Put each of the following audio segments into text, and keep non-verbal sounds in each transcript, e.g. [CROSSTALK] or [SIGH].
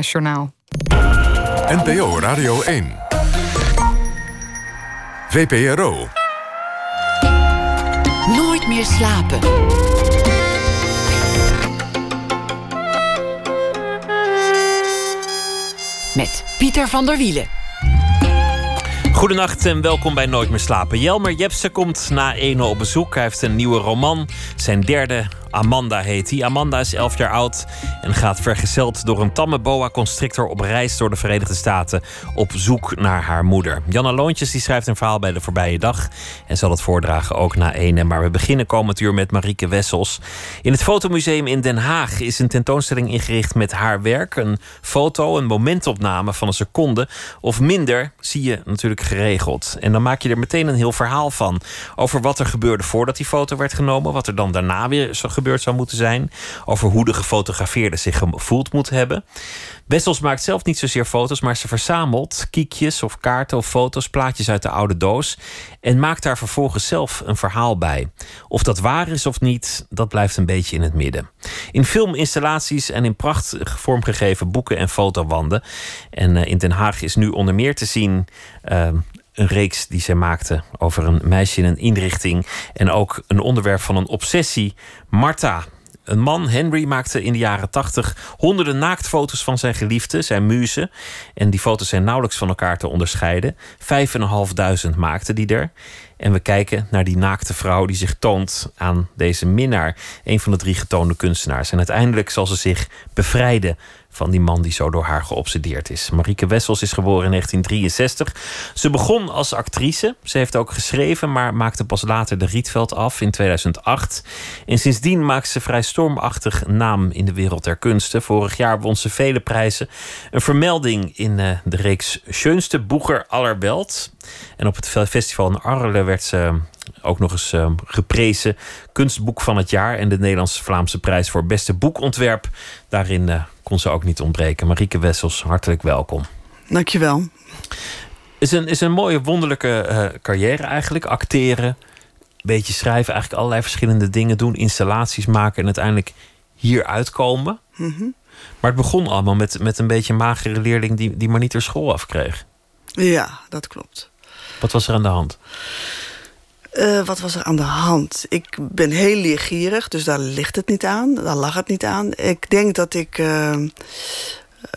Journaal. NPO Radio 1. VPRO. Nooit meer slapen. Met Pieter van der Wielen. Goedenacht en welkom bij Nooit meer slapen. Jelmer Jepsen komt na ene op bezoek. Hij heeft een nieuwe roman, zijn derde Amanda heet hij. Amanda is 11 jaar oud en gaat vergezeld door een tamme boa constrictor op reis door de Verenigde Staten op zoek naar haar moeder. Janna Loontjes die schrijft een verhaal bij de voorbije dag en zal het voordragen ook na ene. Maar we beginnen komend uur met Marieke Wessels. In het Fotomuseum in Den Haag is een tentoonstelling ingericht met haar werk. Een foto, een momentopname van een seconde of minder zie je natuurlijk geregeld. En dan maak je er meteen een heel verhaal van over wat er gebeurde voordat die foto werd genomen, wat er dan daarna weer zo gebeurde zou moeten zijn. Over hoe de gefotografeerde zich gevoeld moet hebben. Wessels maakt zelf niet zozeer foto's, maar ze verzamelt kiekjes of kaarten of foto's, plaatjes uit de oude doos. En maakt daar vervolgens zelf een verhaal bij. Of dat waar is of niet, dat blijft een beetje in het midden. In filminstallaties en in prachtig vormgegeven boeken en fotowanden. En eh, in Den Haag is nu onder meer te zien uh, een reeks die zij maakte over een meisje in een inrichting. En ook een onderwerp van een obsessie. Marta. Een man, Henry, maakte in de jaren tachtig honderden naaktfoto's van zijn geliefde, zijn muze. En die foto's zijn nauwelijks van elkaar te onderscheiden. Vijf en een half duizend maakte die er. En we kijken naar die naakte vrouw die zich toont aan deze minnaar. Een van de drie getoonde kunstenaars. En uiteindelijk zal ze zich bevrijden van die man die zo door haar geobsedeerd is. Marieke Wessels is geboren in 1963. Ze begon als actrice. Ze heeft ook geschreven, maar maakte pas later de Rietveld af in 2008. En sindsdien maakt ze vrij stormachtig naam in de wereld der kunsten. Vorig jaar won ze vele prijzen. Een vermelding in uh, de reeks Schönste Boeger aller Welt. En op het festival in Arles werd ze ook nog eens uh, geprezen. Kunstboek van het jaar en de Nederlandse-Vlaamse prijs voor beste boekontwerp. Daarin kon ze ook niet ontbreken. Marieke Wessels, hartelijk welkom. Dankjewel. Is een, is een mooie, wonderlijke uh, carrière eigenlijk. Acteren, beetje schrijven, eigenlijk allerlei verschillende dingen doen. Installaties maken en uiteindelijk hier uitkomen. Mm -hmm. Maar het begon allemaal met, met een beetje een magere leerling... die, die maar niet haar school afkreeg. Ja, dat klopt. Wat was er aan de hand? Uh, wat was er aan de hand? Ik ben heel leergierig, dus daar ligt het niet aan. Daar lag het niet aan. Ik denk dat ik... Uh,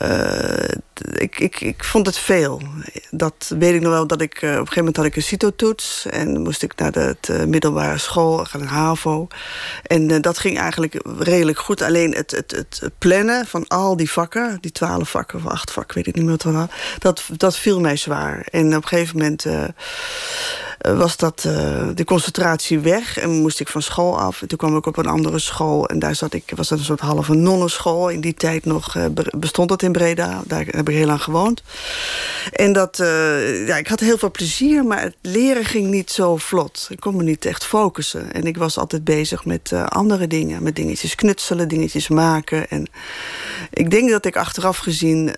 uh, ik, ik, ik vond het veel. Dat weet ik nog wel. Dat ik, op een gegeven moment had ik een CITO-toets. En moest ik naar de, de middelbare school, gaan naar HAVO. En dat ging eigenlijk redelijk goed. Alleen het, het, het plannen van al die vakken, die twaalf vakken of acht vakken, weet ik niet meer wat er dat, dat viel mij zwaar. En op een gegeven moment was dat, uh, de concentratie weg. En moest ik van school af. En toen kwam ik op een andere school. En daar zat ik, was dat een soort halve nonnenschool. In die tijd nog uh, bestond dat in Breda. Daar heb ik heel lang gewoond. En dat, ja, ik had heel veel plezier. Maar het leren ging niet zo vlot. Ik kon me niet echt focussen. En ik was altijd bezig met andere dingen. Met dingetjes knutselen, dingetjes maken. En ik denk dat ik achteraf gezien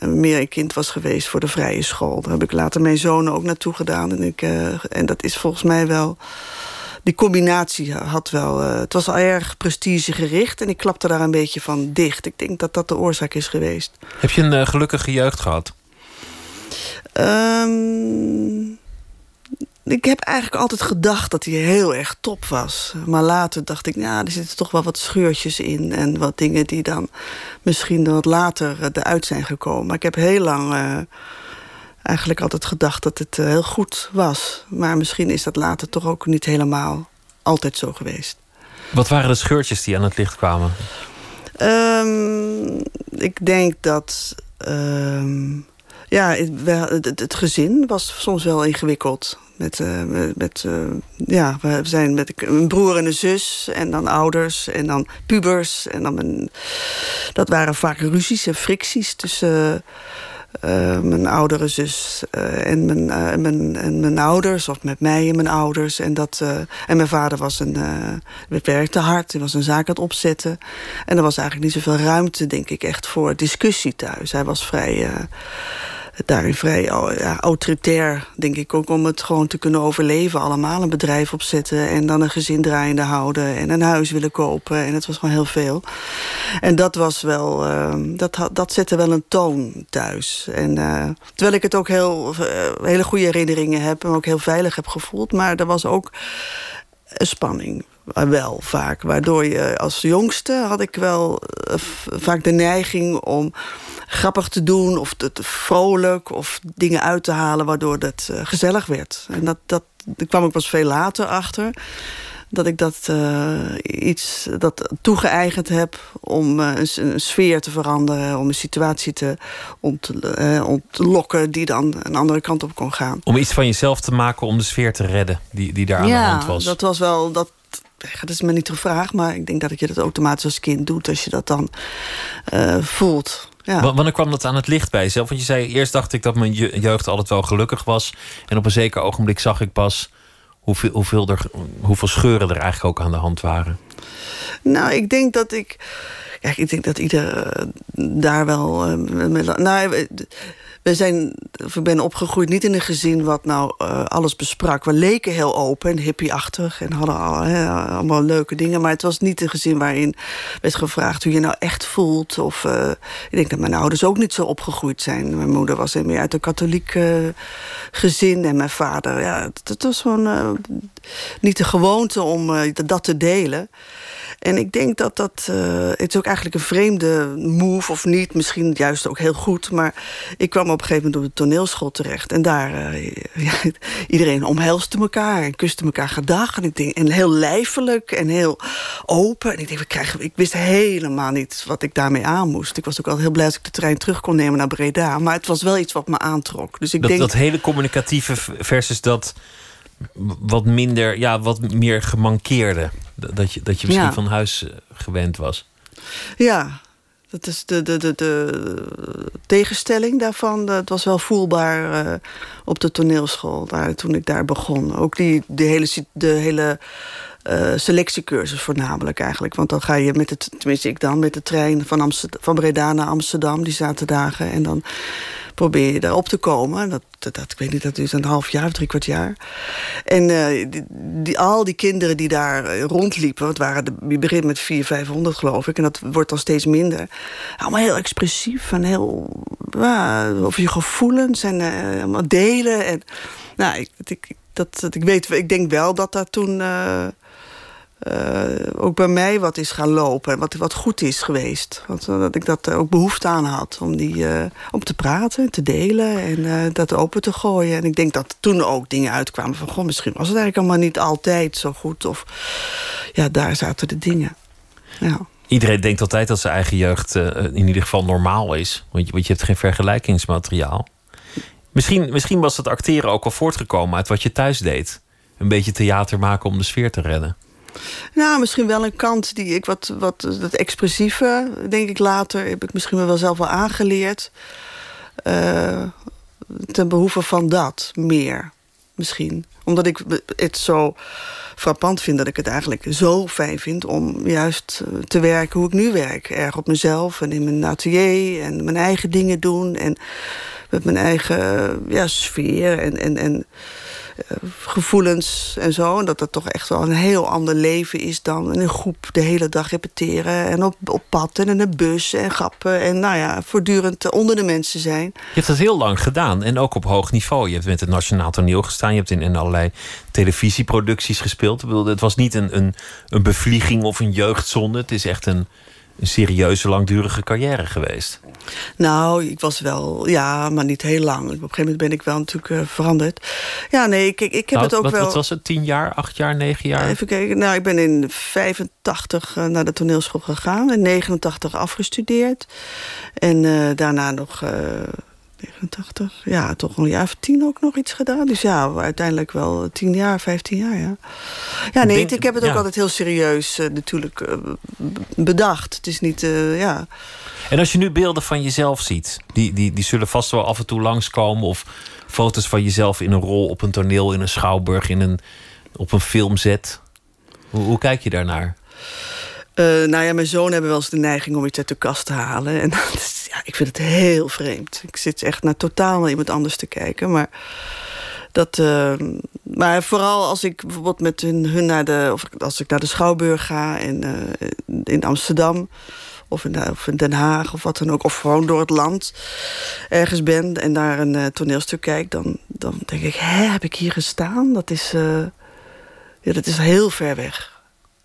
meer een kind was geweest voor de vrije school. Daar heb ik later mijn zonen ook naartoe gedaan. En ik en dat is volgens mij wel... Die combinatie had wel... Uh, het was al erg prestigegericht en ik klapte daar een beetje van dicht. Ik denk dat dat de oorzaak is geweest. Heb je een uh, gelukkige jeugd gehad? Um, ik heb eigenlijk altijd gedacht dat hij heel erg top was. Maar later dacht ik, nou, er zitten toch wel wat scheurtjes in... en wat dingen die dan misschien wat later eruit zijn gekomen. Maar ik heb heel lang... Uh, eigenlijk altijd gedacht dat het heel goed was. Maar misschien is dat later toch ook niet helemaal altijd zo geweest. Wat waren de scheurtjes die aan het licht kwamen? Um, ik denk dat... Um, ja, het, gezin was soms wel ingewikkeld. Met, uh, met uh, ja, we zijn met een broer en een zus en dan ouders en dan pubers. En dan mijn, dat waren vaak ruzies en fricties tussen... mijn oudere zus uh, en, mijn, uh, mijn, en mijn ouders, of met mij en mijn ouders. En, dat, en mijn vader was een, werkte hard, hij was een zaak aan het opzetten. En er was eigenlijk niet zoveel ruimte, denk ik, echt voor discussie thuis. Hij was vrij daarin vrij ja, autoritair, denk ik ook... om het gewoon te kunnen overleven allemaal. Een bedrijf opzetten en dan een gezin draaiende houden... en een huis willen kopen. En het was gewoon heel veel. En dat was wel... dat, dat zette wel een toon thuis. En, terwijl ik het ook heel, hele goede herinneringen heb... en ook heel veilig heb gevoeld. Maar er was ook spanning wel vaak. Waardoor je als jongste had ik wel eh, vaak de neiging om grappig te doen... of te, vrolijk of dingen uit te halen waardoor het uh, gezellig werd. En dat, dat, daar kwam ik pas veel later achter dat ik dat uh, iets dat toegeëigend heb om uh, een, een, sfeer te veranderen, om een situatie te ontlokken uh, die dan een andere kant op kon gaan. Om iets van jezelf te maken om de sfeer te redden die, die daar aan ja, de hand was. Dat was wel dat dat is me niet gevraagd, maar ik denk dat je dat automatisch als kind doet als je dat dan uh, voelt. Ja. Wanneer kwam dat aan het licht bij jezelf? Want je zei eerst dacht ik dat mijn jeugd altijd wel gelukkig was. En op een zeker ogenblik zag ik pas hoeveel, hoeveel, er, hoeveel scheuren er eigenlijk ook aan de hand waren. Nou, ik denk dat ik. Ik denk dat ieder uh, daar wel. Uh, nou, we zijn, we ben opgegroeid niet in een gezin wat nou uh, alles besprak. We leken heel open en hippieachtig en hadden allemaal leuke dingen. Maar het was niet een gezin waarin werd gevraagd hoe je nou echt voelt. Of, uh, ik denk dat mijn ouders ook niet zo opgegroeid zijn. Mijn moeder was meer uit een katholiek uh, gezin en mijn vader. Ja, het, het was gewoon niet de gewoonte om dat te delen. En ik denk dat dat... Uh, het is ook eigenlijk een vreemde move of niet. Misschien juist ook heel goed. Maar ik kwam op een gegeven moment op de toneelschool terecht. En daar... Uh, [LAUGHS] ja, iedereen omhelste elkaar en kuste elkaar gedag. En, ik denk, en heel lijfelijk en heel open. En ik denk, we krijgen, ik wist helemaal niet wat ik daarmee aan moest. Ik was ook al heel blij als ik de trein terug kon nemen naar Breda. Maar het was wel iets wat me aantrok. Dus ik dat, denk, dat hele communicatieve versus dat wat minder, ja, wat meer gemankeerde. Dat je, dat je misschien Ja. van huis eh, gewend was. Ja, dat is de, de, de, de tegenstelling daarvan. Dat was wel voelbaar eh, op de toneelschool daar, toen ik daar begon. Ook die, de hele, de hele eh, selectiecursus voornamelijk eigenlijk. Want dan ga je met het, tenminste ik dan, met de trein van, Amsterdam, van Breda naar Amsterdam die zaterdagen. En dan probeer je daarop te komen. Dat, dat, ik weet niet, dat duurt een half jaar of drie kwart jaar. En eh, die, al die kinderen die daar eh, rondliepen... het waren de, je begint met 400, 500 geloof ik... en dat wordt dan steeds minder. Allemaal heel expressief en heel... Ja, over je gevoelens en allemaal delen. En, nou, ik, dat, ik, weet, ik denk wel dat dat toen... eh, ook bij mij wat is gaan lopen. En wat, wat goed is geweest. Want, eh, dat ik dat ook behoefte aan had. Om, die, eh, om te praten, te delen en eh, dat open te gooien. En ik denk dat toen ook dingen uitkwamen van... Goh, misschien was het eigenlijk allemaal niet altijd zo goed. Of ja, daar zaten de dingen. Ja. Iedereen denkt altijd dat zijn eigen jeugd eh, in ieder geval normaal is. Want je, want je hebt geen vergelijkingsmateriaal. Misschien, misschien was het acteren ook al voortgekomen uit wat je thuis deed. Een beetje theater maken om de sfeer te redden. Nou, misschien wel een kant die ik wat, wat dat expressieve, denk ik later, heb ik misschien wel zelf wel aangeleerd. Eh, ten behoeve van dat meer, misschien. Omdat ik het zo frappant vind dat ik het eigenlijk zo fijn vind om juist eh, te werken hoe ik nu werk. Erg op mezelf en in mijn atelier en mijn eigen dingen doen en met mijn eigen eh, ja, sfeer en. en, en eh, gevoelens en zo. En dat dat toch echt wel een heel ander leven is dan in een groep de hele dag repeteren. En op, op pad en in een bus en grappen. En nou ja, voortdurend onder de mensen zijn. Je hebt dat heel lang gedaan en ook op hoog niveau. Je hebt met het Nationaal Toneel gestaan. Je hebt in, in allerlei televisieproducties gespeeld. Ik bedoel, het was niet een, een, een bevlieging of een jeugdzonde. Het is echt een, een serieuze, langdurige carrière geweest. Nou, ik was wel, ja, maar niet heel lang. Op een gegeven moment ben ik wel natuurlijk eh, veranderd. Ja, nee, ik, ik, ik heb Nou, het ook wat, wel... wat was het? Tien jaar, acht jaar, negen jaar? Even kijken. Nou, ik ben in 85 eh, naar de toneelschool gegaan. In 89 afgestudeerd. En eh, daarna nog... 89, ja, toch een jaar of tien ook nog iets gedaan. Dus ja, uiteindelijk wel 10 jaar, 15 jaar, ja. Ja, nee, Denk- ik heb het ook altijd heel serieus eh, natuurlijk eh, bedacht. Het is niet, eh, ja... En als je nu beelden van jezelf ziet, die, die, die zullen vast wel af en toe langskomen. Of foto's van jezelf in een rol op een toneel, in een schouwburg, in een, op een filmzet. Hoe, hoe kijk je daarnaar? Eh, nou ja, mijn zoon hebben wel eens de neiging om iets uit de kast te halen. [LAUGHS] En dat is, ja, ik vind het heel vreemd. Ik zit echt naar totaal naar iemand anders te kijken. Maar, dat, uh, maar vooral als ik bijvoorbeeld met hun, hun naar de... of als ik naar de Schouwburg ga in, uh, in Amsterdam of in, of in, Den Haag of wat dan ook... of gewoon door het land ergens ben en daar een uh, toneelstuk kijk... Dan, dan denk ik, hè, heb ik hier gestaan? Dat is, ja, dat is heel ver weg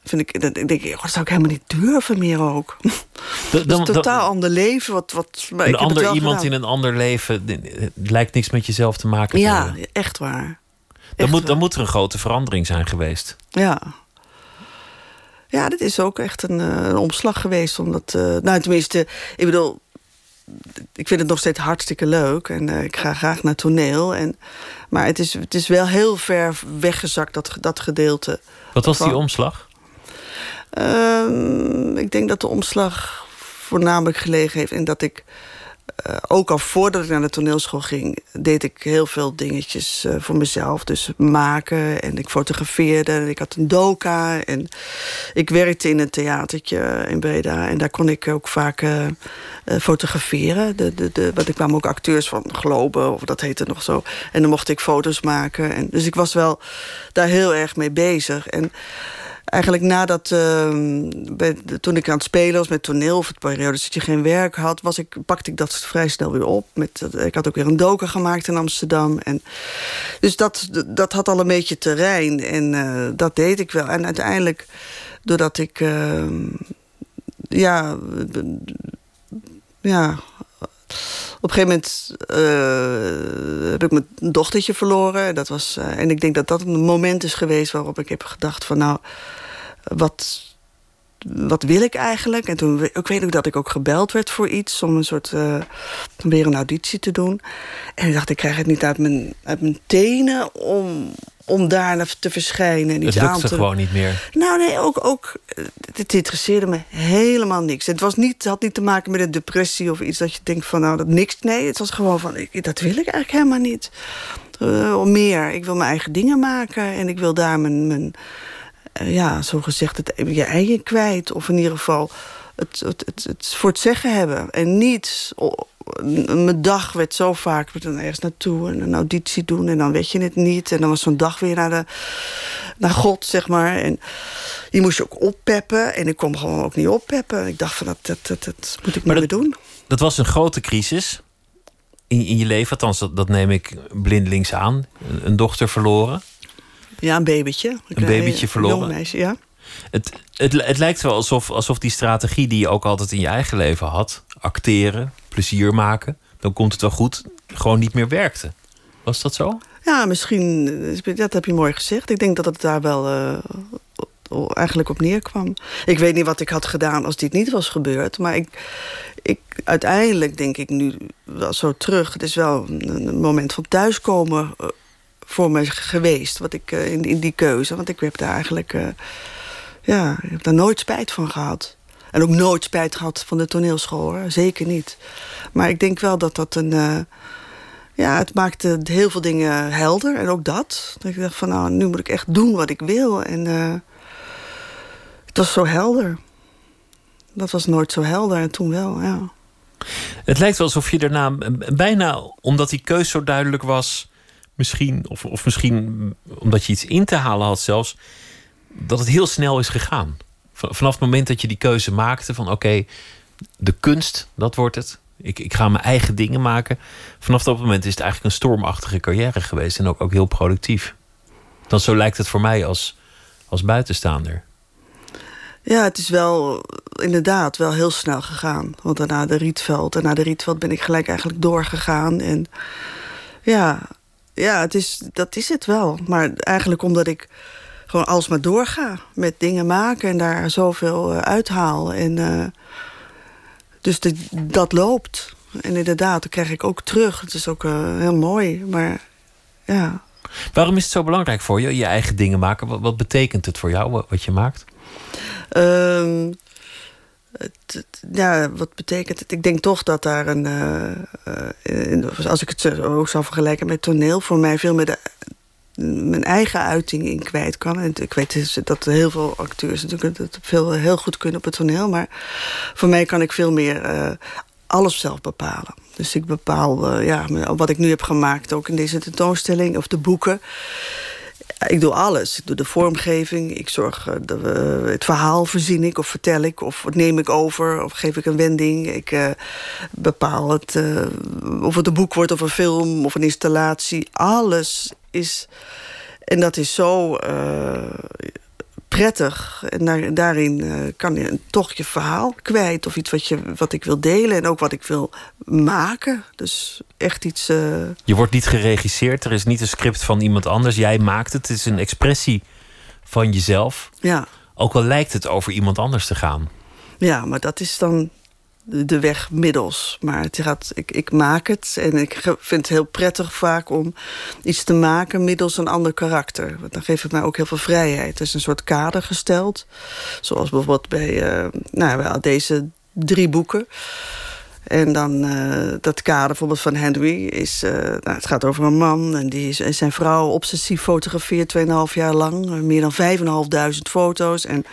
vind ik, dat, denk ik, dat zou ik helemaal niet durven meer ook. [LAUGHS] Dat is een totaal ander leven. Wat, wat, maar een ander iemand in een ander leven lijkt niks met jezelf te maken te Ja, echt waar. Dan, moet, dan moet er een grote verandering zijn geweest. Ja. Ja, dit is ook echt een, een omslag geweest. Omdat, uh, nou tenminste, ik bedoel... Ik vind het nog steeds hartstikke leuk. En uh, ik ga graag naar toneel. En, maar het is, het is wel heel ver weggezakt, dat, dat gedeelte. Wat was die omslag? Uh, ik denk dat de omslag voornamelijk gelegen heeft in dat ik... Uh, ook al voordat ik naar de toneelschool ging... deed ik heel veel dingetjes uh, voor mezelf. Dus maken en ik fotografeerde. En ik had een doka. En ik werkte in een theatertje in Breda. En daar kon ik ook vaak uh, fotograferen. De, de, de, want er kwamen ook acteurs van Globe, of dat heette nog zo. En dan mocht ik foto's maken. En, dus ik was wel daar heel erg mee bezig. En eigenlijk nadat, bij, toen ik aan het spelen was met toneel... of het periode dat je geen werk had... Was ik, pakte ik dat vrij snel weer op. Met, ik had ook weer een doken gemaakt in Amsterdam. En, dus dat, dat had al een beetje terrein. En uh, dat deed ik wel. En uiteindelijk, doordat ik... Uh, ja, ja, op een gegeven moment uh, heb ik mijn dochtertje verloren. Dat was, uh, en ik denk dat dat een moment is geweest waarop ik heb gedacht van nou, wat, wat wil ik eigenlijk? En toen ik weet ook dat ik ook gebeld werd voor iets... om een soort uh, weer een auditie te doen. En ik dacht, ik krijg het niet uit mijn, uit mijn tenen om, om daar te verschijnen. En iets het lukte gewoon niet meer. Nou nee, ook, ook het interesseerde me helemaal niks. Het, was niet, het had niet te maken met een depressie of iets dat je denkt van... nou, dat niks, nee, het was gewoon van, ik, dat wil ik eigenlijk helemaal niet. Uh, meer, ik wil mijn eigen dingen maken en ik wil daar mijn... mijn ja, zo gezegd, het, je eigen kwijt. Of in ieder geval het, het, het, het voor het zeggen hebben. En niet... Oh, mijn dag werd zo vaak met dan ergens naartoe en een auditie doen en dan weet je het niet. En dan was zo'n dag weer naar, de, naar God, zeg maar. En die moest je ook oppeppen. En ik kon gewoon ook niet oppeppen. Ik dacht van, dat, dat, dat, dat moet ik maar niet dat, meer doen. Dat was een grote crisis in, in je leven. Althans, dat, dat neem ik blindelings aan. Een, een dochter verloren. Ja, een babytje. Een babytje verloren. Een meisje, ja. Het, het, het lijkt wel alsof, alsof die strategie die je ook altijd in je eigen leven had... acteren, plezier maken, dan komt het wel goed... gewoon niet meer werkte. Was dat zo? Ja, misschien. Dat heb je mooi gezegd. Ik denk dat het daar wel uh, eigenlijk op neerkwam. Ik weet niet wat ik had gedaan als dit niet was gebeurd. Maar ik, ik, uiteindelijk denk ik nu wel zo terug. Het is wel een, een moment van thuiskomen uh, voor me geweest. Wat ik uh, in, in die keuze. Want ik heb daar eigenlijk ja, ik heb daar nooit spijt van gehad. En ook nooit spijt gehad van de toneelschool, zeker niet. Maar ik denk wel dat dat een... Uh, ja, het maakte heel veel dingen helder. En ook dat. Dat ik dacht van, nou, nu moet ik echt doen wat ik wil. En het was zo helder. Dat was nooit zo helder en toen wel, ja. Het lijkt wel alsof je daarna bijna, omdat die keus zo duidelijk was... misschien, of, of misschien omdat je iets in te halen had zelfs dat het heel snel is gegaan. Vanaf het moment dat je die keuze maakte van oké, de kunst, dat wordt het. Ik, ik ga mijn eigen dingen maken. Vanaf dat moment is het eigenlijk een stormachtige carrière geweest. En ook, ook heel productief. Dan zo lijkt het voor mij als, als buitenstaander. Ja, het is wel inderdaad wel heel snel gegaan. Want daarna de Rietveld. En na de Rietveld ben ik gelijk eigenlijk doorgegaan. En ja, ja het is, dat is het wel. Maar eigenlijk omdat ik gewoon alsmaar doorga met dingen maken en daar zoveel uh, uithaal. En, uh, dus de, dat loopt. En inderdaad, dat krijg ik ook terug. Het is ook uh, heel mooi, maar ja. Waarom is het zo belangrijk voor je, je eigen dingen maken? Wat, wat betekent het voor jou, wat, wat je maakt? Um, ja, wat betekent het? Ik denk toch dat daar een... als ik het ook zou vergelijken met toneel... voor mij veel meer de mijn eigen uiting in kwijt kan. En ik weet dus dat heel veel acteurs natuurlijk het veel heel goed kunnen op het toneel. Maar voor mij kan ik veel meer uh, alles zelf bepalen. Dus ik bepaal ja, wat ik nu heb gemaakt, ook in deze tentoonstelling, of de boeken. Ik doe alles. Ik doe de vormgeving. Ik zorg uh, de, het verhaal verzin ik of vertel ik of neem ik over of geef ik een wending. Ik uh, bepaal het, uh, of het een boek wordt of een film of een installatie. Alles is en dat is zo prettig. En daar, daarin uh, kan je toch je verhaal kwijt. Of iets wat, je, wat ik wil delen en ook wat ik wil maken. Dus echt iets... Uh... Je wordt niet geregisseerd. Er is niet een script van iemand anders. Jij maakt het. Het is een expressie van jezelf. Ja. Ook al lijkt het over iemand anders te gaan. Ja, maar dat is dan de weg middels. Maar het gaat, ik, ik maak het en ik vind het heel prettig vaak om iets te maken middels een ander karakter. Want dan geeft het mij ook heel veel vrijheid. Er is een soort kader gesteld. Zoals bijvoorbeeld bij uh, nou, deze drie boeken. En dan uh, dat kader bijvoorbeeld van Henry is... Uh, nou, het gaat over een man en die is, en zijn vrouw obsessief fotografeert 2,5 jaar lang. Meer dan 5.500 foto's. En,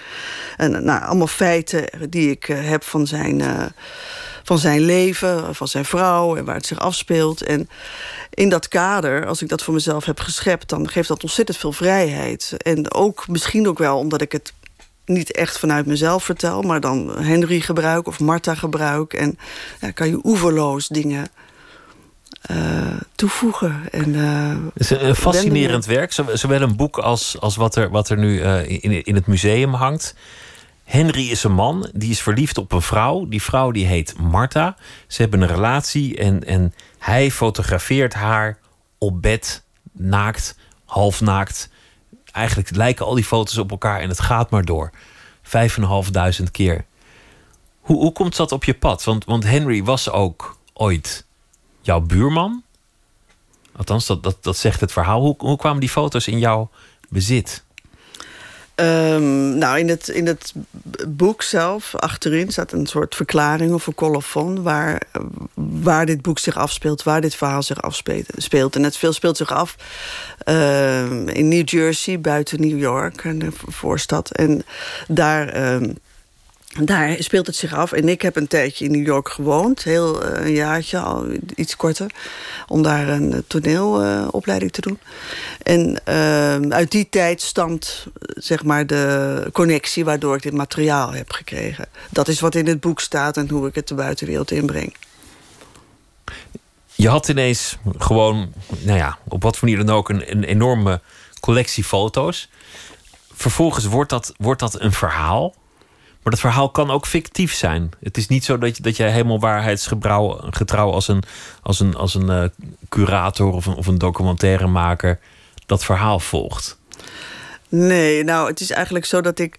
en nou, allemaal feiten die ik heb van zijn, van zijn leven, van zijn vrouw... en waar het zich afspeelt. En in dat kader, als ik dat voor mezelf heb geschept... dan geeft dat ontzettend veel vrijheid. En ook misschien ook wel omdat ik het niet echt vanuit mezelf vertel, maar dan Henry gebruik of Marta gebruik. En ja, kan je oeverloos dingen uh, toevoegen. En, uh, het is een fascinerend werk, zowel een boek als, als wat, er, wat er nu uh, in, in het museum hangt. Henry is een man, die is verliefd op een vrouw. Die vrouw die heet Marta. Ze hebben een relatie en, en hij fotografeert haar op bed, naakt, half naakt eigenlijk lijken al die foto's op elkaar en het gaat maar door. Vijf en een half duizend keer. Hoe, hoe komt dat op je pad? Want, want Henry was ook ooit jouw buurman. Althans, dat, dat, dat zegt het verhaal. Hoe, hoe kwamen die foto's in jouw bezit? Um, nou, in het, in het boek zelf, achterin, staat een soort verklaring of een colofon... Waar, waar dit boek zich afspeelt, waar dit verhaal zich afspeelt. En het veel speelt zich af uh, in New Jersey, buiten New York, een voorstad. En daar... Um, daar speelt het zich af. En ik heb een tijdje in New York gewoond. Heel uh, een jaartje, al iets korter. Om daar een uh, toneelopleiding te doen. En ehm, uit die tijd stamt zeg maar de connectie... waardoor ik dit materiaal heb gekregen. Dat is wat in het boek staat en hoe ik het de buitenwereld inbreng. Je had ineens gewoon, nou ja, op wat voor manier dan ook... een, een enorme collectie foto's. Vervolgens wordt dat, wordt dat een verhaal... Maar dat verhaal kan ook fictief zijn. Het is niet zo dat, je, dat jij helemaal waarheidsgetrouw als een, als een, als een uh, curator of een, of een documentairemaker dat verhaal volgt. Nee, nou, het is eigenlijk zo dat ik.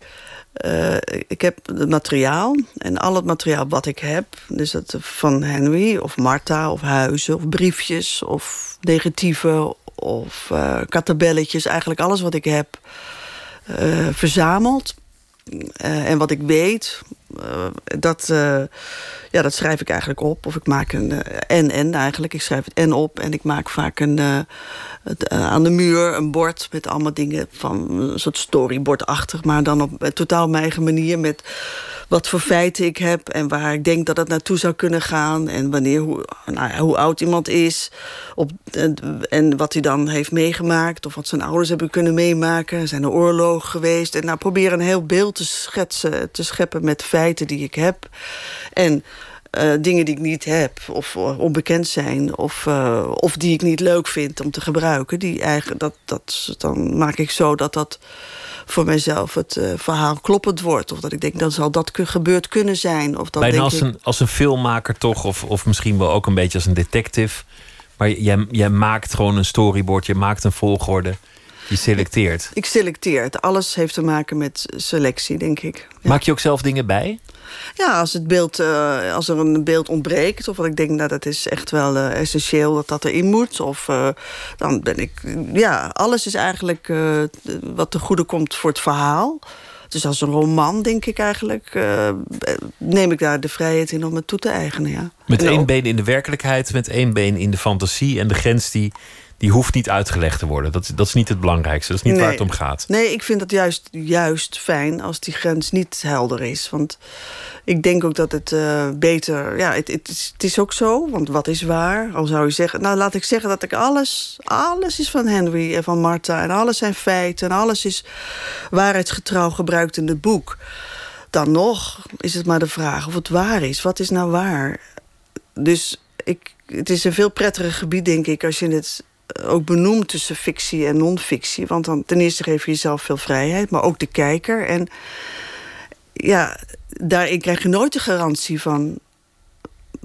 Uh, ik heb het materiaal en al het materiaal wat ik heb, dus dat van Henry of Marta of huizen of briefjes of negatieven of uh, katabelletjes, eigenlijk alles wat ik heb verzameld en wat ik weet, uh, dat, uh, ja, dat schrijf ik eigenlijk op. Of ik maak een en-en eigenlijk. Ik schrijf het en op en ik maak vaak een, aan de muur een bord met allemaal dingen van een soort storyboardachtig, maar dan op totaal mijn eigen manier met wat voor feiten ik heb en waar ik denk dat het naartoe zou kunnen gaan. En wanneer, hoe, nou, hoe oud iemand is. Op, en wat hij dan heeft meegemaakt. Of wat zijn ouders hebben kunnen meemaken. Zijn er oorlogen geweest. En nou probeer een heel beeld te schetsen, te scheppen met feiten die ik heb. En uh, dingen die ik niet heb of uh, onbekend zijn of, uh, of die ik niet leuk vind om te gebruiken. Die eigenlijk, dat, dat, dan maak ik zo dat dat voor mijzelf het verhaal kloppend wordt. Of dat ik denk, dan zal dat gebeurd kunnen zijn. Of dat Bijna denk als, ik... een, als een filmmaker toch, of, of misschien wel ook een beetje als een detective. Maar jij, jij maakt gewoon een storyboard, je maakt een volgorde. Je selecteert. Ik, selecteer. Alles heeft te maken met selectie, denk ik. Ja. Maak je ook zelf dingen bij? Ja, als, het beeld, uh, als er een beeld ontbreekt... of wat ik denk, nou, dat is echt wel uh, essentieel dat dat erin moet... Of, uh, dan ben ik... Ja, alles is eigenlijk wat te goede komt voor het verhaal. Dus als een roman, denk ik eigenlijk... neem ik daar de vrijheid in om het toe te eigenen, ja. Met één been in de werkelijkheid, met één been in de fantasie... en de grens die, die hoeft niet uitgelegd te worden. Dat, dat is niet het belangrijkste. Dat is niet Nee. waar het om gaat. Nee, ik vind het juist, juist fijn als die grens niet helder is. Want ik denk ook dat het eh, beter... Ja, het, het, is, het is ook zo, want wat is waar? Al zou je zeggen... Nou, laat ik zeggen dat ik alles... Alles is van Henry en van Martha. En alles zijn feiten. En alles is waarheidsgetrouw gebruikt in het boek. Dan nog is het maar de vraag of het waar is. Wat is nou waar? Dus ik, het is een veel prettiger gebied, denk ik... als je het ook benoemt tussen fictie en non-fictie. Want dan ten eerste geef je jezelf veel vrijheid, maar ook de kijker. En ja, daarin krijg je nooit de garantie van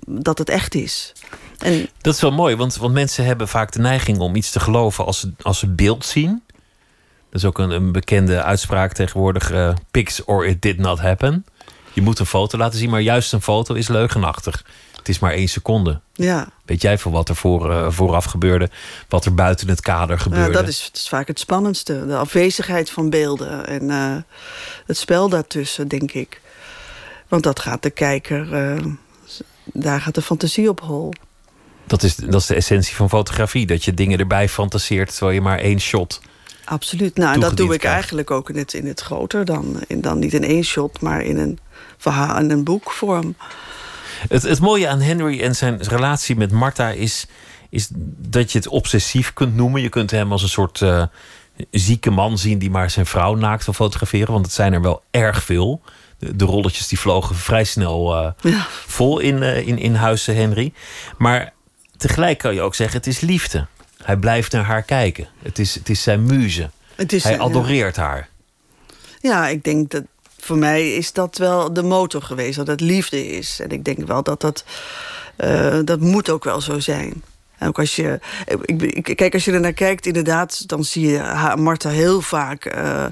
dat het echt is. En Dat is wel mooi, want, want mensen hebben vaak de neiging om iets te geloven als ze, als ze beeld zien. Dat is ook een, een bekende uitspraak tegenwoordig: eh, pics or it did not happen. Je moet een foto laten zien, maar juist een foto is leugenachtig. Het is maar één seconde. ja, Weet jij veel wat er voor, eh, vooraf gebeurde, wat er buiten het kader ja gebeurde? dat, is, dat is vaak het spannendste. De afwezigheid van beelden en eh, het spel daartussen, denk ik. Want dat gaat de kijker, eh, daar gaat de fantasie op hol. Dat is, dat is de essentie van fotografie. Dat je dingen erbij fantaseert terwijl je maar één shot. Absoluut. Nou, en dat doe ik krijgt. eigenlijk ook in het, in het groter dan. In, dan niet in één shot, maar in een verhaal, in een boekvorm. Het, het mooie aan Henry en zijn relatie met Martha is, is dat je het obsessief kunt noemen. Je kunt hem als een soort eh, zieke man zien die maar zijn vrouw naakt wil fotograferen. Want het zijn er wel erg veel. De, de rolletjes die vlogen vrij snel eh, Ja. vol in, eh, in, in huizen Henry. Maar tegelijk kan je ook zeggen, het is liefde. Hij blijft naar haar kijken. Het is, het is zijn muze. Het is, Hij ja. adoreert haar. Ja, ik denk dat voor mij is dat wel de motor geweest, dat het liefde is. En ik denk wel dat dat, eh, dat moet ook wel zo zijn. En ook als je, ik, kijk, als je er naar kijkt, inderdaad, dan zie je haar, Martha heel vaak eh,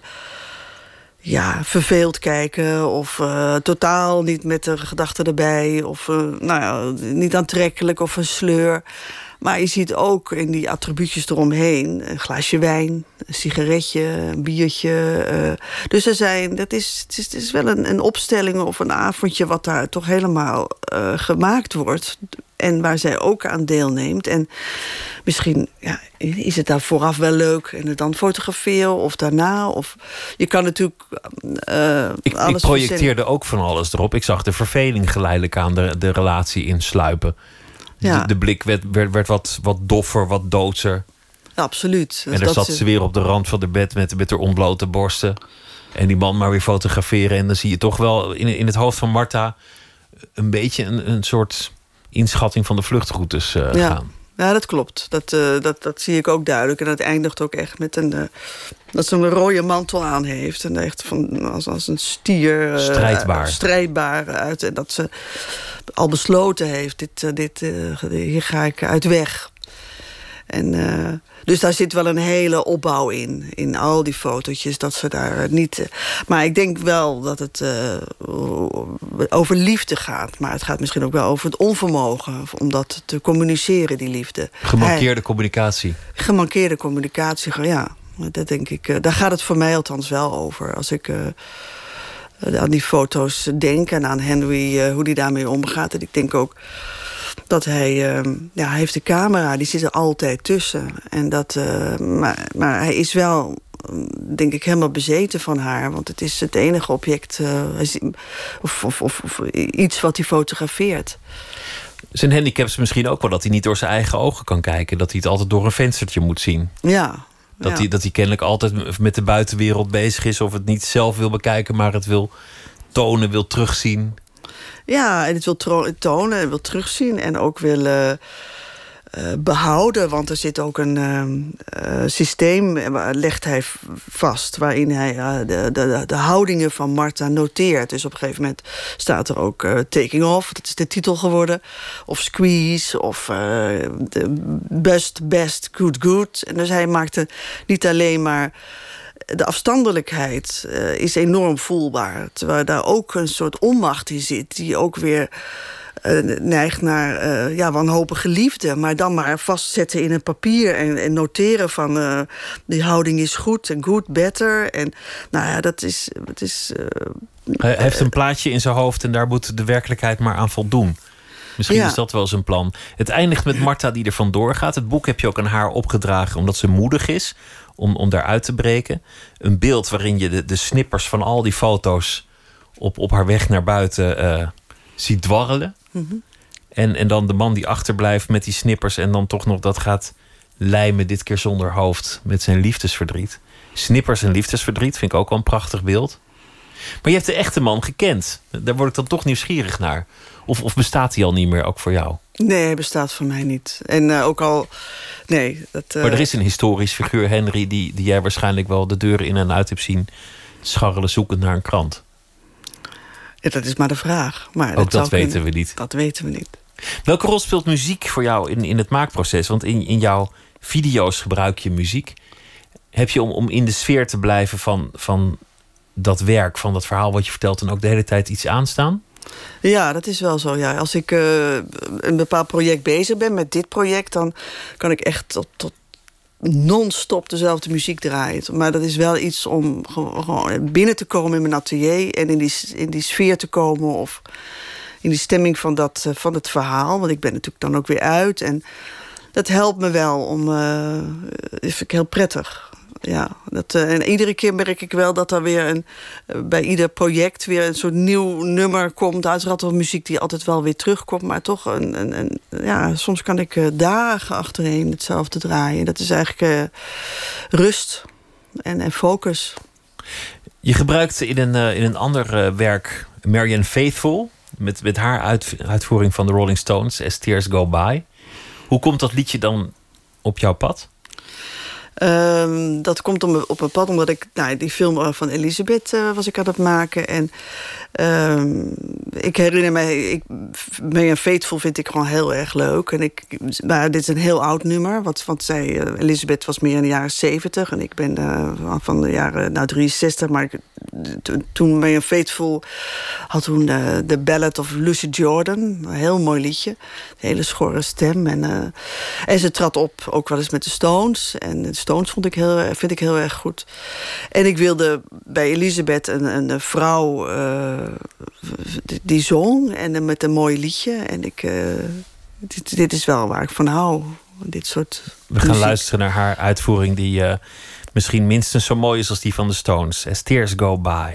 ja, verveeld kijken. Of eh, totaal niet met de gedachten erbij. Of nou ja, niet aantrekkelijk of een sleur. Maar je ziet ook in die attribuutjes eromheen... een glaasje wijn, een sigaretje, een biertje. eh. dus er zijn, dat is, het is, het is wel een, een opstelling of een avondje... wat daar toch helemaal eh, gemaakt wordt. En waar zij ook aan deelneemt. En misschien ja, is het daar vooraf wel leuk... en het dan fotograferen of daarna. Of, je kan natuurlijk eh Ik, ik alles projecteerde ook van alles erop. Ik zag de verveling geleidelijk aan de, de relatie insluipen. Ja. De, de blik werd, werd, werd wat, wat doffer, wat doodser. Ja, absoluut. en dan zat ze weer op de rand van de bed met, met haar ontblote borsten. En die man maar weer fotograferen. En dan zie je toch wel in, in het hoofd van Marta... een beetje een, een soort inschatting van de vluchtroutes eh, Ja. gaan. Ja, dat klopt. Dat, eh, dat, dat zie ik ook duidelijk. En dat eindigt ook echt met een... eh, dat ze een rode mantel aan heeft. En echt van, als, als een stier... eh, Strijdbaar. strijdbaar uit. En dat ze al besloten heeft... Dit, dit, hier ga ik uit weg. En, eh, dus daar zit wel een hele opbouw in. In al die fotootjes. Dat ze daar niet... eh, maar ik denk wel dat het eh, over liefde gaat. Maar het gaat misschien ook wel over het onvermogen... om dat te communiceren, die liefde. Gemankeerde communicatie. Gemankeerde communicatie, ja. Dat denk ik, eh, daar gaat het voor mij althans wel over. Als ik eh, aan die foto's denk en aan Henry, eh, hoe die daarmee omgaat. En ik denk ook dat hij, eh, ja, hij heeft de camera, die zit er altijd tussen. En dat, eh, maar, maar hij is wel, eh, denk ik, helemaal bezeten van haar. Want het is het enige object, eh, of, of, of, of iets wat hij fotografeert. Zijn handicap is misschien ook wel dat hij niet door zijn eigen ogen kan kijken. Dat hij het altijd door een venstertje moet zien. Ja. Dat, ja. hij, dat hij kennelijk altijd met de buitenwereld bezig is. Of het niet zelf wil bekijken, maar het wil tonen, wil terugzien. Ja, en het wil tonen en wil terugzien en ook wil eh, eh, behouden. Want er zit ook een eh, systeem, legt hij vast... waarin hij de, de, de houdingen van Martha noteert. Dus op een gegeven moment staat er ook taking off. Dat is de titel geworden. Of squeeze, of best, best, good, good. En dus hij maakte niet alleen maar de afstandelijkheid eh, is enorm voelbaar. Terwijl daar ook een soort onmacht in zit... die ook weer eh, neigt naar eh, ja, wanhopige liefde. Maar dan maar vastzetten in een papier en, en noteren van... die houding is goed en good, better. En nou ja, dat is... Dat is Hij heeft een plaatje in zijn hoofd en daar moet de werkelijkheid maar aan voldoen. Misschien Ja. is dat wel een plan. Het eindigt met Marta die er vandoor gaat. Het boek heb je ook aan haar opgedragen omdat ze moedig is om, om daaruit te breken. Een beeld waarin je de, de snippers van al die foto's op, op haar weg naar buiten eh, ziet dwarrelen. en, en dan de man die achterblijft met die snippers en dan toch nog dat gaat lijmen, dit keer zonder hoofd, met zijn liefdesverdriet. Snippers en liefdesverdriet vind ik ook wel een prachtig beeld. Maar je hebt de echte man gekend. Daar word ik dan toch nieuwsgierig naar. Of, of bestaat hij al niet meer, ook voor jou? Nee, hij bestaat voor mij niet. En eh, ook al... Nee, dat... eh, Maar er is een historisch figuur, Henry, die, die jij waarschijnlijk wel de deuren in en uit hebt zien scharrelen zoekend naar een krant. ja, dat is maar de vraag. Maar Ook dat zou weten we niet. Dat weten we niet. Welke rol speelt muziek voor jou in, in het maakproces? Want in, in jouw video's gebruik je muziek. Heb je om, om in de sfeer te blijven van, van dat werk, van dat verhaal wat je vertelt, en ook de hele tijd iets aanstaan? Ja, dat is wel zo. Ja. Als ik eh, een bepaald project bezig ben met dit project... dan kan ik echt tot, tot non-stop dezelfde muziek draaien. Maar dat is wel iets om gewo- gewoon binnen te komen in mijn atelier... en in die, in die sfeer te komen of in die stemming van, dat, eh, van het verhaal. Want ik ben natuurlijk dan ook weer uit. En dat helpt me wel om... eh dat vind ik heel prettig. Ja, dat, eh, en iedere keer merk ik wel dat er weer een, eh, bij ieder project weer een soort nieuw nummer komt. Uiteraard wel muziek die altijd wel weer terugkomt, maar toch een, een, ja, soms kan ik eh, dagen achtereen hetzelfde draaien. Dat is eigenlijk rust en, en focus. Je gebruikte in een, in een ander werk Marianne Faithful. Met, met haar uit, uitvoering van de Rolling Stones, As Tears Go By. Hoe komt dat liedje dan op jouw pad? Ehm, dat komt op mijn, op mijn pad omdat ik nou, die film eh, van Elisabeth eh, was ik aan het maken. En ehm, ik herinner mij, ik, Marianne Faithful vind ik gewoon heel erg leuk. En ik, maar dit is een heel oud nummer. Want, want zij, eh, Elisabeth was meer in de jaren 70 en ik ben van de jaren nou, 63. Maar ik, toen- toen Marianne Faithful had toen de, de Ballad of Lucy Jordan. Een heel mooi liedje. Een hele schorre stem. En, en ze trad op ook wel eens met de Stones. En Stones vond ik heel, vind ik heel erg goed. En ik wilde bij Elisabeth een, een vrouw eh, die, zong. En met een mooi liedje. En ik, eh, dit, dit is wel waar ik van hou. Dit soort We gaan muziek. luisteren naar haar uitvoering die eh, misschien minstens zo mooi is als die van de Stones. As Tears Go By.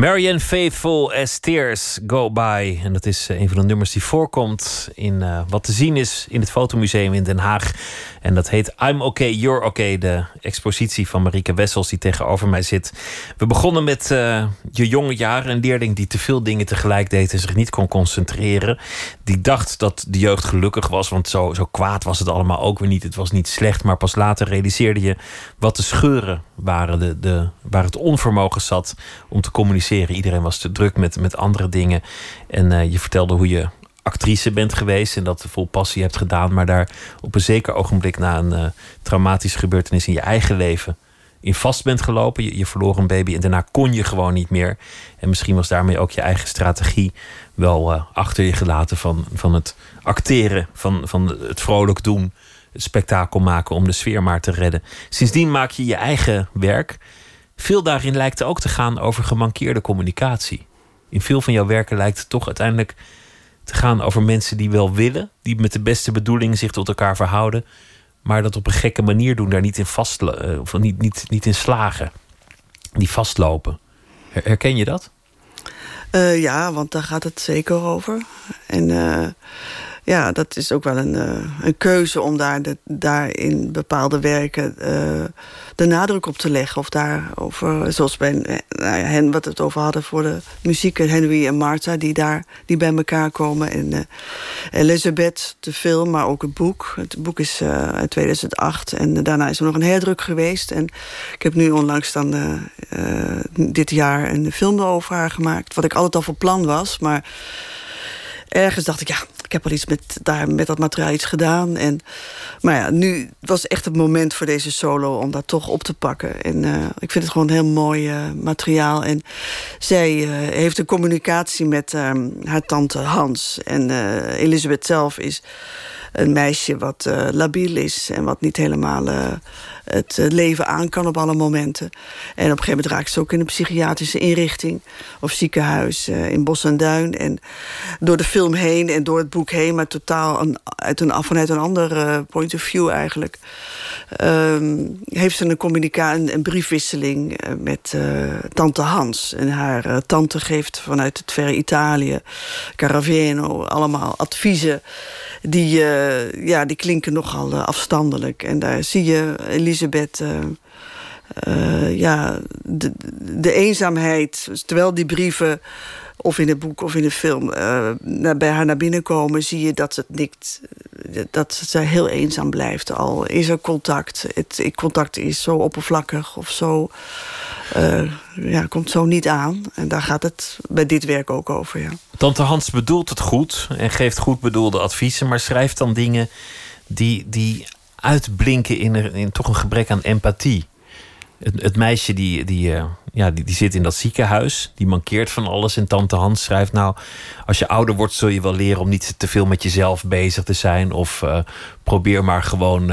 Marianne Faithful as Tears Go By. En dat is eh, een van de nummers die voorkomt in uh, wat te zien is in het Fotomuseum in Den Haag. En dat heet I'm Okay, You're Okay. De expositie van Marieke Wessels die tegenover mij zit. We begonnen met uh, je jonge jaren. Een leerling die te veel dingen tegelijk deed en zich niet kon concentreren. Die dacht dat de jeugd gelukkig was, want zo, zo kwaad was het allemaal ook weer niet. Het was niet slecht, maar pas later realiseerde je wat de scheuren waren. De, de, waar het onvermogen zat om te communiceren. Iedereen was te druk met, met andere dingen. En uh, je vertelde hoe je actrice bent geweest en dat vol passie hebt gedaan, maar daar op een zeker ogenblik na een uh, traumatische gebeurtenis in je eigen leven in vast bent gelopen. Je, je, verloor een baby en daarna kon je gewoon niet meer. En misschien was daarmee ook je eigen strategie wel uh, achter je gelaten van, van het acteren, van, van het vrolijk doen, spektakel maken om de sfeer maar te redden. Sindsdien maak je je eigen werk. Veel daarin lijkt ook te gaan over gemankeerde communicatie. In veel van jouw werken lijkt het toch uiteindelijk te gaan over mensen die wel willen, die met de beste bedoelingen zich tot elkaar verhouden, maar dat op een gekke manier doen, daar niet in vast, of niet, niet, niet in slagen, die vastlopen. Herken je dat? Uh, ja, want daar gaat het zeker over. En uh, ja, dat is ook wel een, uh, een keuze om daar, de, daar in bepaalde werken uh, de nadruk op te leggen. Of daarover, zoals bij nou ja, hen, wat het over hadden voor de muziek, Henry en Martha, die daar die bij elkaar komen. En Elizabeth, de film, maar ook het boek. Het boek is uit 2008 en daarna is er nog een herdruk geweest. En ik heb nu onlangs dan dit jaar een film over haar gemaakt. Wat ik altijd al van plan was, maar ergens dacht ik, ja, ik heb al iets met, daar, met dat materiaal iets gedaan. En, maar ja, nu was echt het moment voor deze solo om dat toch op te pakken. En uh, ik vind het gewoon heel mooi uh, materiaal. En zij uh, heeft een communicatie met haar tante Hans. En Elisabeth zelf is een meisje wat labiel is en wat niet helemaal het eh, leven aan kan op alle momenten. En op een gegeven moment raakt ze ook in een psychiatrische inrichting of ziekenhuis uh, in Bos en Duin. En door de film heen en door het boek heen, maar totaal een, uit een, vanuit een ander uh, point of view eigenlijk. Um, heeft ze een communicatie, een, een, briefwisseling met tante Hans. En haar tante geeft vanuit het verre Italië, Caraveno, allemaal adviezen die, uh, ja, die klinken nogal uh, afstandelijk. En daar zie je Elisabeth... Uh, ja, de, eenzaamheid, terwijl die brieven of in het boek of in de film naar, bij haar naar binnen komen, zie je dat het nikt, dat ze heel eenzaam blijft. Al is er contact, het contact is zo oppervlakkig of zo, uh, ja, komt zo niet aan. En daar gaat het bij dit werk ook over. Ja. Tante Hans bedoelt het goed en geeft goed bedoelde adviezen, maar schrijft dan dingen die, die uitblinken in, er, in toch een gebrek aan empathie. Het, meisje die, die, uh, ja, die, die zit in dat ziekenhuis, die mankeert van alles. En tante Hans schrijft nou, als je ouder wordt zul je wel leren om niet te veel met jezelf bezig te zijn. Of uh, probeer maar gewoon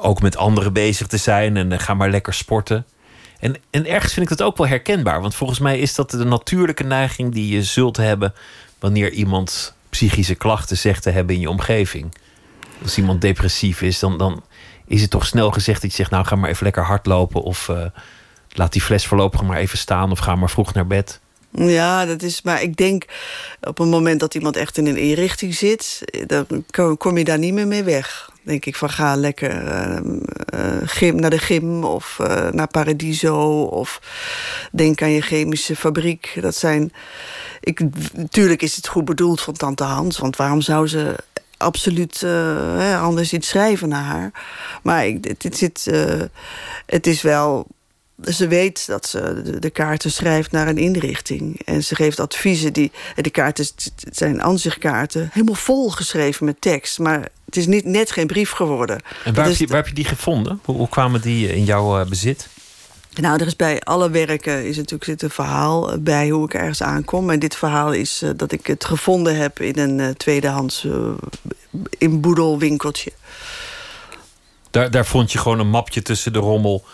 ook met anderen bezig te zijn en ga maar lekker sporten. En, en ergens vind ik dat ook wel herkenbaar. Want volgens mij is dat de natuurlijke neiging die je zult hebben wanneer iemand psychische klachten zegt te hebben in je omgeving. Als iemand depressief is, dan, dan is het toch snel gezegd dat je zegt: Nou, ga maar even lekker hardlopen. Of uh, laat die fles voorlopig maar even staan. Of ga maar vroeg naar bed. Ja, dat is. Maar ik denk op het moment dat iemand echt in een inrichting zit, dan kom je daar niet meer mee weg denk ik van ga lekker uh, gym, naar de gym of uh, naar Paradiso of denk aan je chemische fabriek. Dat zijn, ik, natuurlijk is het goed bedoeld van tante Hans, want waarom zou ze absoluut uh, anders iets schrijven naar haar? Maar ik, dit, zit, het is wel ze weet dat ze de, kaarten schrijft naar een inrichting. En ze geeft adviezen. Die, de kaarten zijn aanzichtkaarten, helemaal vol geschreven met tekst. Maar het is niet, net geen brief geworden. En waar, heb je, waar heb je die gevonden? Hoe, hoe kwamen die in jouw uh, bezit? Nou, er is bij alle werken is natuurlijk zit een verhaal eh, bij hoe ik ergens aankom. En dit verhaal is uh, dat ik het gevonden heb in een uh, tweedehands inboedelwinkeltje. Daar, daar vond je gewoon een mapje tussen de rommel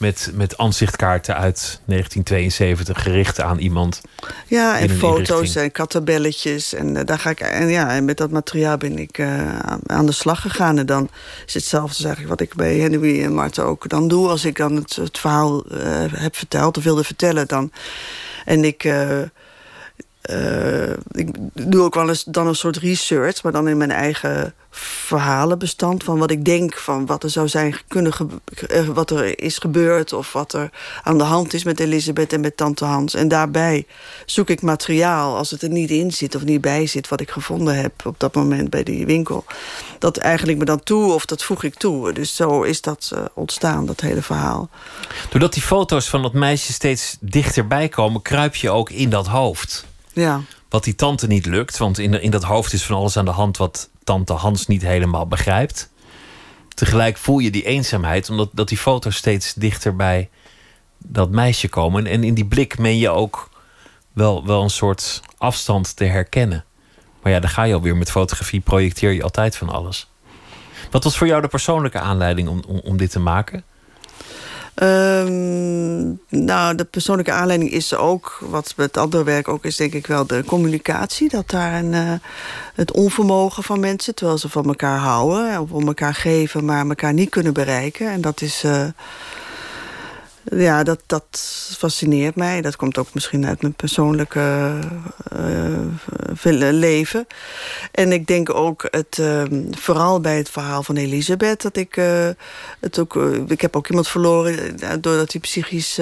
met, met aanzichtkaarten uit 1972 gericht aan iemand. Ja, en foto's en kattenbelletjes. En uh, daar ga ik. En ja, en met dat materiaal ben ik uh, aan de slag gegaan. En dan is hetzelfde eigenlijk wat ik bij Henry en Marten ook dan doe. Als ik dan het, het verhaal uh, heb verteld of wilde vertellen, dan En ik, uh, ik doe ook wel eens dan een soort research, maar dan in mijn eigen verhalenbestand van wat ik denk van wat er zou zijn kunnen eh, wat er is gebeurd of wat er aan de hand is met Elisabeth en met tante Hans. En daarbij zoek ik materiaal als het er niet in zit of niet bij zit wat ik gevonden heb op dat moment bij die winkel. Dat eigenlijk me dan toe of dat voeg ik toe. Dus zo is dat uh, ontstaan, dat hele verhaal. Doordat die foto's van dat meisje steeds dichterbij komen, kruip je ook in dat hoofd. Ja. Wat die tante niet lukt, want in, in dat hoofd is van alles aan de hand wat tante Hans niet helemaal begrijpt. Tegelijk voel je die eenzaamheid, omdat dat die foto's steeds dichter bij dat meisje komen. En in die blik meen je ook wel, wel een soort afstand te herkennen. Maar ja, dan ga je alweer met fotografie, projecteer je altijd van alles. Wat was voor jou de persoonlijke aanleiding om, om, om dit te maken? Um, nou, de persoonlijke aanleiding is ook, wat met andere werk ook is, denk ik wel de communicatie. Dat daar een, uh, het onvermogen van mensen, terwijl ze van elkaar houden, of om elkaar geven, maar elkaar niet kunnen bereiken. En dat is. Uh, ja, dat, dat fascineert mij. Dat komt ook misschien uit mijn persoonlijke uh, leven. En ik denk ook, het, uh, vooral bij het verhaal van Elisabeth... dat ik uh, het ook... ik heb ook iemand verloren doordat hij psychisch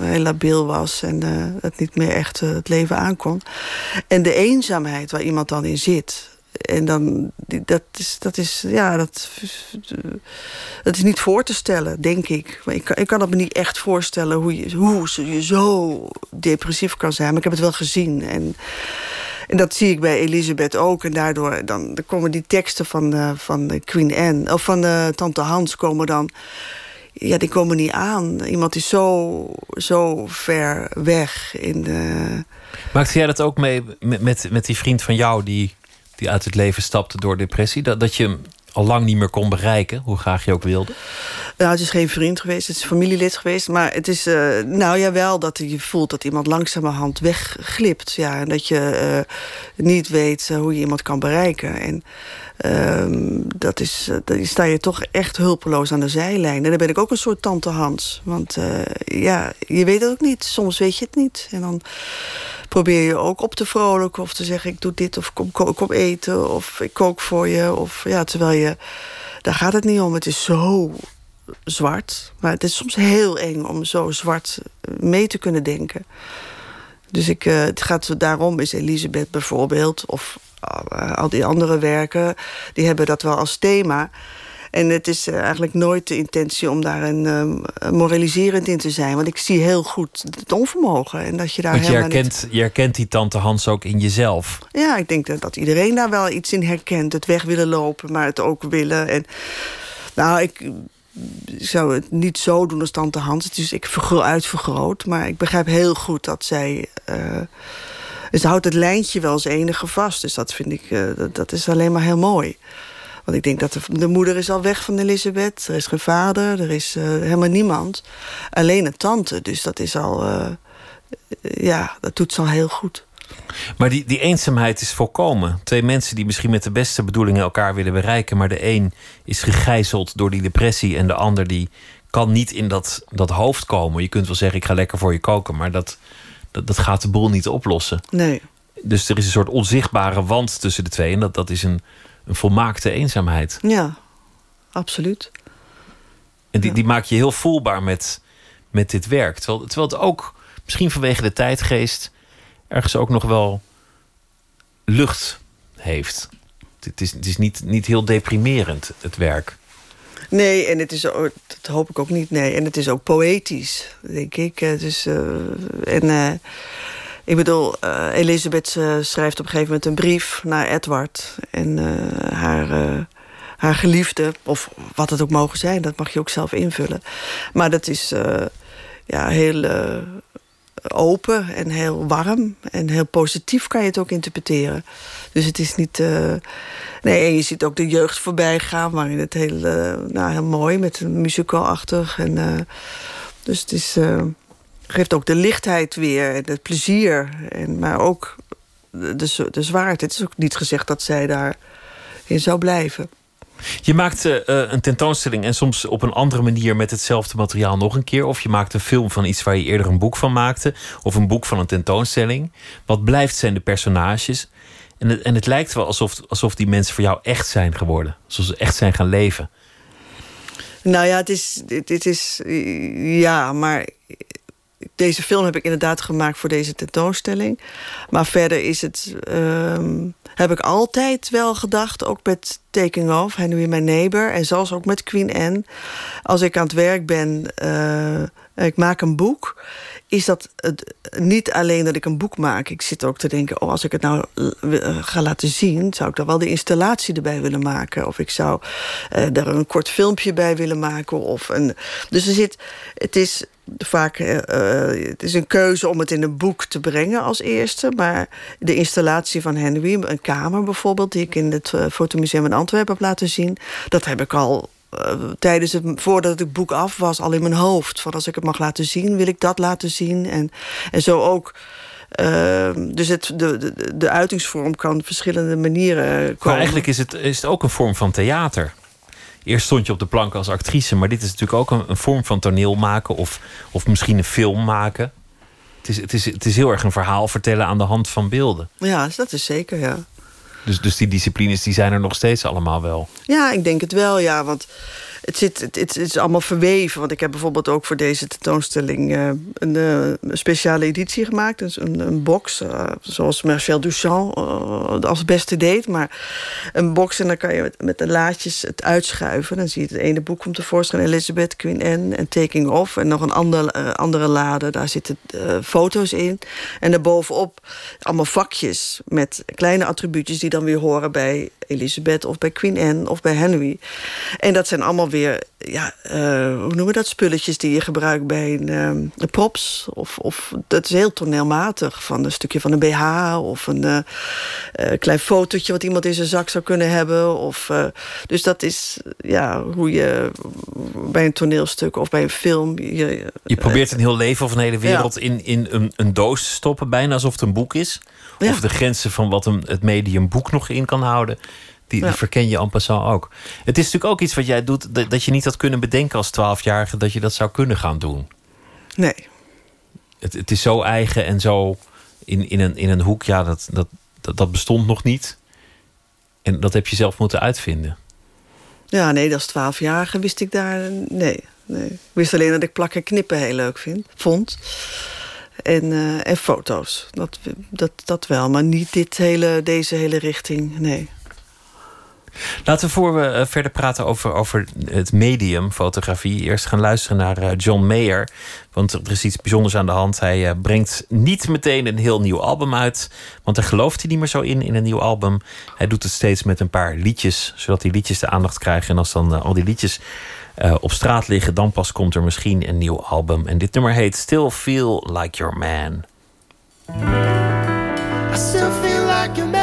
heel labiel was... en het niet meer echt het leven aankon. En de eenzaamheid waar iemand dan in zit en dan, dat is, dat is, ja, dat, dat is niet voor te stellen, denk ik. Ik kan, ik kan het me niet echt voorstellen hoe je, hoe je zo depressief kan zijn. Maar ik heb het wel gezien. En, en dat zie ik bij Elisabeth ook. En daardoor dan, komen die teksten van, uh, van Queen Anne, of van uh, Tante Hans komen dan ja, die komen niet aan. Iemand is zo, zo ver weg. In de... Maakte jij dat ook mee met, met, met die vriend van jou... die die uit het leven stapte door depressie. Dat, dat je hem al lang niet meer kon bereiken, hoe graag je ook wilde? Nou, het is geen vriend geweest, het is familielid geweest. Maar het is, uh, nou ja, wel dat je voelt dat iemand langzamerhand wegglipt. Ja, en dat je uh, niet weet uh, hoe je iemand kan bereiken. En uh, dat is, dan sta je toch echt hulpeloos aan de zijlijn. En dan ben ik ook een soort tante Hans. Want ja, je weet het ook niet. Soms weet je het niet. En dan probeer je ook op te vrolijken of te zeggen... ik doe dit of kom, kom, kom eten of ik kook voor je. Of, ja, terwijl je... Daar gaat het niet om. Het is zo zwart. Maar het is soms heel eng om zo zwart mee te kunnen denken. Dus ik, uh, het gaat daarom is Elisabeth bijvoorbeeld... of uh, al die andere werken, die hebben dat wel als thema... En het is eh, eigenlijk nooit de intentie om daar een uh, moraliserend in te zijn. Want ik zie heel goed het onvermogen. En dat je daar Want je herkent, je herkent die tante Hans ook in jezelf. Ja, ik denk dat, dat iedereen daar wel iets in herkent. Het weg willen lopen, maar het ook willen. En nou, ik zou het niet zo doen als tante Hans. Is ik uitvergroot. Maar ik begrijp heel goed dat zij... Uh, ze houdt het lijntje wel als enige vast. Dus dat vind ik, uh, dat, is alleen maar heel mooi. Want ik denk dat de, de, moeder is al weg van Elisabeth. Er is geen vader, er is uh, helemaal niemand. Alleen een tante, dus dat is al... Ja, dat doet ze al heel goed. Maar die, die eenzaamheid is volkomen. Twee mensen die misschien met de beste bedoelingen elkaar willen bereiken... maar de een is gegijzeld door die depressie... en de ander die kan niet in dat, dat hoofd komen. Je kunt wel zeggen, ik ga lekker voor je koken... maar dat, dat, dat gaat de boel niet oplossen. Nee. Dus er is een soort onzichtbare wand tussen de twee... en dat, dat is een een volmaakte eenzaamheid. Ja, absoluut. En die, die maak je heel voelbaar met, met dit werk. Terwijl, terwijl het ook, misschien vanwege de tijdgeest, ergens ook nog wel lucht heeft. Het is, het is niet, niet heel deprimerend, het werk. Nee, en het is dat hoop ik ook niet. Nee, en het is ook poëtisch, denk ik. Dus, uh, en uh, ik bedoel, uh, Elisabeth schrijft op een gegeven moment een brief naar Edward. En haar, haar geliefde, of wat het ook mogen zijn, dat mag je ook zelf invullen. Maar dat is ja, heel open en heel warm. En heel positief kan je het ook interpreteren. Dus het is niet... nee, en je ziet ook de jeugd voorbij gaan, waarin het heel, nou, heel mooi, met een musical-achtig. En, dus het is geeft ook de lichtheid weer en het plezier. En, maar ook de, de zwaarte. Het is ook niet gezegd dat zij daarin zou blijven. Je maakt eh, eh, een tentoonstelling en soms op een andere manier met hetzelfde materiaal nog een keer. Of je maakt een film van iets waar je eerder een boek van maakte. Of een boek van een tentoonstelling. Wat blijft zijn de personages. En het, en het lijkt wel alsof, alsof die mensen voor jou echt zijn geworden. Alsof ze echt zijn gaan leven. Nou ja, het is, het, is. Ja, maar. Deze film heb ik inderdaad gemaakt voor deze tentoonstelling. Maar verder is het. Ehm, heb ik altijd wel gedacht, ook met Taking Off, Henry My Neighbor... en zelfs ook met Queen Anne. Als ik aan het werk ben, uh, ik maak een boek is dat het, niet alleen dat ik een boek maak. Ik zit ook te denken, oh, als ik het nou eh, ga laten zien... zou ik daar wel de installatie erbij willen maken. Of ik zou uh, daar een kort filmpje bij willen maken. Of een, dus er zit, het is vaak uh, het is een keuze om het in een boek te brengen als eerste. Maar de installatie van Henry, een kamer bijvoorbeeld... die ik in het Fotomuseum in Antwerpen heb laten zien... dat heb ik al uh, tijdens het, voordat het boek af was, al in mijn hoofd. Van als ik het mag laten zien, wil ik dat laten zien. En, en zo ook. Uh, dus het, de, de, de uitingsvorm kan op verschillende manieren komen. Maar eigenlijk is het, is het ook een vorm van theater. Eerst stond je op de plank als actrice, maar dit is natuurlijk ook een, een vorm van toneel maken of, of misschien een film maken. Het is, het, is, het is heel erg een verhaal vertellen aan de hand van beelden. Ja, dat is zeker, ja. Dus, dus die disciplines die zijn er nog steeds allemaal wel. Ja, ik denk het wel, ja. Want het, zit, het, is allemaal verweven. Want ik heb bijvoorbeeld ook voor deze tentoonstelling uh, een, uh, speciale editie gemaakt. Dus een, een box, uh, zoals Marcel Duchamp als beste deed. Maar een box en dan kan je met, met de laadjes het uitschuiven. Dan zie je het ene boek komt tevoorschijn. Elizabeth, Queen Anne en Taking Off. En nog een ander, andere lade, daar zitten foto's in. En daarbovenop allemaal vakjes met kleine attribuutjes... die dan weer horen bij Elizabeth of bij Queen Anne of bij Henry. En dat zijn allemaal weer, ja, uh, hoe noemen we dat? Spulletjes die je gebruikt bij een, um, een props. Of, of dat is heel toneelmatig. Van een stukje van een BH of een uh, uh, klein fotootje wat iemand in zijn zak zou kunnen hebben. Of, dus dat is ja, hoe je bij een toneelstuk of bij een film. Je, je probeert een heel leven of een hele wereld in, in een, een doos te stoppen, bijna alsof het een boek is. Ja. Of de grenzen van wat een, het medium boek nog in kan houden. Die, die verken je en passant ook. Het is natuurlijk ook iets wat jij doet... dat, dat je niet had kunnen bedenken als twaalfjarige... dat je dat zou kunnen gaan doen. Nee. Het, het is zo eigen en zo in, in, een, in een hoek. Ja, dat, dat, dat, dat bestond nog niet. En dat heb je zelf moeten uitvinden. Ja, nee, als twaalfjarige wist ik daar... Nee, nee. Ik wist alleen dat ik plakken knippen heel leuk vind, vond. En, uh, en foto's. Dat, dat, dat wel, maar niet dit hele, deze hele richting, nee. Laten we voor we eh, verder praten over, over het medium fotografie... eerst gaan luisteren naar eh, John Mayer. Want er is iets bijzonders aan de hand. Hij brengt niet meteen een heel nieuw album uit... want daar gelooft hij niet meer zo in, in een nieuw album. Hij doet het steeds met een paar liedjes... zodat die liedjes de aandacht krijgen. En als dan al die liedjes uh, op straat liggen, dan pas komt er misschien een nieuw album. En dit nummer heet Still Feel Like Your Man. Still feel like your man.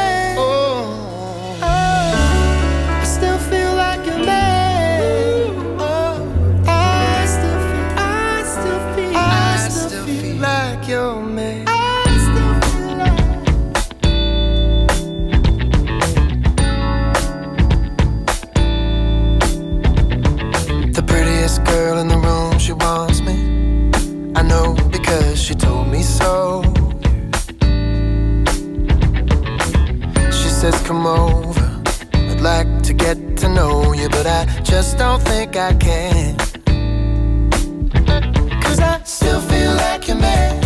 Come over. I'd like to get to know you, but I just don't think I can. Cause I still feel like your man.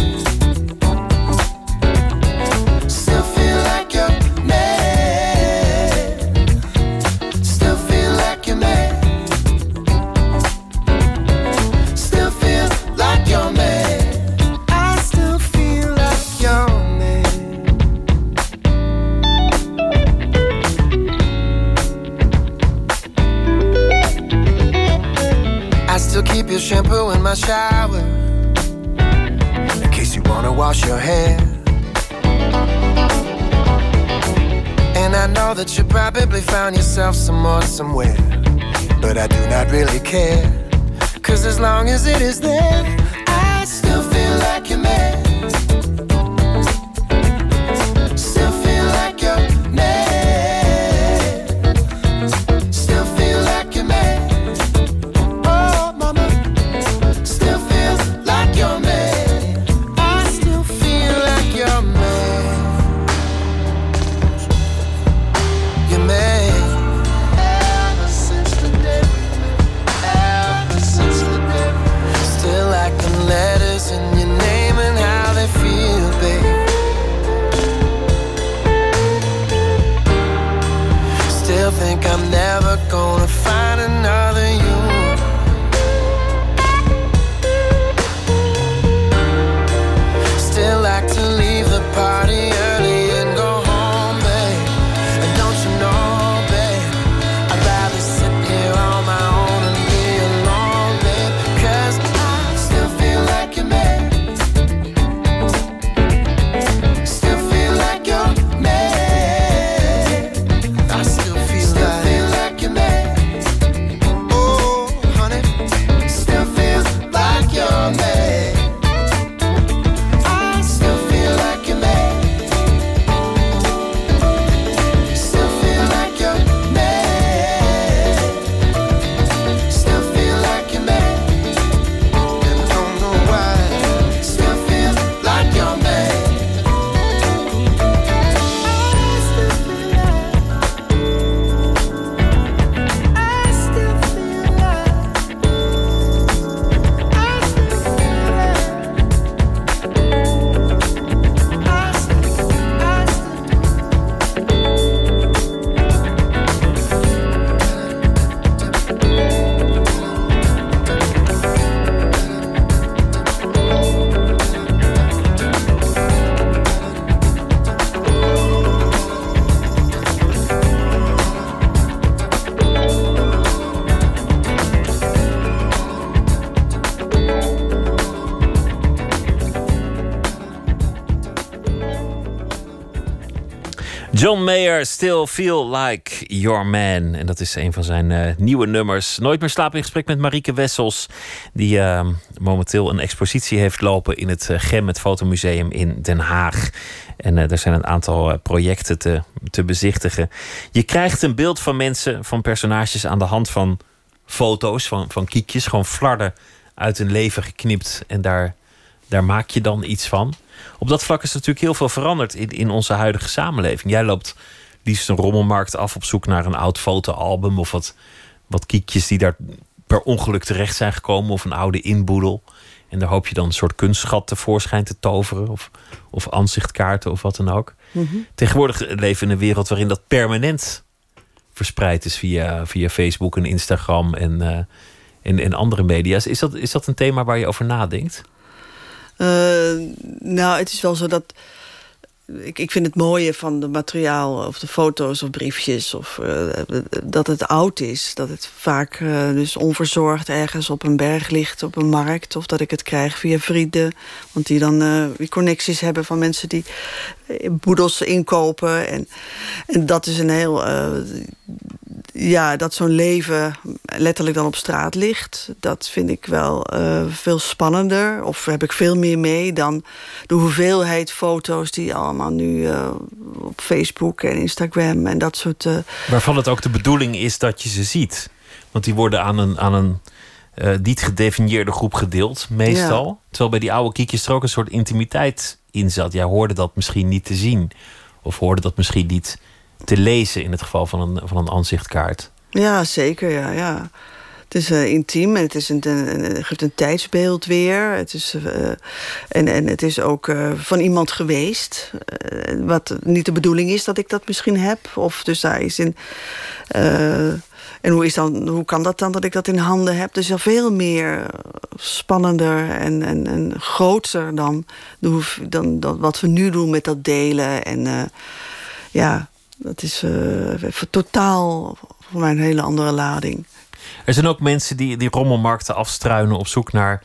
Shampoo in my shower in case you wanna wash your hair. And I know that you probably found yourself some more somewhere, but I do not really care. Cause as long as it is there, John Mayer, Still Feel Like Your Man. En dat is een van zijn eh, nieuwe nummers. Nooit meer slapen in gesprek met Marieke Wessels. Die eh, momenteel een expositie heeft lopen in het uh, Gem, het Fotomuseum in Den Haag. En er zijn een aantal projecten te, te bezichtigen. Je krijgt een beeld van mensen, van personages aan de hand van foto's, van, van kiekjes. Gewoon flarden uit hun leven geknipt. En daar, daar maak je dan iets van. Op dat vlak is natuurlijk heel veel veranderd in, in onze huidige samenleving. Jij loopt liefst een rommelmarkt af op zoek naar een oud fotoalbum of wat, wat kiekjes die daar per ongeluk terecht zijn gekomen of een oude inboedel. En daar hoop je dan een soort kunstschat tevoorschijn te toveren of, of aanzichtkaarten of wat dan ook. Tegenwoordig leven we in een wereld waarin dat permanent verspreid is via, via Facebook en Instagram en, eh, en, en andere media's. Is dat, is dat een thema waar je over nadenkt? Eh, nou, het is wel zo dat. Ik, ik vind het mooie van de materiaal, of de foto's of briefjes, of eh, dat het oud is. Dat het vaak eh, dus onverzorgd ergens op een berg ligt, op een markt. Of dat ik het krijg via vrienden. Want die dan connecties hebben van mensen die boedels inkopen. En, en dat is een heel ja, dat zo'n leven letterlijk dan op straat ligt... dat vind ik wel uh, veel spannender. Of heb ik veel meer mee dan de hoeveelheid foto's... die allemaal nu uh, op Facebook en Instagram en dat soort... Waarvan het ook de bedoeling is dat je ze ziet. Want die worden aan een, aan een niet gedefinieerde groep gedeeld, meestal. Ja. Terwijl bij die oude kiekjes er ook een soort intimiteit in zat. Jij hoorde dat misschien niet te zien. Of hoorde dat misschien niet te lezen in het geval van een, van een aanzichtkaart. Ja, zeker. Ja, ja. Het is uh, intiem en het, is een, een, geeft een tijdsbeeld weer. Het is, uh, en, en het is ook uh, van iemand geweest. wat niet de bedoeling is dat ik dat misschien heb. Of dus daar is in. en hoe, is dan, hoe kan dat dan dat ik dat in handen heb? Dus al veel meer spannender en, en, en groter dan, dan, dan wat we nu doen met dat delen. En ja, dat is totaal voor mij een hele andere lading. Er zijn ook mensen die, die rommelmarkten afstruinen op zoek naar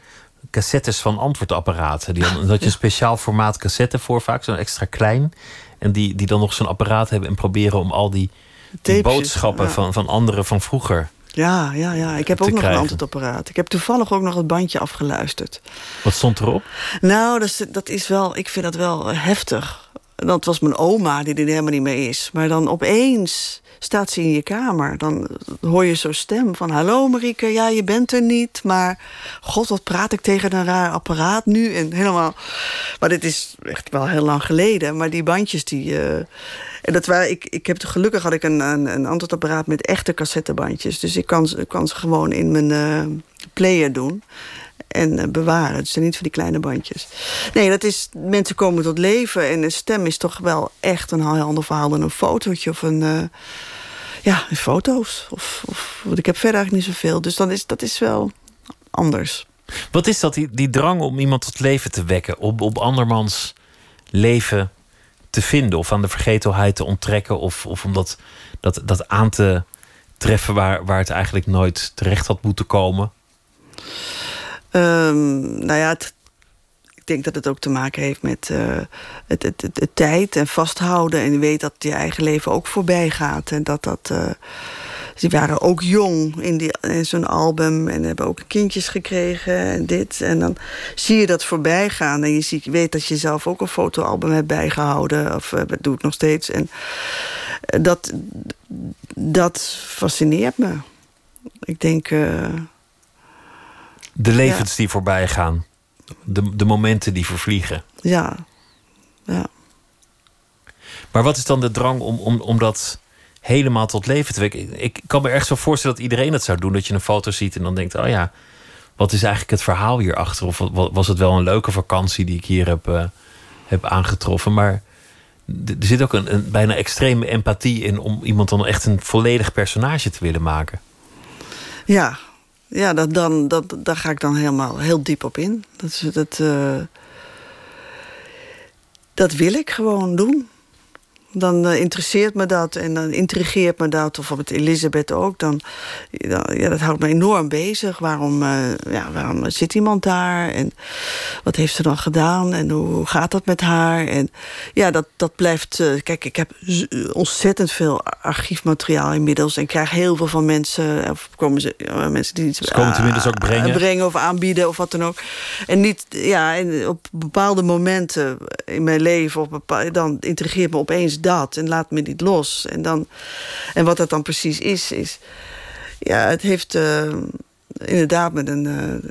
cassettes van antwoordapparaten. Die dan, [LAUGHS] dat je een speciaal formaat cassette voor, vaak zo'n extra klein. En die, die dan nog zo'n apparaat hebben en proberen om al die, die boodschappen ja. van, van anderen van vroeger. Ja, ja, ja. Ik heb ook nog krijgen. een antwoordapparaat. Ik heb toevallig ook nog het bandje afgeluisterd. Wat stond erop? Nou, dat is, dat is wel, ik vind dat wel heftig. Dat was mijn oma, die er helemaal niet mee is. Maar dan opeens staat ze in je kamer. Dan hoor je zo'n stem van... Hallo Marieke, ja, je bent er niet. Maar god, wat praat ik tegen een raar apparaat nu? En helemaal... Maar dit is echt wel heel lang geleden. Maar die bandjes, die... Uh... En dat waren, ik, ik heb, gelukkig had ik een, een, een antwoordapparaat met echte cassettebandjes. Dus ik kan, kan ze gewoon in mijn uh, player doen en uh, bewaren. Dus niet van die kleine bandjes. Nee, dat is, mensen komen tot leven en een stem is toch wel echt een heel ander verhaal dan een fotootje of een... Uh, Ja, foto's. Of, of, ik heb verder eigenlijk niet zoveel. Dus dan is, dat is wel anders. Wat is dat, die, die drang om iemand tot leven te wekken? Op, op andermans leven te vinden? Of aan de vergetelheid te onttrekken? Of, of om dat, dat, dat aan te treffen waar, waar het eigenlijk nooit terecht had moeten komen? Ehm, nou ja, ik denk dat het ook te maken heeft met uh, het, het, het, tijd en vasthouden. En weet dat je eigen leven ook voorbij gaat. En dat dat. Uh, ze waren ook jong in, die, in zo'n album en hebben ook kindjes gekregen en dit. En dan zie je dat voorbij gaan. En je, weet dat je zelf ook een fotoalbum hebt bijgehouden. Of dat doe ik nog steeds. En dat, dat fascineert me. Ik denk. De levens ja. die voorbij gaan. De, de momenten die vervliegen. Ja, ja. Maar wat is dan de drang om, om, om dat helemaal tot leven te wekken? Ik kan me erg zo voorstellen dat iedereen het zou doen. Dat je een foto ziet en dan denkt: oh ja, wat is eigenlijk het verhaal hierachter? Of was het wel een leuke vakantie die ik hier heb, uh, heb aangetroffen? Maar er zit ook een, een bijna extreme empathie in om iemand dan echt een volledig personage te willen maken. Ja, ja, dat, dan, dat, daar ga ik dan helemaal heel diep op in. Dat, dat, uh, dat wil ik gewoon doen. Dan uh, interesseert me dat en dan intrigeert me dat. Of met Elisabeth ook. Dan, ja, dat houdt me enorm bezig. Waarom, uh, ja, waarom zit iemand daar? En wat heeft ze dan gedaan? En hoe gaat dat met haar? En ja, dat, dat blijft... Uh, kijk, ik heb ontzettend veel archiefmateriaal inmiddels. En krijg heel veel van mensen... Of komen ze, mensen die iets ze komen inmiddels ook brengen. brengen of aanbieden of wat dan ook. En niet, ja, en op bepaalde momenten in mijn leven... Op bepaalde, dan intrigeert me opeens dat en laat me niet los. En, dan, en wat dat dan precies is, is... Ja, het heeft uh, inderdaad met een...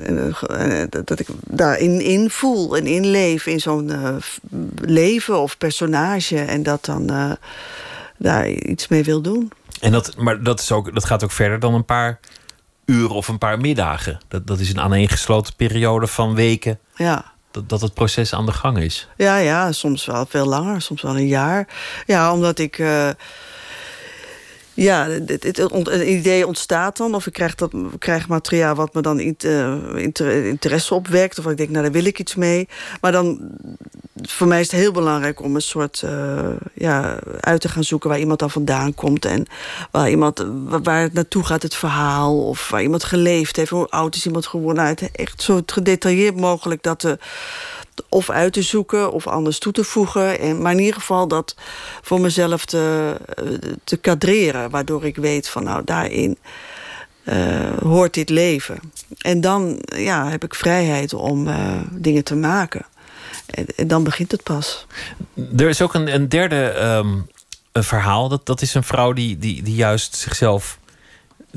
Uh, dat ik daarin in voel en inleef in zo'n uh, leven of personage... en dat dan daar iets mee wil doen. En dat, maar dat, is ook, dat gaat ook verder dan een paar uren of een paar middagen. Dat, dat is een aaneengesloten periode van weken. Ja dat, dat het proces aan de gang is. Ja, ja, soms wel veel langer, soms wel een jaar. Ja, omdat ik. Uh, ja, het, het, een idee ontstaat dan. Of ik krijg, dat, krijg materiaal wat me dan uh, interesse opwekt. Of ik denk, nou, daar wil ik iets mee. Maar dan, voor mij is het heel belangrijk om een soort... Uh, ja, uit te gaan zoeken waar iemand dan vandaan komt. En waar, iemand, waar het naartoe gaat, het verhaal. Of waar iemand geleefd heeft. Hoe oud is iemand geworden. Nou, echt zo gedetailleerd mogelijk dat de of uit te zoeken of anders toe te voegen. En, maar in ieder geval dat voor mezelf te, te kadreren. Waardoor ik weet van nou daarin uh, hoort dit leven. En dan ja, heb ik vrijheid om uh, dingen te maken. En, dan begint het pas. Er is ook een, een derde um, een verhaal. Dat, dat is een vrouw die, die, die juist zichzelf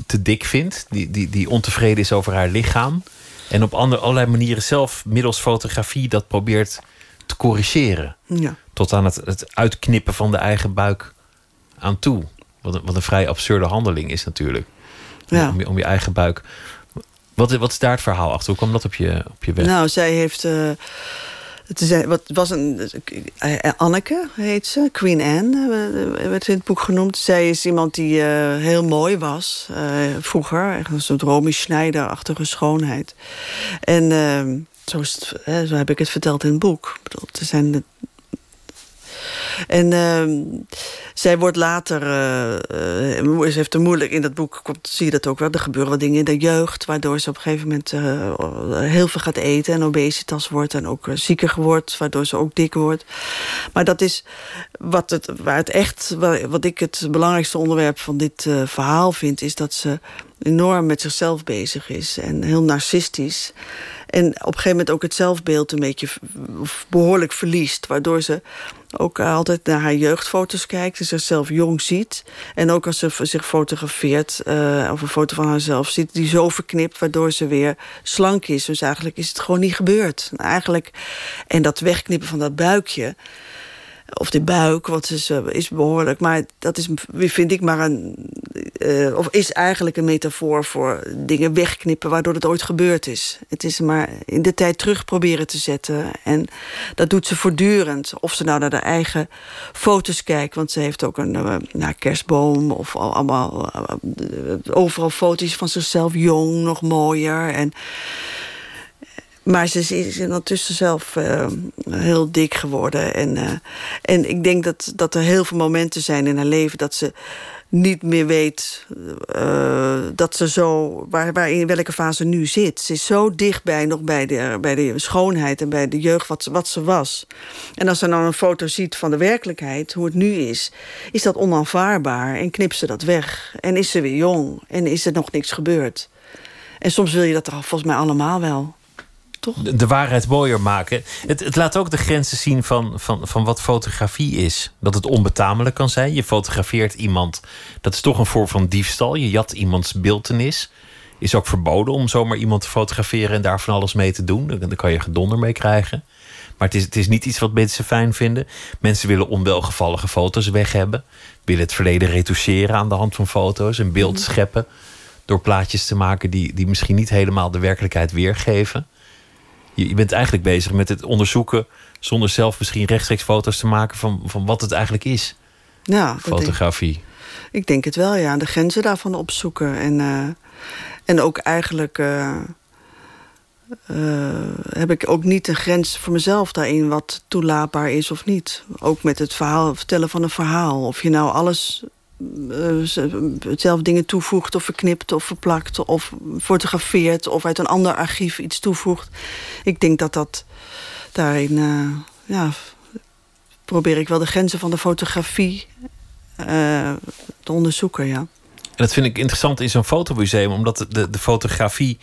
te dik vindt. Die, die, die ontevreden is over haar lichaam. En op andere, allerlei manieren zelf middels fotografie dat probeert te corrigeren. Ja. Tot aan het, het uitknippen van de eigen buik aan toe. Wat een, wat een vrij absurde handeling is natuurlijk. Ja. Om, je, om je eigen buik. Wat, wat is daar het verhaal achter? Hoe kwam dat op je, op je weg? Nou, zij heeft. Uh, het is, wat was een. Uh, Anneke heet ze, Queen Anne werd in het boek genoemd. Zij is iemand die uh, heel mooi was vroeger. Echt een soort Romy Schneider-achtige schoonheid. En ehm, zo, hè, zo heb ik het verteld in het boek. Ik bedoel, er zijn en uh, zij wordt later, uh, ze heeft er moeilijk, in dat boek komt, zie je dat ook wel, er gebeuren wat dingen in de jeugd, waardoor ze op een gegeven moment uh, heel veel gaat eten en obesitas wordt en ook zieker wordt, waardoor ze ook dik wordt. Maar dat is wat het, waar het echt, wat ik het belangrijkste onderwerp van dit verhaal vind, is dat ze enorm met zichzelf bezig is en heel narcistisch. En op een gegeven moment ook het zelfbeeld een beetje behoorlijk verliest. Waardoor ze ook altijd naar haar jeugdfoto's kijkt en zichzelf jong ziet. En ook als ze zich fotografeert uh, of een foto van haarzelf ziet... die zo verknipt, waardoor ze weer slank is. Dus eigenlijk is het gewoon niet gebeurd. Eigenlijk, en dat wegknippen van dat buikje... Of de buik, wat is, is behoorlijk. Maar dat is, vind ik, maar een, eh, of is eigenlijk een metafoor voor dingen wegknippen waardoor het ooit gebeurd is. Het is maar in de tijd terug proberen te zetten. En dat doet ze voortdurend. Of ze nou naar de eigen foto's kijkt, want ze heeft ook een uh, kerstboom of allemaal uh, overal foto's van zichzelf jong, nog mooier. En maar ze is ondertussen zelf uh, heel dik geworden. En, uh, en ik denk dat, dat er heel veel momenten zijn in haar leven... dat ze niet meer weet uh, dat ze zo, waar, waar in welke fase nu zit. Ze is zo dichtbij nog bij de, bij de schoonheid en bij de jeugd wat, wat ze was. En als ze dan een foto ziet van de werkelijkheid, hoe het nu is... is dat onaanvaardbaar en knipt ze dat weg. En is ze weer jong en is er nog niks gebeurd. En soms wil je dat toch volgens mij allemaal wel toch? De, waarheid mooier maken. Het, het, laat ook de grenzen zien van, van, van wat fotografie is. Dat het onbetamelijk kan zijn. Je fotografeert iemand. Dat is toch een vorm van diefstal. Je jat iemands beeldenis. Is ook verboden om zomaar iemand te fotograferen en daar van alles mee te doen. Daar kan je gedonder mee krijgen. Maar het is, het is niet iets wat mensen fijn vinden. Mensen willen onwelgevallige foto's weg hebben. Willen het verleden retoucheren aan de hand van foto's. Een beeld mhm. scheppen door plaatjes te maken die, die misschien niet helemaal de werkelijkheid weergeven je, bent eigenlijk bezig met het onderzoeken, zonder zelf misschien rechtstreeks foto's te maken van, van wat het eigenlijk is. Ja, fotografie. Denk, ik denk het wel, ja. De grenzen daarvan opzoeken. En, uh, en ook eigenlijk uh, uh, heb ik ook niet een grens voor mezelf daarin wat toelaatbaar is of niet. Ook met het verhaal, vertellen van een verhaal. Of je nou alles zelf dingen toevoegt of verknipt of verplakt of fotografeert of uit een ander archief iets toevoegt. Ik denk dat dat daarin, uh, ja, probeer ik wel de grenzen van de fotografie te onderzoeken, ja. En dat vind ik interessant in zo'n fotomuseum, omdat de, de fotografie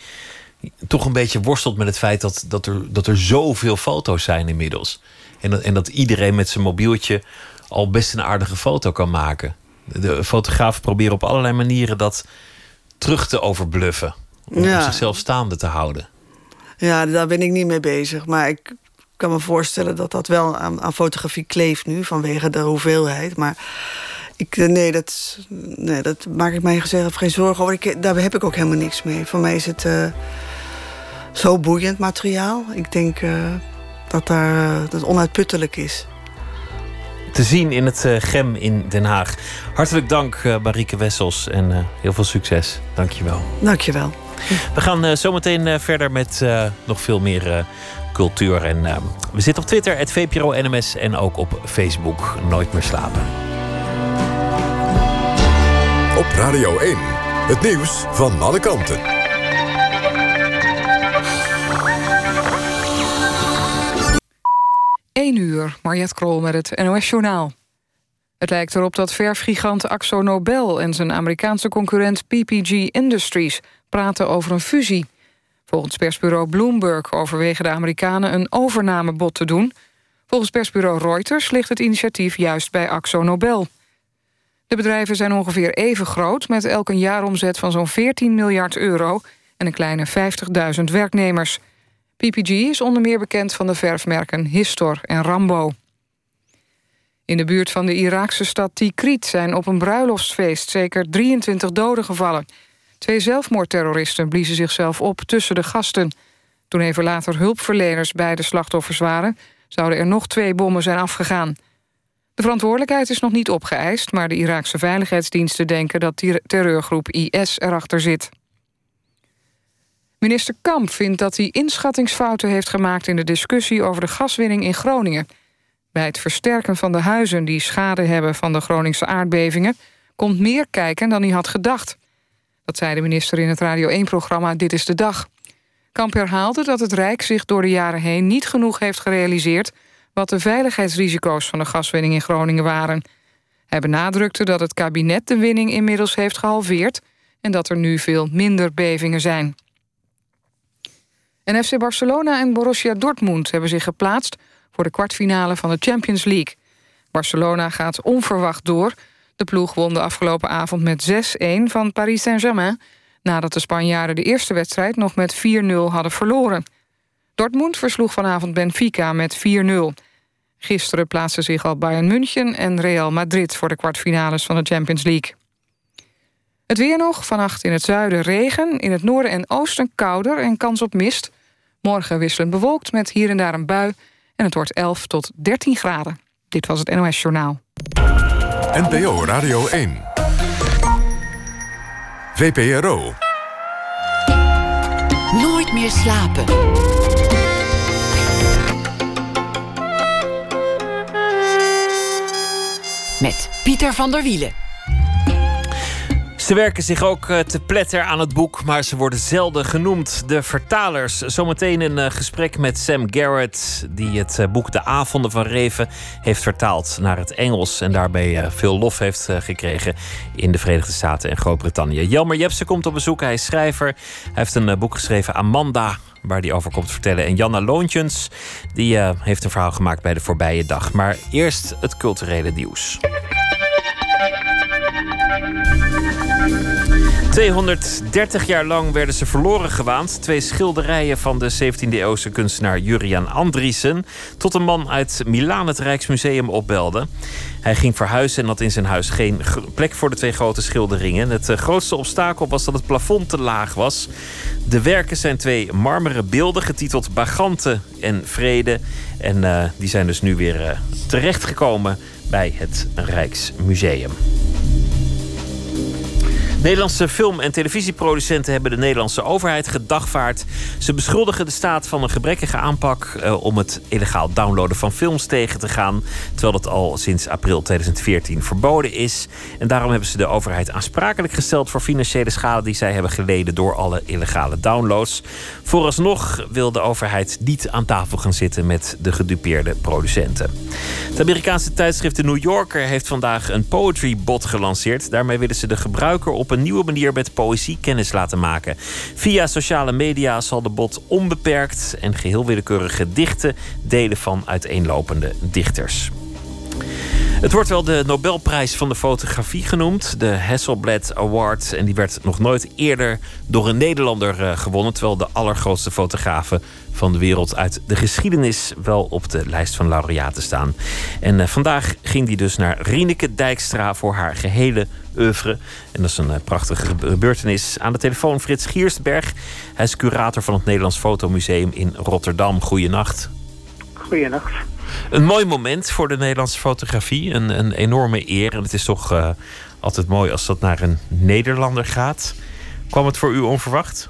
toch een beetje worstelt met het feit dat, dat, er, dat er zoveel foto's zijn inmiddels. En dat, en dat iedereen met zijn mobieltje al best een aardige foto kan maken de fotografen proberen op allerlei manieren dat terug te overbluffen. Om zichzelf staande te houden. Ja, daar ben ik niet mee bezig. Maar ik kan me voorstellen dat dat wel aan, aan fotografie kleeft nu vanwege de hoeveelheid. Maar ik, eh, nee, dat, nee, dat maak ik mij gezegd geen zorgen over. Ik, daar heb ik ook helemaal niks mee. Voor mij is het uh, zo boeiend materiaal. Ik denk uh, dat, daar, dat het onuitputtelijk is te zien in het uh, Gem in Den Haag. Hartelijk dank, uh, Marieke Wessels. En uh, heel veel succes. Dank je wel. Dank je wel. We gaan zometeen verder met nog veel meer cultuur. En we zitten op Twitter, het VPRO NMS. En ook op Facebook. Nooit meer slapen. Op Radio 1. Het nieuws van alle kanten. 1 uur, Mariette Krol met het NOS Journaal. Het lijkt erop dat verfgigant Axo Nobel en zijn Amerikaanse concurrent PPG Industries praten over een fusie. Volgens persbureau Bloomberg overwegen de Amerikanen een overnamebod te doen. Volgens persbureau Reuters ligt het initiatief juist bij Axo Nobel. De bedrijven zijn ongeveer even groot... met elk een jaaromzet van zo'n 14 miljard euro... en een kleine 50.000 werknemers. PPG is onder meer bekend van de verfmerken Histor en Rambo. In de buurt van de Iraakse stad Tikrit zijn op een bruiloftsfeest zeker 23 doden gevallen. Twee zelfmoordterroristen bliezen zichzelf op tussen de gasten. Toen even later hulpverleners bij de slachtoffers waren... zouden er nog twee bommen zijn afgegaan. De verantwoordelijkheid is nog niet opgeëist... maar de Iraakse veiligheidsdiensten denken dat terreurgroep IS erachter zit. Minister Kamp vindt dat hij inschattingsfouten heeft gemaakt... in de discussie over de gaswinning in Groningen. Bij het versterken van de huizen die schade hebben... van de Groningse aardbevingen... komt meer kijken dan hij had gedacht. Dat zei de minister in het Radio 1-programma Dit is de Dag. Kamp herhaalde dat het Rijk zich door de jaren heen... niet genoeg heeft gerealiseerd... wat de veiligheidsrisico's van de gaswinning in Groningen waren. Hij benadrukte dat het kabinet de winning inmiddels heeft gehalveerd... en dat er nu veel minder bevingen zijn. En FC Barcelona en Borussia Dortmund hebben zich geplaatst... voor de kwartfinale van de Champions League. Barcelona gaat onverwacht door. De ploeg won de afgelopen avond met 6-1 van Paris Saint-Germain... nadat de Spanjaarden de eerste wedstrijd nog met 4-0 hadden verloren. Dortmund versloeg vanavond Benfica met 4-0. Gisteren plaatsten zich al Bayern München en Real Madrid... voor de kwartfinales van de Champions League. Het weer nog, vannacht in het zuiden regen, in het noorden en oosten kouder en kans op mist. Morgen wisselend bewolkt met hier en daar een bui en het wordt 11 tot 13 graden. Dit was het NOS Journaal. NPO Radio 1. VPRO. Nooit meer slapen. Met Pieter van der Wielen. Ze werken zich ook eh, te pletter aan het boek, maar ze worden zelden genoemd. De vertalers. Zometeen een eh, gesprek met Sam Garrett, die het eh, boek De Avonden van Reven heeft vertaald naar het Engels. En daarbij veel lof heeft gekregen in de Verenigde Staten en Groot-Brittannië. Jelmer Jepsen komt op bezoek. Hij is schrijver. Hij heeft een boek geschreven, Amanda, waar hij over komt vertellen. En Janna Loontjens, die heeft een verhaal gemaakt bij de voorbije dag. Maar eerst het culturele nieuws. 230 jaar lang werden ze verloren gewaand. Twee schilderijen van de 17e-eeuwse kunstenaar Jurian Andriessen. Tot een man uit Milaan het Rijksmuseum opbelde. Hij ging verhuizen en had in zijn huis geen plek voor de twee grote schilderingen. Het eh, grootste obstakel was dat het plafond te laag was. De werken zijn twee marmeren beelden getiteld Bagante en Vrede. En uh, die zijn dus nu weer uh, terechtgekomen bij het Rijksmuseum. Nederlandse film- en televisieproducenten hebben de Nederlandse overheid gedagvaard. Ze beschuldigen de staat van een gebrekkige aanpak eh, om het illegaal downloaden van films tegen te gaan. Terwijl dat al sinds april 2014 verboden is. En daarom hebben ze de overheid aansprakelijk gesteld voor financiële schade die zij hebben geleden door alle illegale downloads. Vooralsnog wil de overheid niet aan tafel gaan zitten met de gedupeerde producenten. Het Amerikaanse tijdschrift The New Yorker heeft vandaag een poetry bot gelanceerd. Daarmee willen ze de gebruiker op een nieuwe manier met poëzie kennis laten maken. Via sociale media zal de bot onbeperkt en geheel willekeurige gedichten delen van uiteenlopende dichters. Het wordt wel de Nobelprijs van de fotografie genoemd, de Hasselblad Award. En die werd nog nooit eerder door een Nederlander eh, gewonnen. Terwijl de allergrootste fotografen van de wereld uit de geschiedenis wel op de lijst van laureaten staan. En uh, vandaag ging die dus naar Rieneke Dijkstra voor haar gehele oeuvre. En dat is een uh, prachtige gebeurtenis. Aan de telefoon Frits Giersberg. Hij is curator van het Nederlands Fotomuseum in Rotterdam. Goeienacht. Goeienacht. Een mooi moment voor de Nederlandse fotografie. Een, een enorme eer. En het is toch uh, altijd mooi als dat naar een Nederlander gaat. Kwam het voor u onverwacht?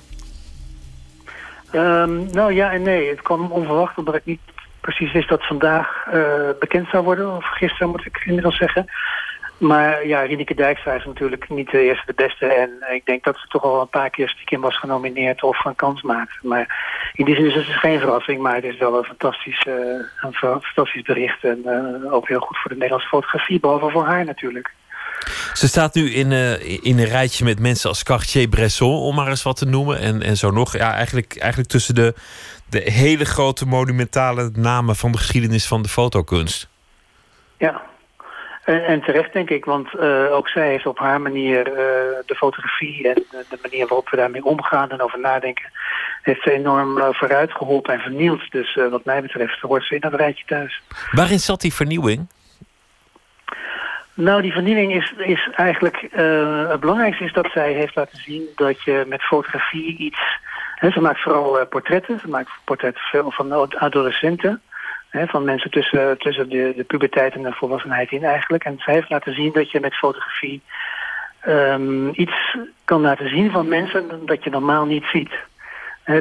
Um, nou ja en nee. Het kwam onverwacht omdat ik niet precies wist dat vandaag uh, bekend zou worden. Of gisteren moet ik inmiddels zeggen. Maar ja, Rieneke Dijkstra is natuurlijk niet de eerste de beste. En ik denk dat ze toch al een paar keer stiekem was genomineerd of een kans maakt. Maar in die zin is het dus geen verrassing. Maar het is wel een fantastisch, uh, een fantastisch bericht. En uh, ook heel goed voor de Nederlandse fotografie. Behalve voor haar natuurlijk. Ze staat nu in, uh, in een rijtje met mensen als Cartier-Bresson, om maar eens wat te noemen. En, en zo nog. Ja, eigenlijk, eigenlijk tussen de, de hele grote monumentale namen van de geschiedenis van de fotokunst. Ja, en, en, terecht denk ik, want uh, ook zij heeft op haar manier uh, de fotografie en de manier waarop we daarmee omgaan en over nadenken, heeft ze enorm uh, vooruit geholpen en vernieuwd. Dus wat mij betreft hoort ze in dat rijtje thuis. Waarin zat die vernieuwing? Nou, die vernieuwing is, is eigenlijk... het belangrijkste is dat zij heeft laten zien dat je met fotografie iets... Hè, ze maakt vooral portretten. Ze maakt portretten van adolescenten van mensen tussen, tussen de, de puberteit en de volwassenheid in eigenlijk. En zij heeft laten zien dat je met fotografie um, iets kan laten zien van mensen dat je normaal niet ziet.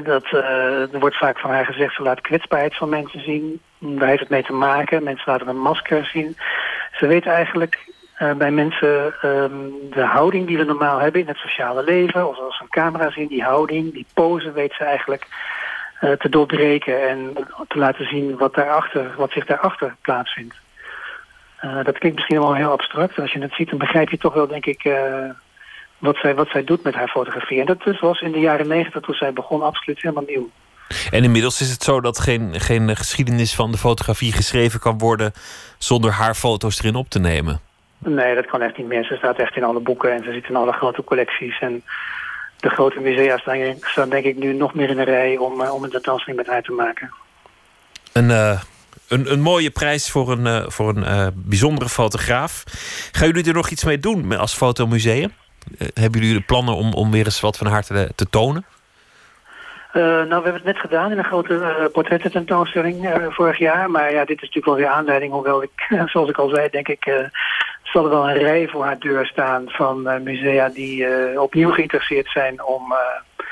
dat, uh, er wordt vaak van haar gezegd, ze laat kwetsbaarheid van mensen zien. Daar heeft het mee te maken. Mensen laten een masker zien. Ze weet eigenlijk uh, bij mensen um, de houding die we normaal hebben in het sociale leven. Of als ze een camera zien, die houding, die pose weet ze eigenlijk te doorbreken en te laten zien wat, daarachter, wat zich daarachter plaatsvindt. Uh, dat klinkt misschien wel heel abstract. Als je het ziet, dan begrijp je toch wel, denk ik, uh, wat, zij, wat zij doet met haar fotografie. En dat dus was in de jaren negentig, toen zij begon, absoluut helemaal nieuw. En inmiddels is het zo dat geen, geen geschiedenis van de fotografie geschreven kan worden zonder haar foto's erin op te nemen. Nee, dat kan echt niet meer. Ze staat echt in alle boeken en ze zit in alle grote collecties. En de grote musea staan, denk ik nu nog meer in de rij om, eh, om een tentoonstelling met haar te maken. Een, eh, een, een, mooie prijs voor een, eh, voor een bijzondere fotograaf. Gaan jullie er nog iets mee doen als fotomuseum? hebben jullie de plannen om, om weer eens wat van haar te, te tonen? nou, we hebben het net gedaan in een grote portrettententoonstelling vorig jaar. Maar ja, dit is natuurlijk wel weer aanleiding. Hoewel ik, [LAUGHS] zoals ik al zei, denk ik zal er wel een rij voor haar deur staan van eh, musea die eh, opnieuw geïnteresseerd zijn om, eh,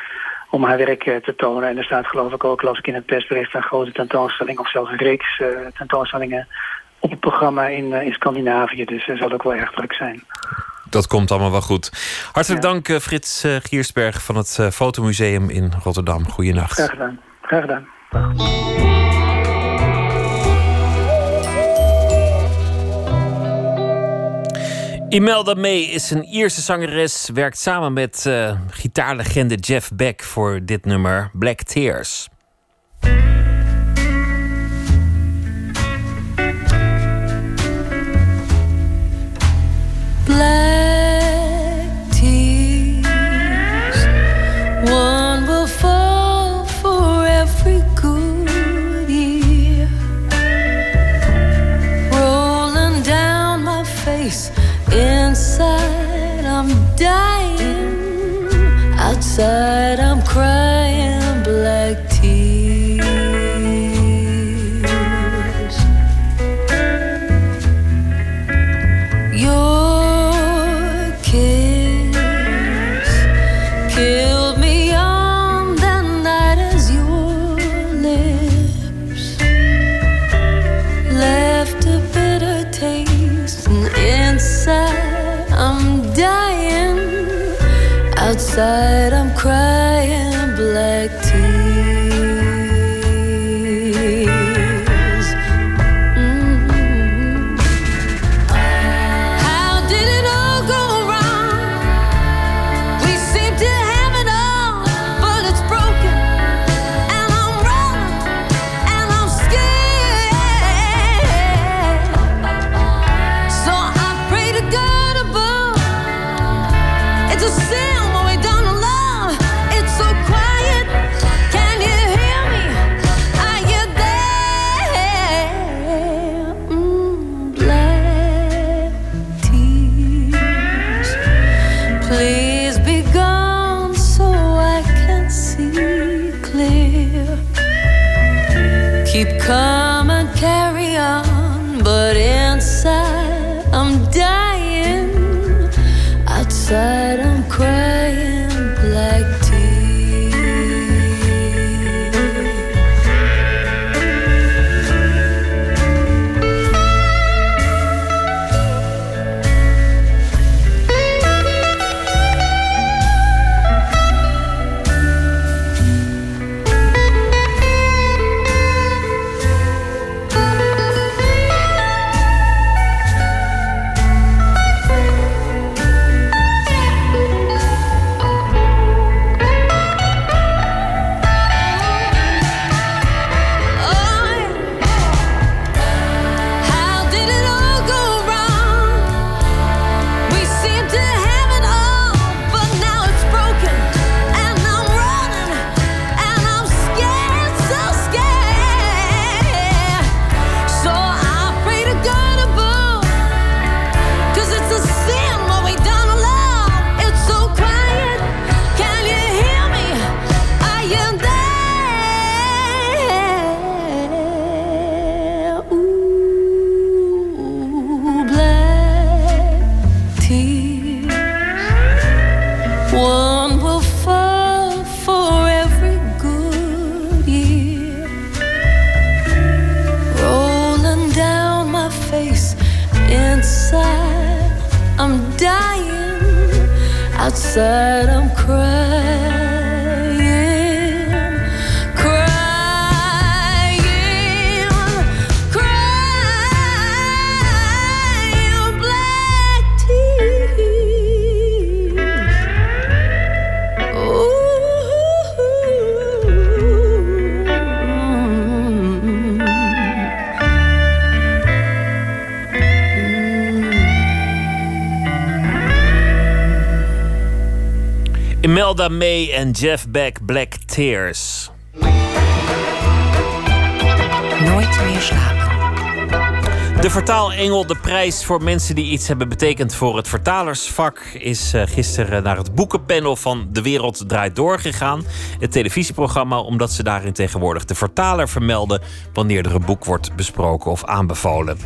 om haar werk te tonen. En er staat geloof ik ook, las ik in het persbericht, een grote tentoonstelling of zelfs een reeks tentoonstellingen op het programma in, in Scandinavië. Dus dat zal ook wel erg druk zijn dat komt allemaal wel goed. Hartelijk dank Frits Giersberg van het Fotomuseum in Rotterdam. Goeienacht. Graag gedaan. Graag gedaan. Imelda May is een Ierse zangeres, werkt samen met uh, gitaarlegende Jeff Beck voor dit nummer Black Tears. die. Alda May en Jeff Beck Black Tears. Nooit meer slapen. De vertaalengel, de prijs voor mensen die iets hebben betekend voor het vertalersvak, is eh, gisteren naar het boekenpanel van De Wereld Draait Door gegaan. Het televisieprogramma, omdat ze daarin tegenwoordig de vertaler vermelden wanneer er een boek wordt besproken of aanbevolen.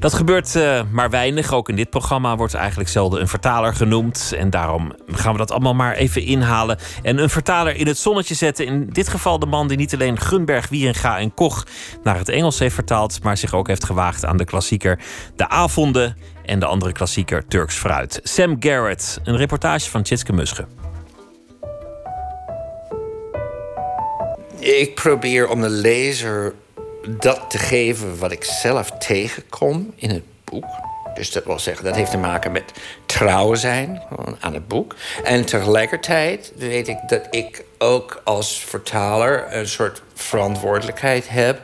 Dat gebeurt uh, maar weinig. Ook in dit programma wordt eigenlijk zelden een vertaler genoemd. En daarom gaan we dat allemaal maar even inhalen. En een vertaler in het zonnetje zetten. In dit geval de man die niet alleen Gunberg, Wieringa en Koch naar het Engels heeft vertaald, maar zich ook heeft gewaagd aan de klassieker De Avonden en de andere klassieker Turks Fruit. Sam Garrett, een reportage van Tjitske Musche. Ik probeer om de lezer dat te geven wat ik zelf tegenkom in het boek. Dus dat wil zeggen, dat heeft te maken met trouw zijn aan het boek. En tegelijkertijd weet ik dat ik ook als vertaler een soort verantwoordelijkheid heb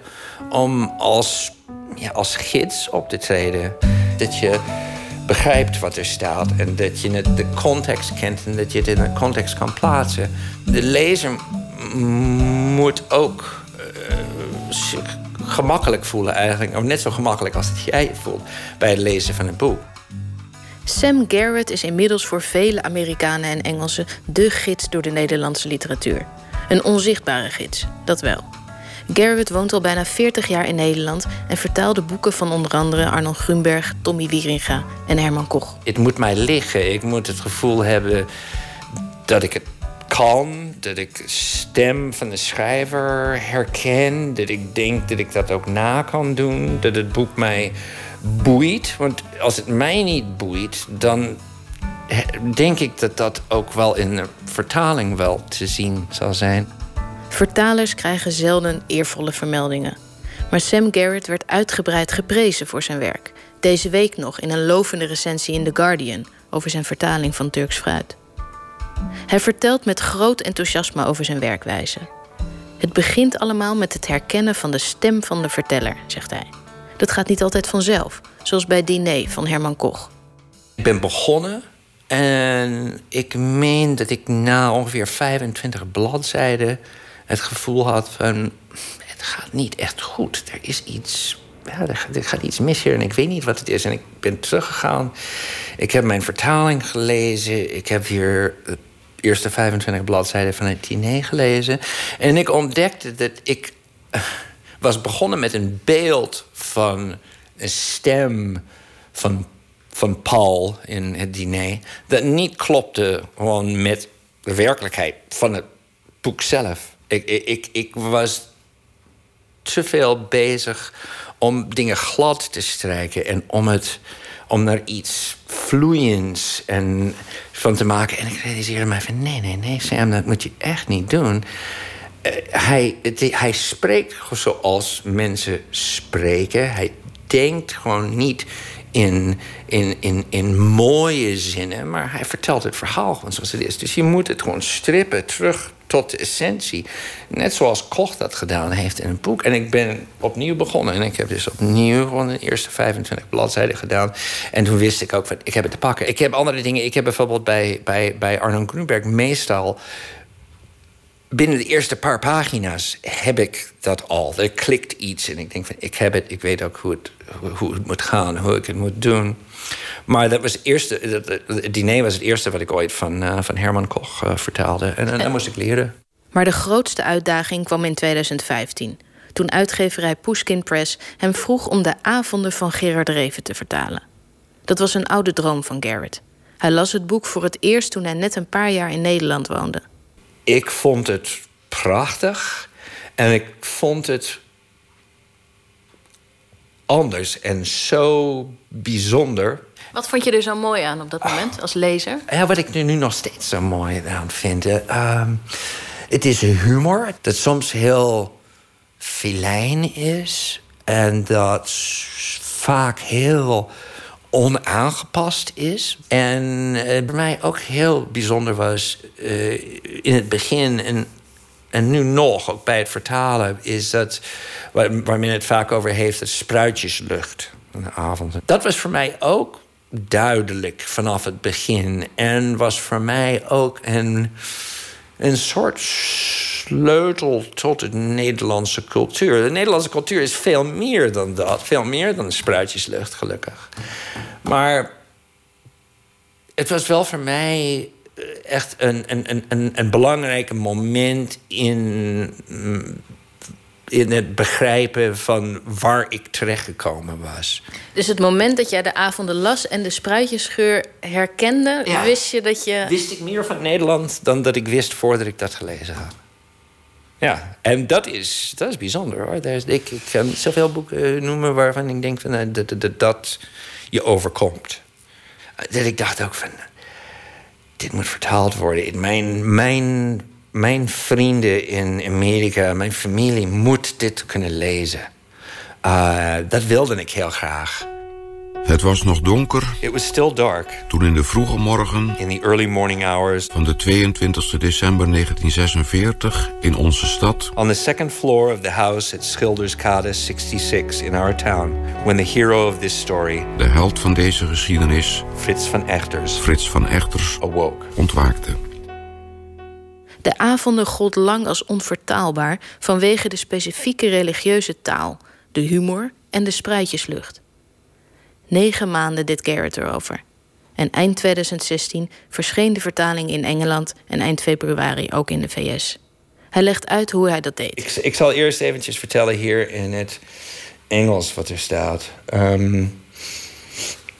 om als, ja, als gids op te treden. Dat je begrijpt wat er staat en dat je de context kent en dat je het in een context kan plaatsen. De lezer moet ook zich gemakkelijk voelen eigenlijk, of net zo gemakkelijk als dat jij voelt bij het lezen van een boek. Sam Garrett is inmiddels voor vele Amerikanen en Engelsen de gids door de Nederlandse literatuur. Een onzichtbare gids, dat wel. Garrett woont al bijna 40 jaar in Nederland en vertaalde boeken van onder andere Arnold Grunberg, Tommy Wieringa en Herman Koch. Het moet mij liggen. Ik moet het gevoel hebben dat ik het kan, dat ik de stem van de schrijver herken, dat ik denk dat ik dat ook na kan doen, dat het boek mij boeit. Want als het mij niet boeit, dan denk ik dat dat ook wel in de vertaling wel te zien zal zijn. Vertalers krijgen zelden eervolle vermeldingen. Maar Sam Garrett werd uitgebreid geprezen voor zijn werk. Deze week nog in een lovende recensie in The Guardian over zijn vertaling van Turks fruit. Hij vertelt met groot enthousiasme over zijn werkwijze. Het begint allemaal met het herkennen van de stem van de verteller, zegt hij. Dat gaat niet altijd vanzelf, zoals bij Diner van Herman Koch. Ik ben begonnen en ik meen dat ik na ongeveer 25 bladzijden het gevoel had van... het gaat niet echt goed. Er is iets... Ja, er, gaat iets mis hier en ik weet niet wat het is. En ik ben teruggegaan. Ik heb mijn vertaling gelezen. Ik heb hier eerste 25 bladzijden van het diner gelezen. En ik ontdekte dat ik eh, was begonnen met een beeld van een stem van, van Paul in het diner... dat niet klopte gewoon met de werkelijkheid van het boek zelf. Ik, ik, ik was te veel bezig om dingen glad te strijken en om, het, om er iets vloeiends en van te maken. En ik realiseerde mij van nee, nee, nee, Sam, dat moet je echt niet doen. Uh, hij, het, hij spreekt zoals mensen spreken. Hij denkt gewoon niet in, in, in, in mooie zinnen, maar hij vertelt het verhaal gewoon zoals het is. Dus je moet het gewoon strippen terug tot de essentie. Net zoals Koch dat gedaan heeft in een boek. En ik ben opnieuw begonnen. En ik heb dus opnieuw gewoon de eerste 25 bladzijden gedaan. En toen wist ik ook, van, ik heb het te pakken. Ik heb andere dingen. Ik heb bijvoorbeeld bij, bij, bij Arno Grunberg meestal... Binnen de eerste paar pagina's heb ik dat al. Er klikt iets en ik denk van, ik heb het. Ik weet ook hoe het, hoe het moet gaan, hoe ik het moet doen. Maar dat was het eerste, het diner was het eerste wat ik ooit van, uh, van Herman Koch uh, vertaalde. En, en dat moest ik leren. Maar de grootste uitdaging kwam in 2015. Toen uitgeverij Pushkin Press hem vroeg om de avonden van Gerard Reven te vertalen. Dat was een oude droom van Garrett. Hij las het boek voor het eerst toen hij net een paar jaar in Nederland woonde. Ik vond het prachtig en ik vond het anders en zo bijzonder. Wat vond je er zo mooi aan op dat moment als lezer? Ja, wat ik nu, nu nog steeds zo mooi aan vind. Uh, het is humor dat soms heel filijn is en dat vaak heel onaangepast is. En uh, bij mij ook heel bijzonder was uh, in het begin en, en nu nog, ook bij het vertalen, is dat waar, men het vaak over heeft, het spruitjeslucht. De avond. Dat was voor mij ook duidelijk vanaf het begin. En was voor mij ook een, een soort sleutel tot de Nederlandse cultuur. De Nederlandse cultuur is veel meer dan dat. Veel meer dan spruitjeslucht, gelukkig. Maar het was wel voor mij echt een, een, een, een belangrijk moment in, mm, in het begrijpen van waar ik terechtgekomen was. Dus het moment dat jij de avonden las en de spruitjesgeur herkende, Ja. wist je dat je. Wist ik meer van Nederland dan dat ik wist voordat ik dat gelezen had. Ja, en dat is, dat is bijzonder hoor. Daar is, ik, ik kan niet zoveel boeken noemen waarvan ik denk van, dat, dat, dat, dat je overkomt. Dat ik dacht ook van, dit moet vertaald worden. Mijn, vrienden in Amerika, mijn familie moet dit kunnen lezen. Uh, dat wilde ik heel graag. Het was nog donker It was still dark toen in de vroege morgen in the early morning hours van de 22 december 1946 in onze stad on the second floor of the house at Schilderskade 66 in our town when the hero of this story, de held van deze geschiedenis, Frits van Echters, Frits van Echters, awoke. ontwaakte. De avonden gold lang als onvertaalbaar vanwege de specifieke religieuze taal, de humor en de spruitjeslucht. Negen maanden dit Garrett erover. En eind 2016 verscheen de vertaling in Engeland en eind februari ook in de VS. Hij legt uit hoe hij dat deed. Ik, ik zal eerst eventjes vertellen hier in het Engels wat er staat. Ehm,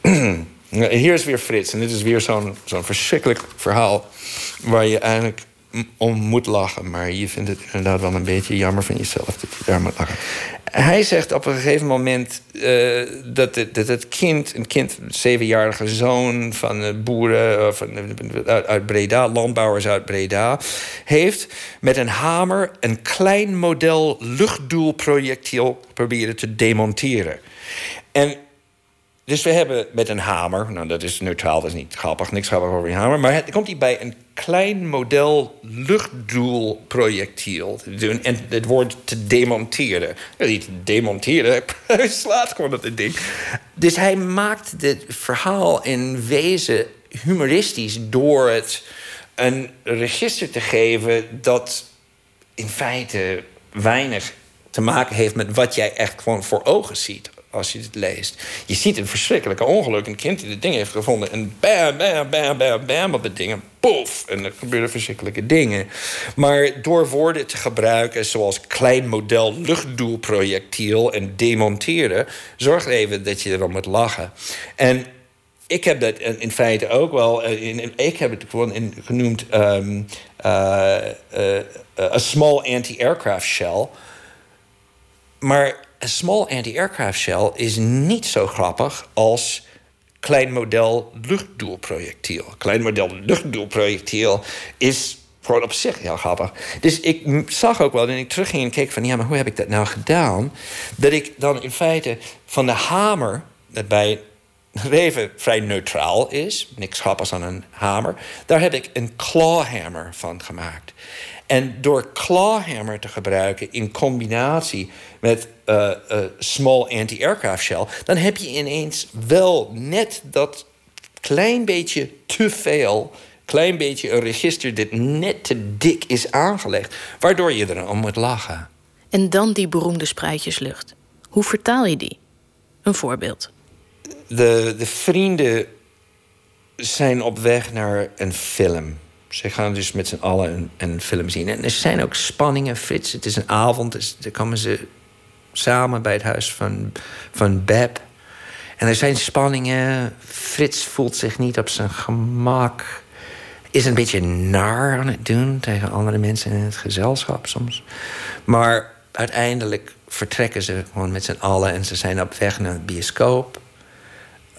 [CLEARS THROAT] hier is weer Frits. En dit is weer zo'n zo'n verschrikkelijk verhaal... waar je eigenlijk om moet lachen. Maar je vindt het inderdaad wel een beetje jammer van jezelf... dat je daar moet lachen. Hij zegt op een gegeven moment eh, dat, het, dat het kind... een kind, een zevenjarige zoon van boeren... uit, uit Breda, landbouwers uit Breda... heeft met een hamer een klein model luchtdoelprojectiel proberen te demonteren. En dus we hebben met een hamer, nou dat is neutraal, dat is niet grappig, niks grappig over een hamer, maar het komt hij bij een klein model luchtdoelprojectiel doen en het woord te demonteren. Niet te demonteren, [LAUGHS] hij slaat gewoon op het ding. Dus hij maakt het verhaal in wezen humoristisch door het een register te geven dat in feite weinig te maken heeft met wat jij echt gewoon voor ogen ziet als je het leest. Je ziet een verschrikkelijke ongeluk. Een kind die het ding heeft gevonden. En bam, bam, bam, bam, bam op het ding. En. En er gebeuren verschrikkelijke dingen. Maar door woorden te gebruiken zoals klein model luchtdoelprojectiel en demonteren... zorgt even dat je erom moet lachen. En ik heb dat in feite ook wel. eh, In, ik heb het gewoon in, genoemd. eh, a small anti-aircraft shell. Maar een small anti-aircraft shell is niet zo grappig als klein model luchtdoelprojectiel. Klein model luchtdoelprojectiel is gewoon op zich heel grappig. Dus ik zag ook wel, en ik terugging en keek van... ja, maar hoe heb ik dat nou gedaan? Dat ik dan in feite van de hamer... dat bij [LAUGHS] Reven vrij neutraal is, niks grappigs aan een hamer... daar heb ik een clawhammer van gemaakt. En door clawhammer te gebruiken in combinatie met eh, small anti-aircraft shell... dan heb je ineens wel net dat klein beetje te veel... klein beetje een register dat net te dik is aangelegd... waardoor je er om moet lachen. En dan die beroemde spruitjeslucht. Hoe vertaal je die? Een voorbeeld. de, de vrienden zijn op weg naar een film. Ze gaan dus met z'n allen een, een film zien. En er zijn ook spanningen, Frits. Het is een avond, dus dan komen ze samen bij het huis van, van Beb. En er zijn spanningen. Frits voelt zich niet op zijn gemak. Is een beetje naar aan het doen tegen andere mensen in het gezelschap soms. Maar uiteindelijk vertrekken ze gewoon met z'n allen en ze zijn op weg naar het bioscoop.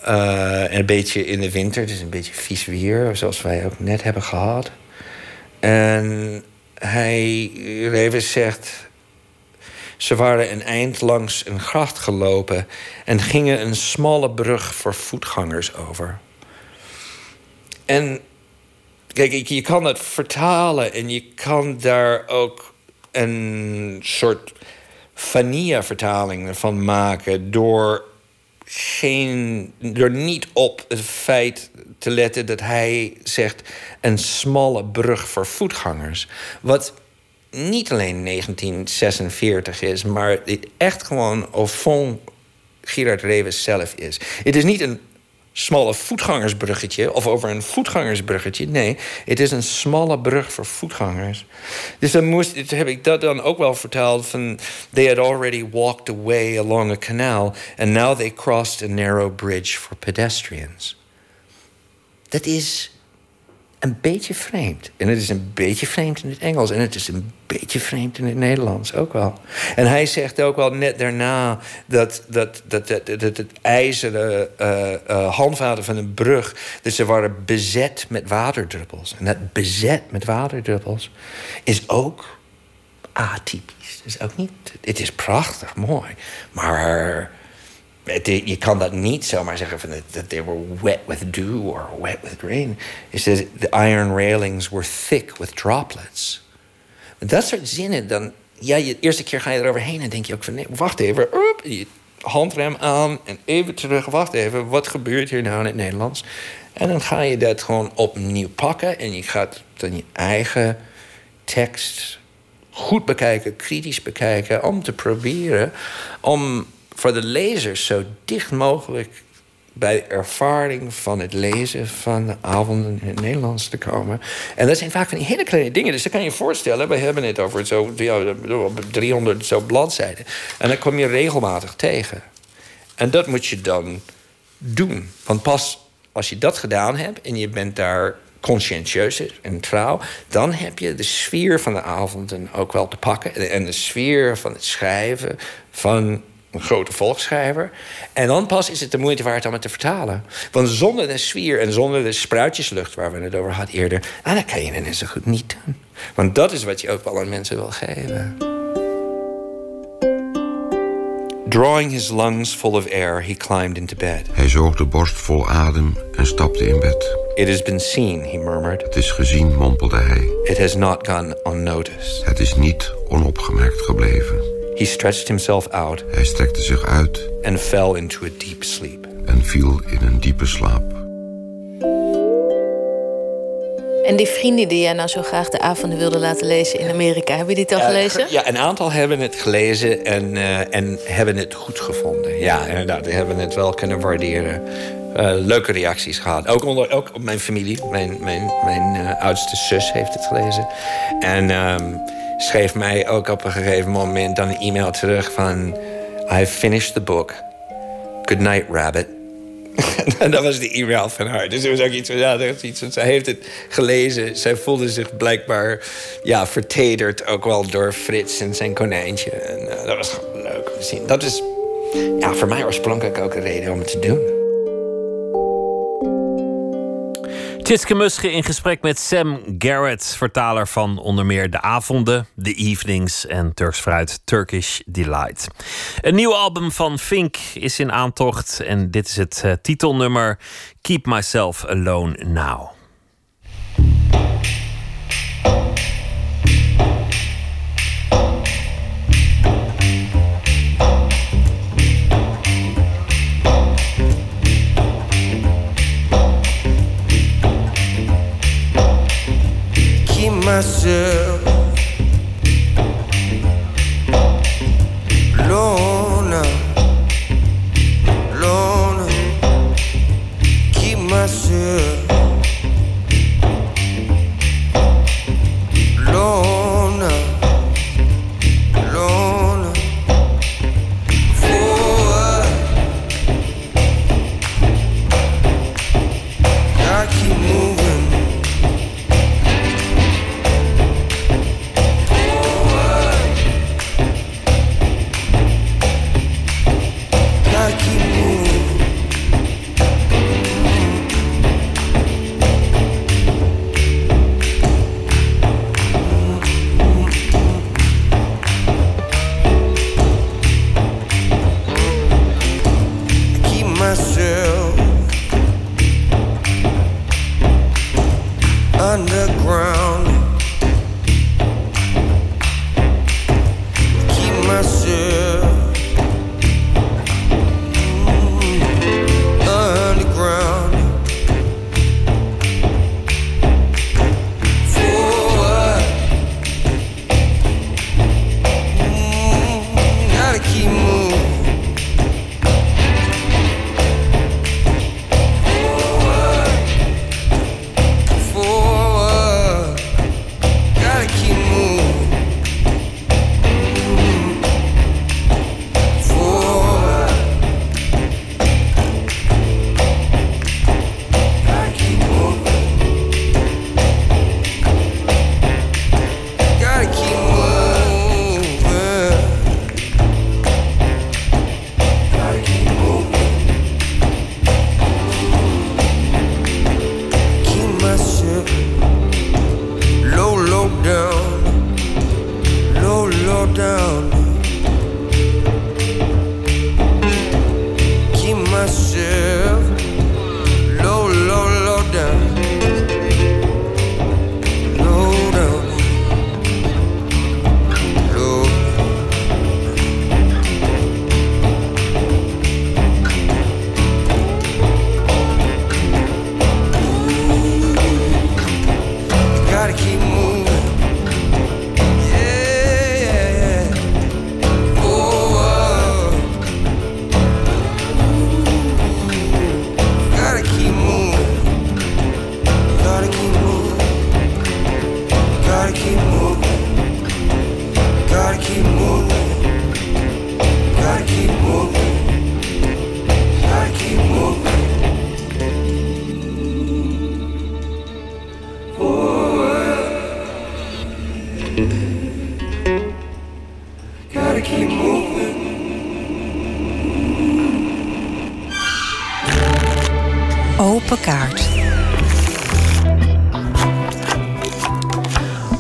En een beetje in de winter, dus een beetje vies weer, zoals wij ook net hebben gehad. En hij, Revers zegt. Ze waren een eind langs een gracht gelopen en gingen een smalle brug voor voetgangers over. En kijk, je kan het vertalen en je kan daar ook een soort vanilla-vertaling van maken door geen, door niet op het feit te letten dat hij zegt een smalle brug voor voetgangers. Wat niet alleen 1946 is, maar echt gewoon au fond Gerard Reeves zelf is. Het is niet een smalle voetgangersbruggetje of over een voetgangersbruggetje. Nee, het is een smalle brug voor voetgangers. Dus dan moest, heb ik dat dan ook wel verteld van... they had already walked away along a canal... and now they crossed a narrow bridge for pedestrians. Dat is een beetje vreemd. En het is een beetje vreemd in het Engels. En het is een beetje vreemd in het Nederlands ook wel. En hij zegt ook wel net daarna dat, dat, dat, dat, dat het ijzeren uh, uh, handvaten van een brug... dus ze waren bezet met waterdruppels. En dat bezet met waterdruppels is ook atypisch. Is ook niet... Het is prachtig, mooi. Maar je kan dat niet zomaar zeggen van dat they were wet with dew or wet with rain. He says the iron railings were thick with droplets. Dat soort zinnen, dan, ja, de eerste keer ga je eroverheen en denk je ook van nee, wacht even, je handrem aan en even terug, wacht even, wat gebeurt hier nou in het Nederlands? En dan ga je dat gewoon opnieuw pakken en je gaat dan je eigen tekst goed bekijken, kritisch bekijken, om te proberen om voor de lezer zo dicht mogelijk bij de ervaring van het lezen van de avonden in het Nederlands te komen. En dat zijn vaak van die hele kleine dingen. Dus dan kan je je voorstellen, we hebben het over zo, ja, 300 zo bladzijden. En dan kom je regelmatig tegen. En dat moet je dan doen. Want pas als je dat gedaan hebt en je bent daar conscientieus en trouw, dan heb je de sfeer van de avonden ook wel te pakken. En de sfeer van het schrijven van een grote volksschrijver. En dan pas is het de moeite waard om het te vertalen. Want zonder de sfeer en zonder de spruitjeslucht waar we het over hadden eerder, ah, dan kan je net zo goed niet doen. Want dat is wat je ook wel aan mensen wil geven. Drawing his lungs full of air, he climbed into bed. Hij zoog de borst vol adem en stapte in bed. It has been seen, he murmured. Het is gezien, mompelde hij. It has not gone unnoticed. Het is niet onopgemerkt gebleven. He stretched himself out. Hij strekte zich uit. And fell into a deep sleep. En viel in een diepe slaap. En die vrienden die jij nou zo graag de avonden wilde laten lezen in Amerika, hebben die het al gelezen? Ja, een aantal hebben het gelezen en, uh, en hebben het goed gevonden. Ja, inderdaad, die hebben het wel kunnen waarderen. Uh, leuke reacties gehad. Ook, onder, ook op mijn familie. Mijn, mijn, mijn uh, oudste zus heeft het gelezen. En um, schreef mij ook op een gegeven moment dan een e-mail terug van... I finished the book. Good night, rabbit. [LAUGHS] en dat was de e-mail van haar. Dus er was ook iets van, ja, iets van, zij heeft het gelezen. Zij voelde zich blijkbaar ja, vertederd ook wel door Frits en zijn konijntje. En uh, dat was gewoon leuk om te zien. Dat is ja, voor mij oorspronkelijk ook een reden om het te doen. Tjitske Musche in gesprek met Sam Garrett, vertaler van onder meer De Avonden, The Evenings en Turks Fruit Turkish Delight. Een nieuw album van Fink is in aantocht en dit is het uh, titelnummer Keep Myself Alone Now. Myself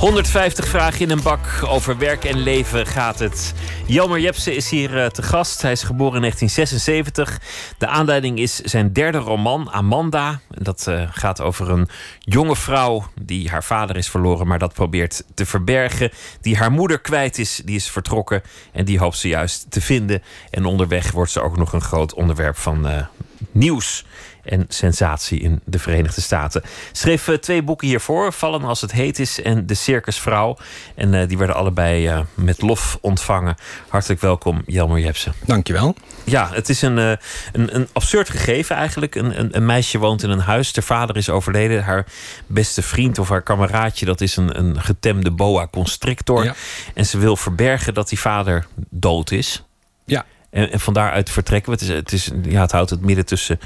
150 vragen in een bak. Over werk en leven gaat het. Jelmer Jepsen is hier eh, te gast. Hij is geboren in 1976. De aanleiding is zijn derde roman, Amanda. Dat eh, gaat over een jonge vrouw die haar vader is verloren, maar dat probeert te verbergen. Die haar moeder kwijt is, die is vertrokken en die hoopt ze juist te vinden. En onderweg wordt ze ook nog een groot onderwerp van eh, nieuws en sensatie in de Verenigde Staten. Schreef eh, twee boeken hiervoor, Vallen als het heet is en De Circusvrouw. En eh, die werden allebei eh, met lof ontvangen. Hartelijk welkom, Jelmer Jepsen. Dankjewel. Ja, het is een, een, een absurd gegeven eigenlijk. Een, een, een meisje woont in een huis. De vader is overleden. Haar beste vriend of haar kameraadje... dat is een, een getemde boa constrictor. Ja. En ze wil verbergen dat die vader dood is. Ja. En, en van daaruit vertrekken we. Het, is, het, is, ja, het houdt het midden tussen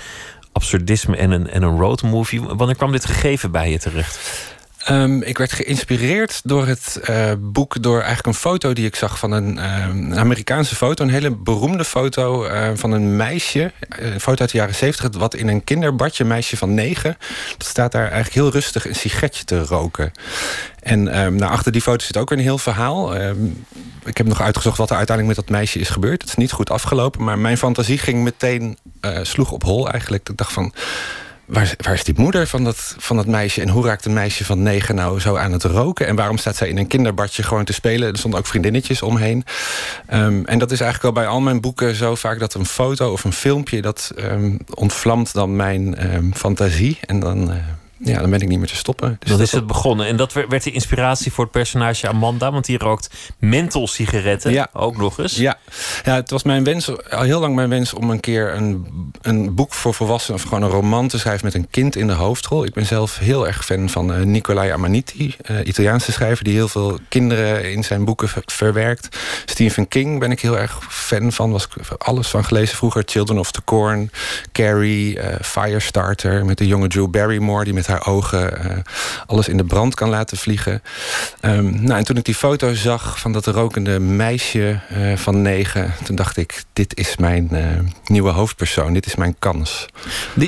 absurdisme en een, en een roadmovie. Wanneer kwam dit gegeven bij je terecht? Ehm, ik werd geïnspireerd door het eh, boek, door eigenlijk een foto die ik zag van een, ehm, Amerikaanse foto. Een hele beroemde foto eh, van een meisje. Een foto uit de jaren zeventig, wat in een kinderbadje, meisje van negen. Dat staat daar eigenlijk heel rustig een sigaretje te roken. En ehm, nou, achter die foto zit ook weer een heel verhaal. Ehm, ik heb nog uitgezocht wat er uiteindelijk met dat meisje is gebeurd. Het is niet goed afgelopen, maar mijn fantasie ging meteen, eh, sloeg op hol eigenlijk. Ik dacht van, waar, waar is die moeder van dat, van dat meisje? En hoe raakt een meisje van negen nou zo aan het roken? En waarom staat zij in een kinderbadje gewoon te spelen? Er stonden ook vriendinnetjes omheen. Ehm, en dat is eigenlijk al bij al mijn boeken zo vaak dat een foto of een filmpje... dat ehm, ontvlamt dan mijn ehm, fantasie. En dan, eh, ja, dan ben ik niet meer te stoppen. Dus dat is het begonnen. En dat werd de inspiratie voor het personage Amanda. Want die rookt menthol-sigaretten. Ja. Ook nog eens. Ja. ja, het was mijn wens, al heel lang mijn wens om een keer een, een boek voor volwassenen of gewoon een roman te schrijven met een kind in de hoofdrol. Ik ben zelf heel erg fan van eh, Nicolai Amaniti, eh, Italiaanse schrijver die heel veel kinderen in zijn boeken ver- verwerkt. Stephen King ben ik heel erg fan van, was ik alles van gelezen vroeger. Children of the Corn, Carrie, eh, Firestarter met de jonge Drew Barrymore die met haar ogen eh, alles in de brand kan laten vliegen. Ehm, nou, en toen ik die foto zag van dat rokende meisje eh, van negen, toen dacht ik: dit is mijn eh, nieuwe hoofdpersoon, dit is mijn kans.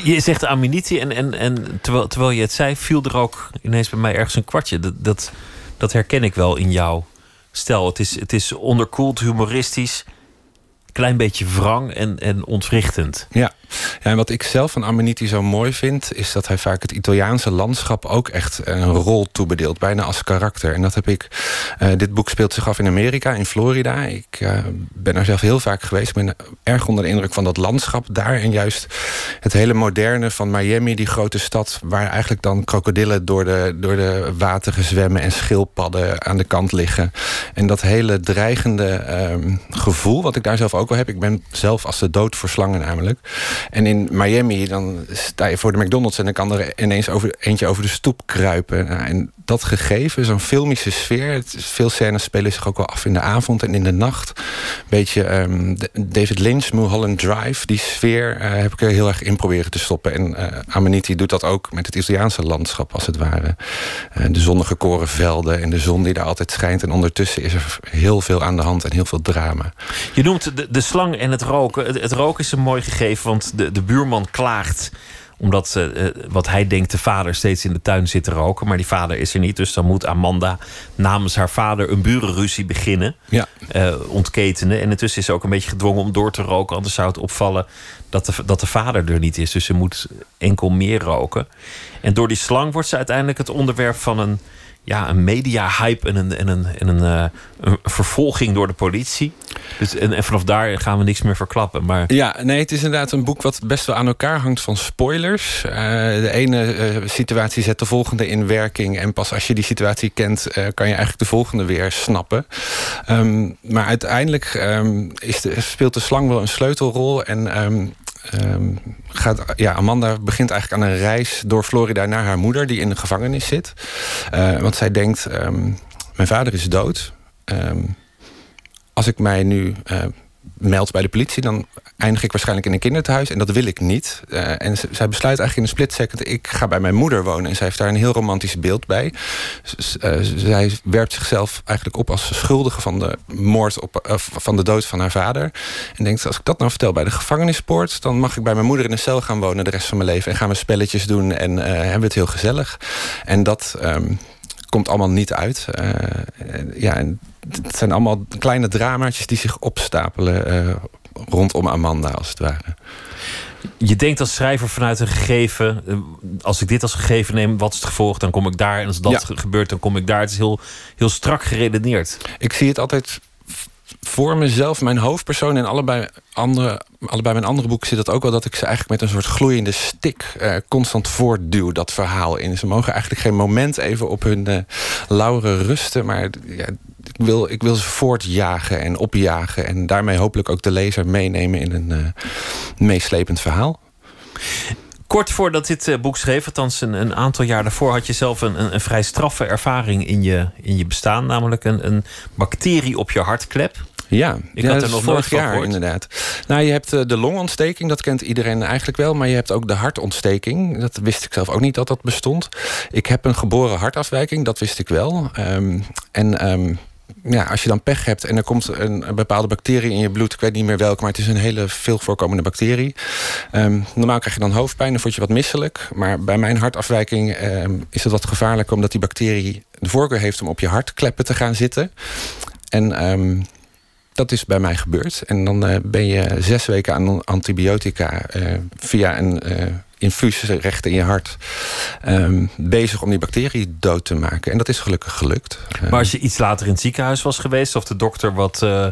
Je zegt Aminiti en, en, en terwijl, terwijl je het zei, viel er ook ineens bij mij ergens een kwartje. Dat, dat, dat herken ik wel in jouw stijl. Het is, het is onderkoeld, humoristisch, klein beetje wrang en, en ontwrichtend. Ja. Ja, en wat ik zelf van Amaniti zo mooi vind, is dat hij vaak het Italiaanse landschap ook echt een rol toebedeelt, bijna als karakter. En dat heb ik. eh, dit boek speelt zich af in Amerika, in Florida. Ik eh, ben er zelf heel vaak geweest. Ik ben erg onder de indruk van dat landschap daar. En juist het hele moderne van Miami, die grote stad, waar eigenlijk dan krokodillen door de, door de wateren zwemmen en schildpadden aan de kant liggen. En dat hele dreigende ehm, gevoel, wat ik daar zelf ook wel heb. Ik ben zelf als de dood voor slangen namelijk. En in Miami, dan sta je voor de McDonald's en dan kan er ineens over, eentje over de stoep kruipen. Nou, en dat gegeven, zo'n filmische sfeer. Het veel scènes spelen zich ook wel af in de avond en in de nacht. Beetje ehm, David Lynch, Mulholland Drive. Die sfeer eh, heb ik er heel erg in proberen te stoppen. En eh Amaniti doet dat ook met het Italiaanse landschap, als het ware. Eh, de zonnige korenvelden en de zon die daar altijd schijnt. En ondertussen is er heel veel aan de hand en heel veel drama. Je noemt de, de slang en het roken. Het, het roken is een mooi gegeven, want de, de buurman klaagt omdat eh, eh, wat hij denkt de vader steeds in de tuin zit te roken. Maar die vader is er niet. Dus dan moet Amanda namens haar vader een burenruzie beginnen. Ja. eh, ontketenen. En intussen is ze ook een beetje gedwongen om door te roken. Anders zou het opvallen dat de, dat de vader er niet is. Dus ze moet enkel meer roken. En door die slang wordt ze uiteindelijk het onderwerp van een, ja, een media-hype en een, en een, en een, eh, vervolging door de politie. Dus, en, vanaf daar gaan we niks meer verklappen. Maar Ja, nee, het is inderdaad een boek wat best wel aan elkaar hangt van spoilers. Eh, de ene eh, situatie zet de volgende in werking. En pas als je die situatie kent, kan je eigenlijk de volgende weer snappen. Ehm, maar uiteindelijk ehm, speelt de slang wel een sleutelrol. En ehm, ehm, gaat, ja, Amanda begint eigenlijk aan een reis door Florida naar haar moeder, die in de gevangenis zit. Eh, want zij denkt: ehm, Mijn vader is dood. Ehm, als ik mij nu eh, meld bij de politie, dan eindig ik waarschijnlijk in een kinderthuis. En dat wil ik niet. Uh, en zij besluit eigenlijk in een split second... ik ga bij mijn moeder wonen. En zij heeft daar een heel romantisch beeld bij. Uh, zij werpt zichzelf eigenlijk op als schuldige van de moord op, uh, van de dood van haar vader. En denkt, als ik dat nou vertel bij de gevangenispoort... dan mag ik bij mijn moeder in een cel gaan wonen de rest van mijn leven. En gaan we spelletjes doen en hebben we het heel gezellig. En dat um, komt allemaal niet uit. Uh, ja, en het zijn allemaal kleine dramaatjes die zich opstapelen uh, rondom Amanda, als het ware. Je denkt als schrijver vanuit een gegeven... als ik dit als gegeven neem, wat is het gevolg? Dan kom ik daar. En als dat ja. gebeurt, dan kom ik daar. Het is heel, heel strak geredeneerd. Ik zie het altijd voor mezelf, mijn hoofdpersoon en allebei, andere, allebei mijn andere boeken zit dat ook wel dat ik ze eigenlijk met een soort gloeiende stik uh, constant voortduw dat verhaal in. Ze mogen eigenlijk geen moment even op hun uh, lauren rusten, maar ja, ik, wil, ik wil ze voortjagen en opjagen en daarmee hopelijk ook de lezer meenemen in een uh, meeslepend verhaal. Kort voordat dit boek schreef, althans een, een, aantal jaar daarvoor, had je zelf een, een, een vrij straffe ervaring in je, in je bestaan, namelijk een, een bacterie op je hartklep. Ja, ik ja, had er nog vorig jaar inderdaad. Nou, je hebt uh, de longontsteking, dat kent iedereen eigenlijk wel. Maar je hebt ook de hartontsteking. Dat wist ik zelf ook niet dat dat bestond. Ik heb een geboren hartafwijking, dat wist ik wel. Um, en um, ja, als je dan pech hebt en er komt een, een, bepaalde bacterie in je bloed, ik weet niet meer welke, maar het is een hele veel voorkomende bacterie. Um, normaal krijg je dan hoofdpijn, dan word je wat misselijk. Maar bij mijn hartafwijking um, is het wat gevaarlijk omdat die bacterie de voorkeur heeft om op je hartkleppen te gaan zitten. En um, dat is bij mij gebeurd. En dan uh, ben je zes weken aan antibiotica uh, via een uh, infuus recht in je hart um, bezig om die bacterie dood te maken. En dat is gelukkig gelukt. Maar als je iets later in het ziekenhuis was geweest, of de dokter wat, uh,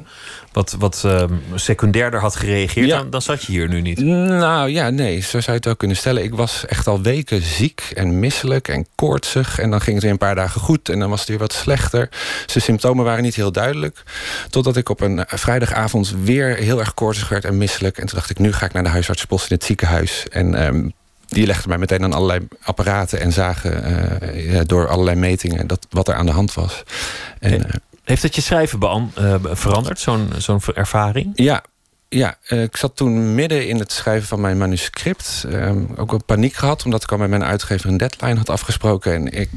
wat, wat uh, secundairder had gereageerd, ja. dan, dan zat je hier nu niet. Nou ja, nee, zo zou je het ook kunnen stellen. Ik was echt al weken ziek en misselijk en koortsig. En dan ging het weer een paar dagen goed en dan was het weer wat slechter. Dus de symptomen waren niet heel duidelijk. Totdat ik op een vrijdagavond weer heel erg koortsig werd en misselijk. En toen dacht ik, nu ga ik naar de huisartspost in het ziekenhuis. En um, die legden mij meteen aan allerlei apparaten en zagen uh, ja, door allerlei metingen dat, wat er aan de hand was. En, uh, Heeft het je schrijven uh, veranderd, zo'n zo'n ervaring? Ja. Ja, ik zat toen midden in het schrijven van mijn manuscript. ook wel paniek gehad, omdat ik al met mijn uitgever een deadline had afgesproken. En ik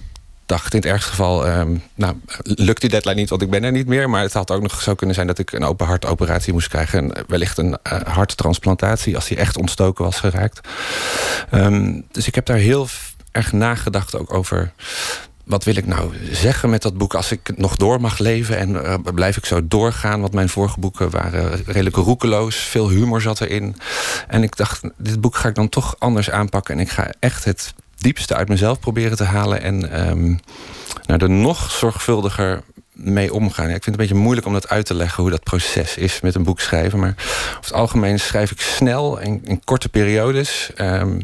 dacht in het ergste geval, um, nou, lukt die deadline niet, want ik ben er niet meer. Maar het had ook nog zo kunnen zijn dat ik een open hartoperatie moest krijgen. En wellicht een uh, harttransplantatie, als die echt ontstoken was geraakt. Um, dus ik heb daar heel erg nagedacht ook over... Wat wil ik nou zeggen met dat boek als ik nog door mag leven en uh, blijf ik zo doorgaan? Want mijn vorige boeken waren redelijk roekeloos, veel humor zat erin. En ik dacht, dit boek ga ik dan toch anders aanpakken. En ik ga echt het diepste uit mezelf proberen te halen en um, nou, er nog zorgvuldiger mee omgaan. Ja, ik vind het een beetje moeilijk om dat uit te leggen hoe dat proces is met een boek schrijven. Maar over het algemeen schrijf ik snel en in korte periodes. Um,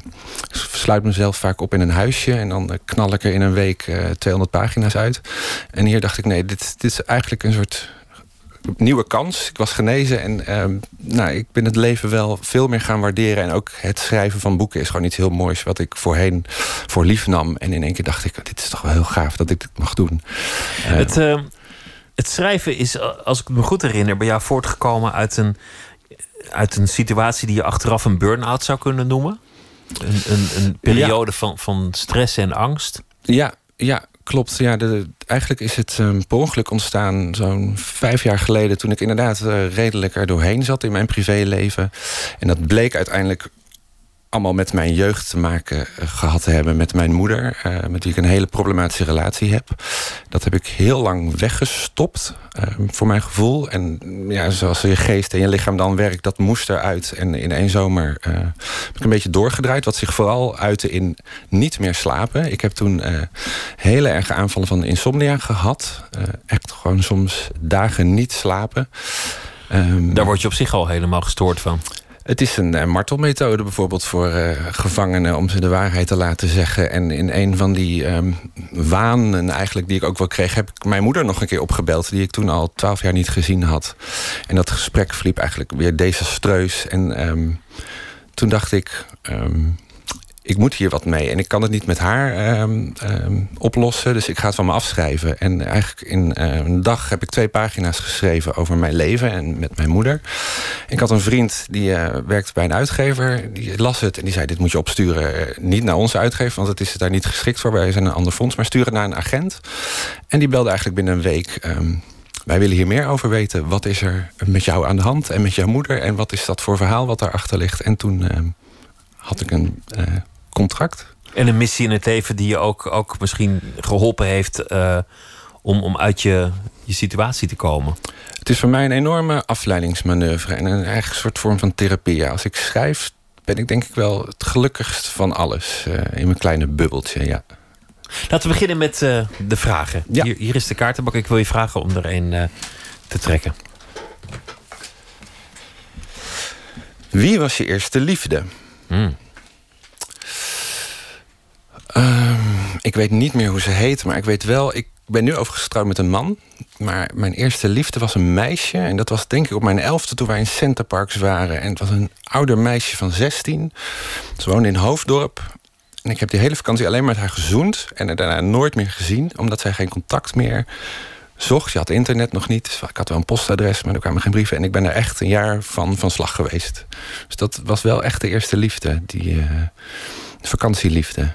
sluit mezelf vaak op in een huisje en dan knal ik er in een week uh, 200 pagina's uit. En hier dacht ik, nee, dit, dit is eigenlijk een soort nieuwe kans. Ik was genezen en um, nou, ik ben het leven wel veel meer gaan waarderen. En ook het schrijven van boeken is gewoon iets heel moois... wat ik voorheen voor lief nam. En in één keer dacht ik, dit is toch wel heel gaaf dat ik dit mag doen. Uh, het, uh, het schrijven is, als ik me goed herinner... bij jou voortgekomen uit een, uit een situatie... die je achteraf een burn-out zou kunnen noemen. Een, een, een periode ja. van, van stress en angst. Ja, ja klopt. Ja, de, eigenlijk is het um, per ongeluk ontstaan zo'n vijf jaar geleden... toen ik inderdaad uh, redelijk er doorheen zat in mijn privéleven. En dat bleek uiteindelijk allemaal met mijn jeugd te maken uh, gehad te hebben. Met mijn moeder, uh, met wie ik een hele problematische relatie heb. Dat heb ik heel lang weggestopt, voor mijn gevoel. En ja, zoals je geest en je lichaam dan werkt, dat moest eruit. En in één zomer heb ik een beetje doorgedraaid. Wat zich vooral uitte in niet meer slapen. Ik heb toen hele erge aanvallen van insomnia gehad. Echt gewoon soms dagen niet slapen. Um, Daar word je op zich al helemaal gestoord van. Het is een uh, martelmethode bijvoorbeeld voor uh, gevangenen om ze de waarheid te laten zeggen. En in een van die um, eigenlijk die ik ook wel kreeg, heb ik mijn moeder nog een keer opgebeld, die ik toen al twaalf jaar niet gezien had. En dat gesprek verliep eigenlijk weer desastreus. En um, toen dacht ik. Um, ik moet hier wat mee. En ik kan het niet met haar ehm, ehm, oplossen. Dus ik ga het van me afschrijven. En eigenlijk in eh, een dag heb ik twee pagina's geschreven over mijn leven en met mijn moeder. Ik had een vriend die uh, werkte bij een uitgever. Die las het en die zei: Dit moet je opsturen. eh, niet naar onze uitgever, want het is daar niet geschikt voor. Wij zijn een ander fonds. Maar stuur het naar een agent. En die belde eigenlijk binnen een week. ehm, wij willen hier meer over weten. Wat is er met jou aan de hand en met jouw moeder? En wat is dat voor verhaal wat daarachter ligt? En toen had ik een contract. En een missie in het leven die je ook, ook misschien geholpen heeft eh, om, om uit je, je situatie te komen. Het is voor mij een enorme afleidingsmanoeuvre en een eigen soort vorm van therapie. Als ik schrijf, ben ik denk ik wel het gelukkigst van alles eh, in mijn kleine bubbeltje. Ja. Laten we beginnen met eh, de vragen. Hier, hier is de kaartenbak. Ik wil je vragen om er een te trekken. Wie was je eerste liefde? Hmm. Ehm, ik weet niet meer hoe ze heet, maar ik weet wel... Ik ben nu overigens getrouwd met een man. Maar mijn eerste liefde was een meisje. En dat was denk ik op mijn elfde toen wij in Centerparks waren. En het was een ouder meisje van 16. Ze woonde in Hoofddorp. En ik heb die hele vakantie alleen maar met haar gezoend. En haar daarna nooit meer gezien. Omdat zij geen contact meer zocht. Je had internet nog niet. Dus ik had wel een postadres, maar er kwamen geen brieven. En ik ben er echt een jaar van van slag geweest. Dus dat was wel echt de eerste liefde. Die eh, vakantieliefde.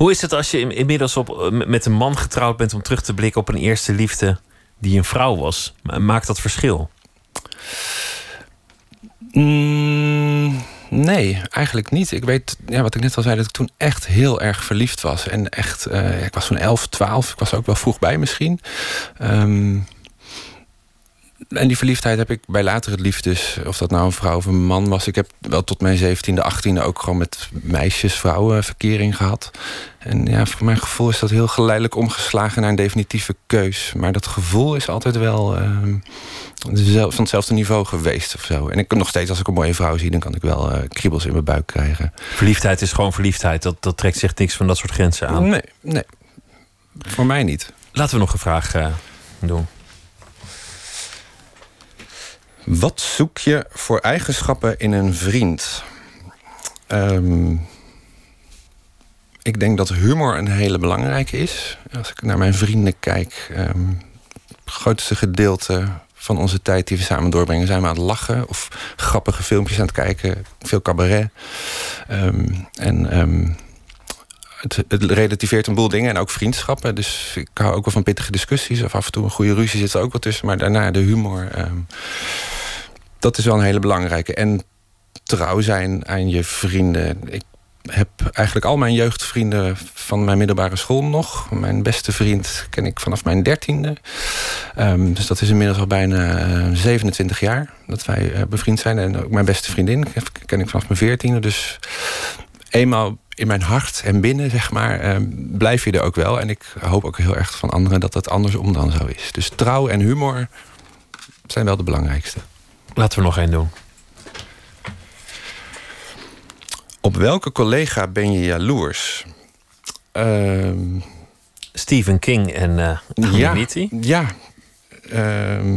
Hoe is het als je in- inmiddels op, eh, met een man getrouwd bent om terug te blikken op een eerste liefde die een vrouw was? Ma- Maakt dat verschil? Mm, nee, eigenlijk niet. Ik weet, ja, wat ik net al zei, dat ik toen echt heel erg verliefd was. En echt, eh, ik was toen 11, 12. Ik was ook wel vroeg bij misschien. Ehm, en die verliefdheid heb ik bij latere liefdes, of dat nou een vrouw of een man was. Ik heb wel tot mijn 17e, 18e ook gewoon met meisjes, vrouwen verkering gehad. En ja, voor mijn gevoel is dat heel geleidelijk omgeslagen naar een definitieve keus. Maar dat gevoel is altijd wel ehm, van hetzelfde niveau geweest of zo. En ik nog steeds, als ik een mooie vrouw zie, dan kan ik wel eh, kriebels in mijn buik krijgen. Verliefdheid is gewoon verliefdheid. Dat, dat trekt zich niks van dat soort grenzen aan. Nee, nee. Voor mij niet. Laten we nog een vraag eh, doen. Wat zoek je voor eigenschappen in een vriend? Ehm, ik denk dat humor een hele belangrijke is. Als ik naar mijn vrienden kijk, ehm, het grootste gedeelte van onze tijd die we samen doorbrengen, zijn we aan het lachen of grappige filmpjes aan het kijken, veel cabaret. Ehm, en het, het relativeert een boel dingen en ook vriendschappen. Dus ik hou ook wel van pittige discussies. Of af en toe een goede ruzie zit er ook wel tussen. Maar daarna de humor. Dat is wel een hele belangrijke. En trouw zijn aan je vrienden. Ik heb eigenlijk al mijn jeugdvrienden van mijn middelbare school nog. Mijn beste vriend ken ik vanaf mijn dertiende. Ehm, dus dat is inmiddels al bijna eh, 27 jaar dat wij eh, bevriend zijn. En ook mijn beste vriendin ken ik vanaf mijn veertiende. Dus eenmaal in mijn hart en binnen, zeg maar, eh, blijf je er ook wel. En ik hoop ook heel erg van anderen dat dat andersom dan zo is. Dus trouw en humor zijn wel de belangrijkste. Laten we nog één doen. Op welke collega ben je jaloers? Ehm, Stephen King en eh ja, ja. Ehm,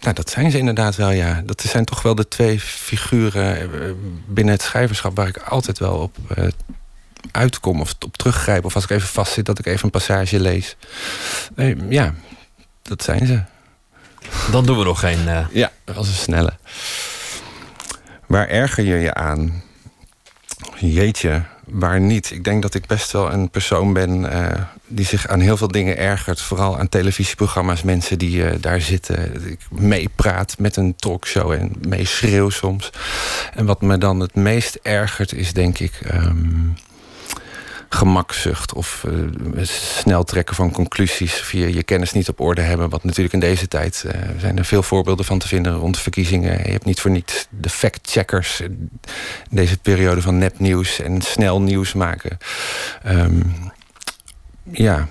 nou, dat zijn ze inderdaad wel, ja. Dat zijn toch wel de twee figuren eh, binnen het schrijverschap... waar ik altijd wel op eh, uitkom of op teruggrijp. Of als ik even vastzit, dat ik even een passage lees. Ja, dat zijn ze. Dan doen we nog geen... eh, Ja, dat was een snelle. Waar erger je je aan? Jeetje, waar niet? Ik denk dat ik best wel een persoon ben eh, die zich aan heel veel dingen ergert. Vooral aan televisieprogramma's, mensen die eh, daar zitten. Ik meepraat met een talkshow en meeschreeuw soms. En wat me dan het meest ergert is denk ik... ehm, gemakzucht of eh, snel trekken van conclusies of je, kennis niet op orde hebben. Wat natuurlijk in deze tijd eh, zijn er veel voorbeelden van te vinden rond verkiezingen. Je hebt niet voor niets de fact-checkers in deze periode van nepnieuws en snel nieuws maken. Ehm, ja,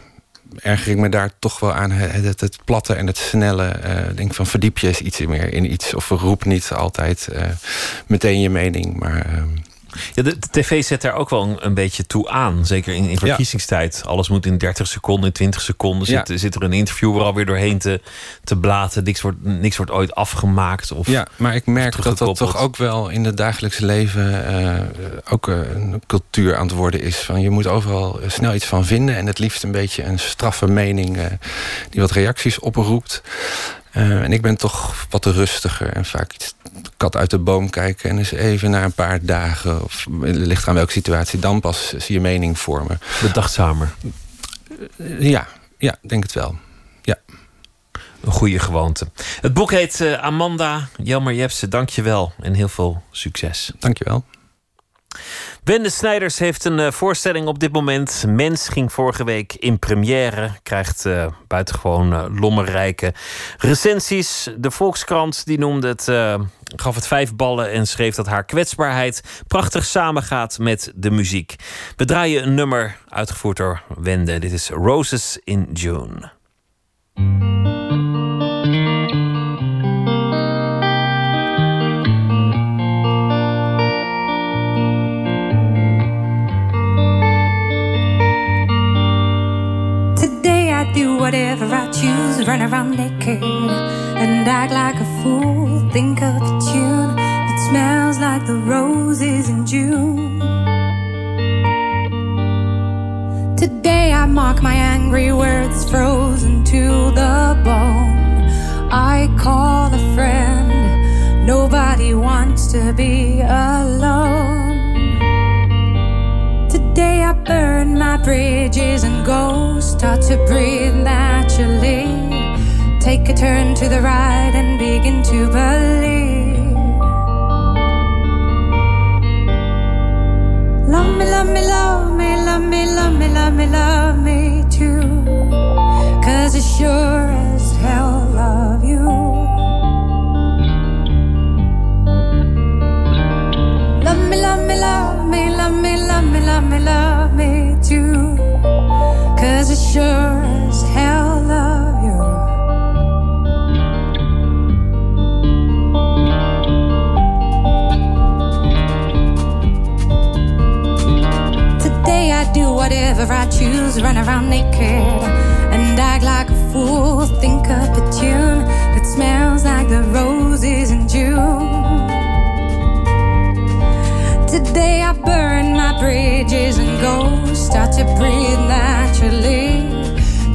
erger ik me daar toch wel aan het, het, platte en het snelle. eh, denk van verdiep je eens iets meer in iets of roep niet altijd eh, meteen je mening. Maar ehm, Ja, de, de tv zet daar ook wel een, een beetje toe aan. Zeker in, in verkiezingstijd. Alles moet in 30 seconden, in 20 seconden. Ja. Zit, zit er een interviewer alweer doorheen te, te blaten. Niks wordt, niks wordt ooit afgemaakt. Of, Ja, maar ik merk dat dat toch ook wel in het dagelijkse leven eh, ook eh, een cultuur aan het worden is. Van je moet overal eh, snel iets van vinden en het liefst een beetje een straffe mening die wat reacties oproept. Eh, en ik ben toch wat rustiger en vaak kat uit de boom kijken en eens even na een paar dagen, of ligt aan welke situatie, dan pas zie je mening vormen. Bedachtzamer. Ja, ja, denk het wel. Ja. Een goede gewoonte. Het boek heet eh, Amanda. Jelmer Jepsen, dank je wel. En heel veel succes. Dank je wel. Wende Snijders heeft een eh, voorstelling op dit moment. Mens ging vorige week in première. Krijgt eh, buitengewoon eh, lommerrijke recensies. De Volkskrant die noemde het, gaf het vijf ballen en schreef dat haar kwetsbaarheid prachtig samengaat met de muziek. We draaien een nummer uitgevoerd door Wende. Dit is Roses in June. Whatever I choose, run around naked and act like a fool. Think of a tune that smells like the roses in June. Today I mark my angry words frozen to the bone. I call a friend, nobody wants to be alone. Today I burn my bridges and go start to breathe naturally. Take a turn to the right and begin to believe. Love me, love me, love me, love me, love me, love me, love me too. Cause I sure as hell love you. Love me, love me, love me, love me, love me, love me, too. Cause I sure as hell love you. Today I do whatever I choose, run around naked and act like a fool. Think up a tune that smells like the roses in June. Today I go start to breathe naturally.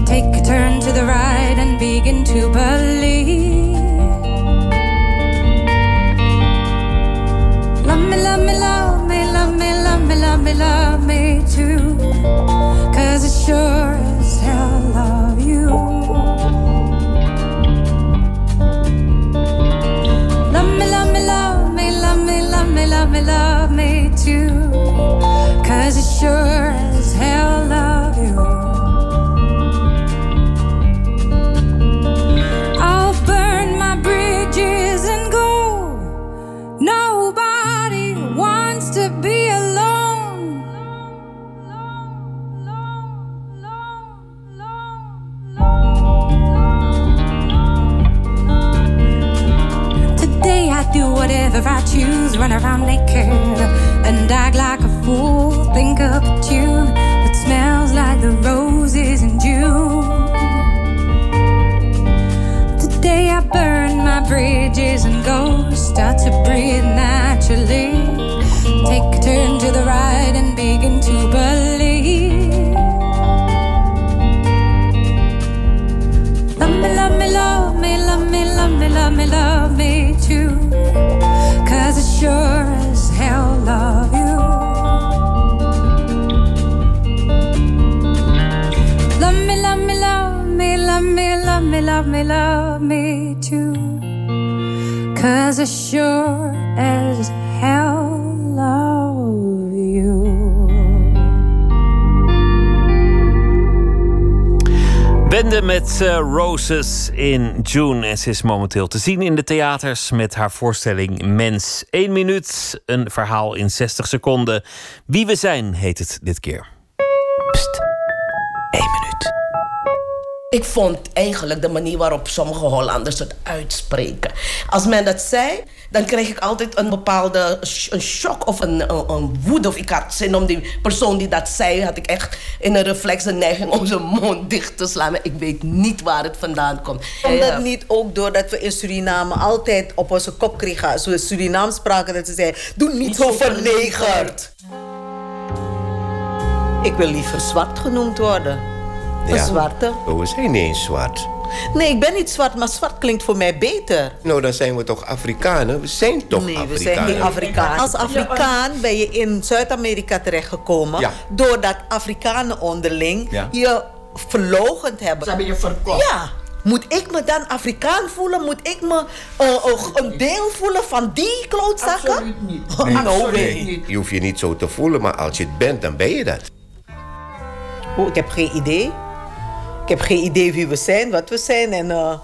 Take a turn to the right and begin to believe. Love me, love me, love me, love me, love me, love me, love me too. Cause I sure sure as hell love you. I'll burn my bridges and go. Nobody wants to be alone. Today I do whatever I choose, run around naked and act like a fool. Think up a tune that smells like the roses in June. Today I burn my bridges and go start to breathe naturally. Take a turn to the right and begin to believe. Love me, love me, love me, love me, love me, love me, love me too. Cause I sure love me, love me, too. Cause I sure as hell love you. Bende met eh, Roses in June. En ze is momenteel te zien in de theaters met haar voorstelling Mens. 1 minuut, een verhaal in 60 seconden. Wie we zijn heet het dit keer. Ik vond eigenlijk de manier waarop sommige Hollanders het uitspreken. Als men dat zei, dan kreeg ik altijd een bepaalde sh- een shock of een, een, een woede. Of ik had zin om die persoon die dat zei, had ik echt in een reflex de neiging om zijn mond dicht te slaan. Maar ik weet niet waar het vandaan komt. Komt dat niet ook doordat we in Suriname altijd op onze kop kregen als we Surinaams spraken dat ze zeiden: Doe niet, zo vernegerd. Ik wil liever zwart genoemd worden. Een Ja. zwarte. Oh, we zijn niet eens zwart. Nee, ik ben niet zwart, maar zwart klinkt voor mij beter. Nou, dan zijn we toch Afrikanen? We zijn toch Nee, we Afrikanen? zijn geen Afrikaan. Als Afrikaan ben je in Zuid-Amerika terechtgekomen. Ja. Doordat Afrikanen onderling Ja. je verlogend hebben. Ze hebben je verkocht. Ja. Moet ik me dan Afrikaan voelen? Moet ik me eh, een- een deel voelen van die klootzakken? Absoluut niet. Nee, [LAUGHS] no way. nee, Je hoeft je niet zo te voelen, maar als je het bent, dan ben je dat. Oh, ik heb geen idee. Ik heb geen idee wie we zijn, wat we zijn en... eh,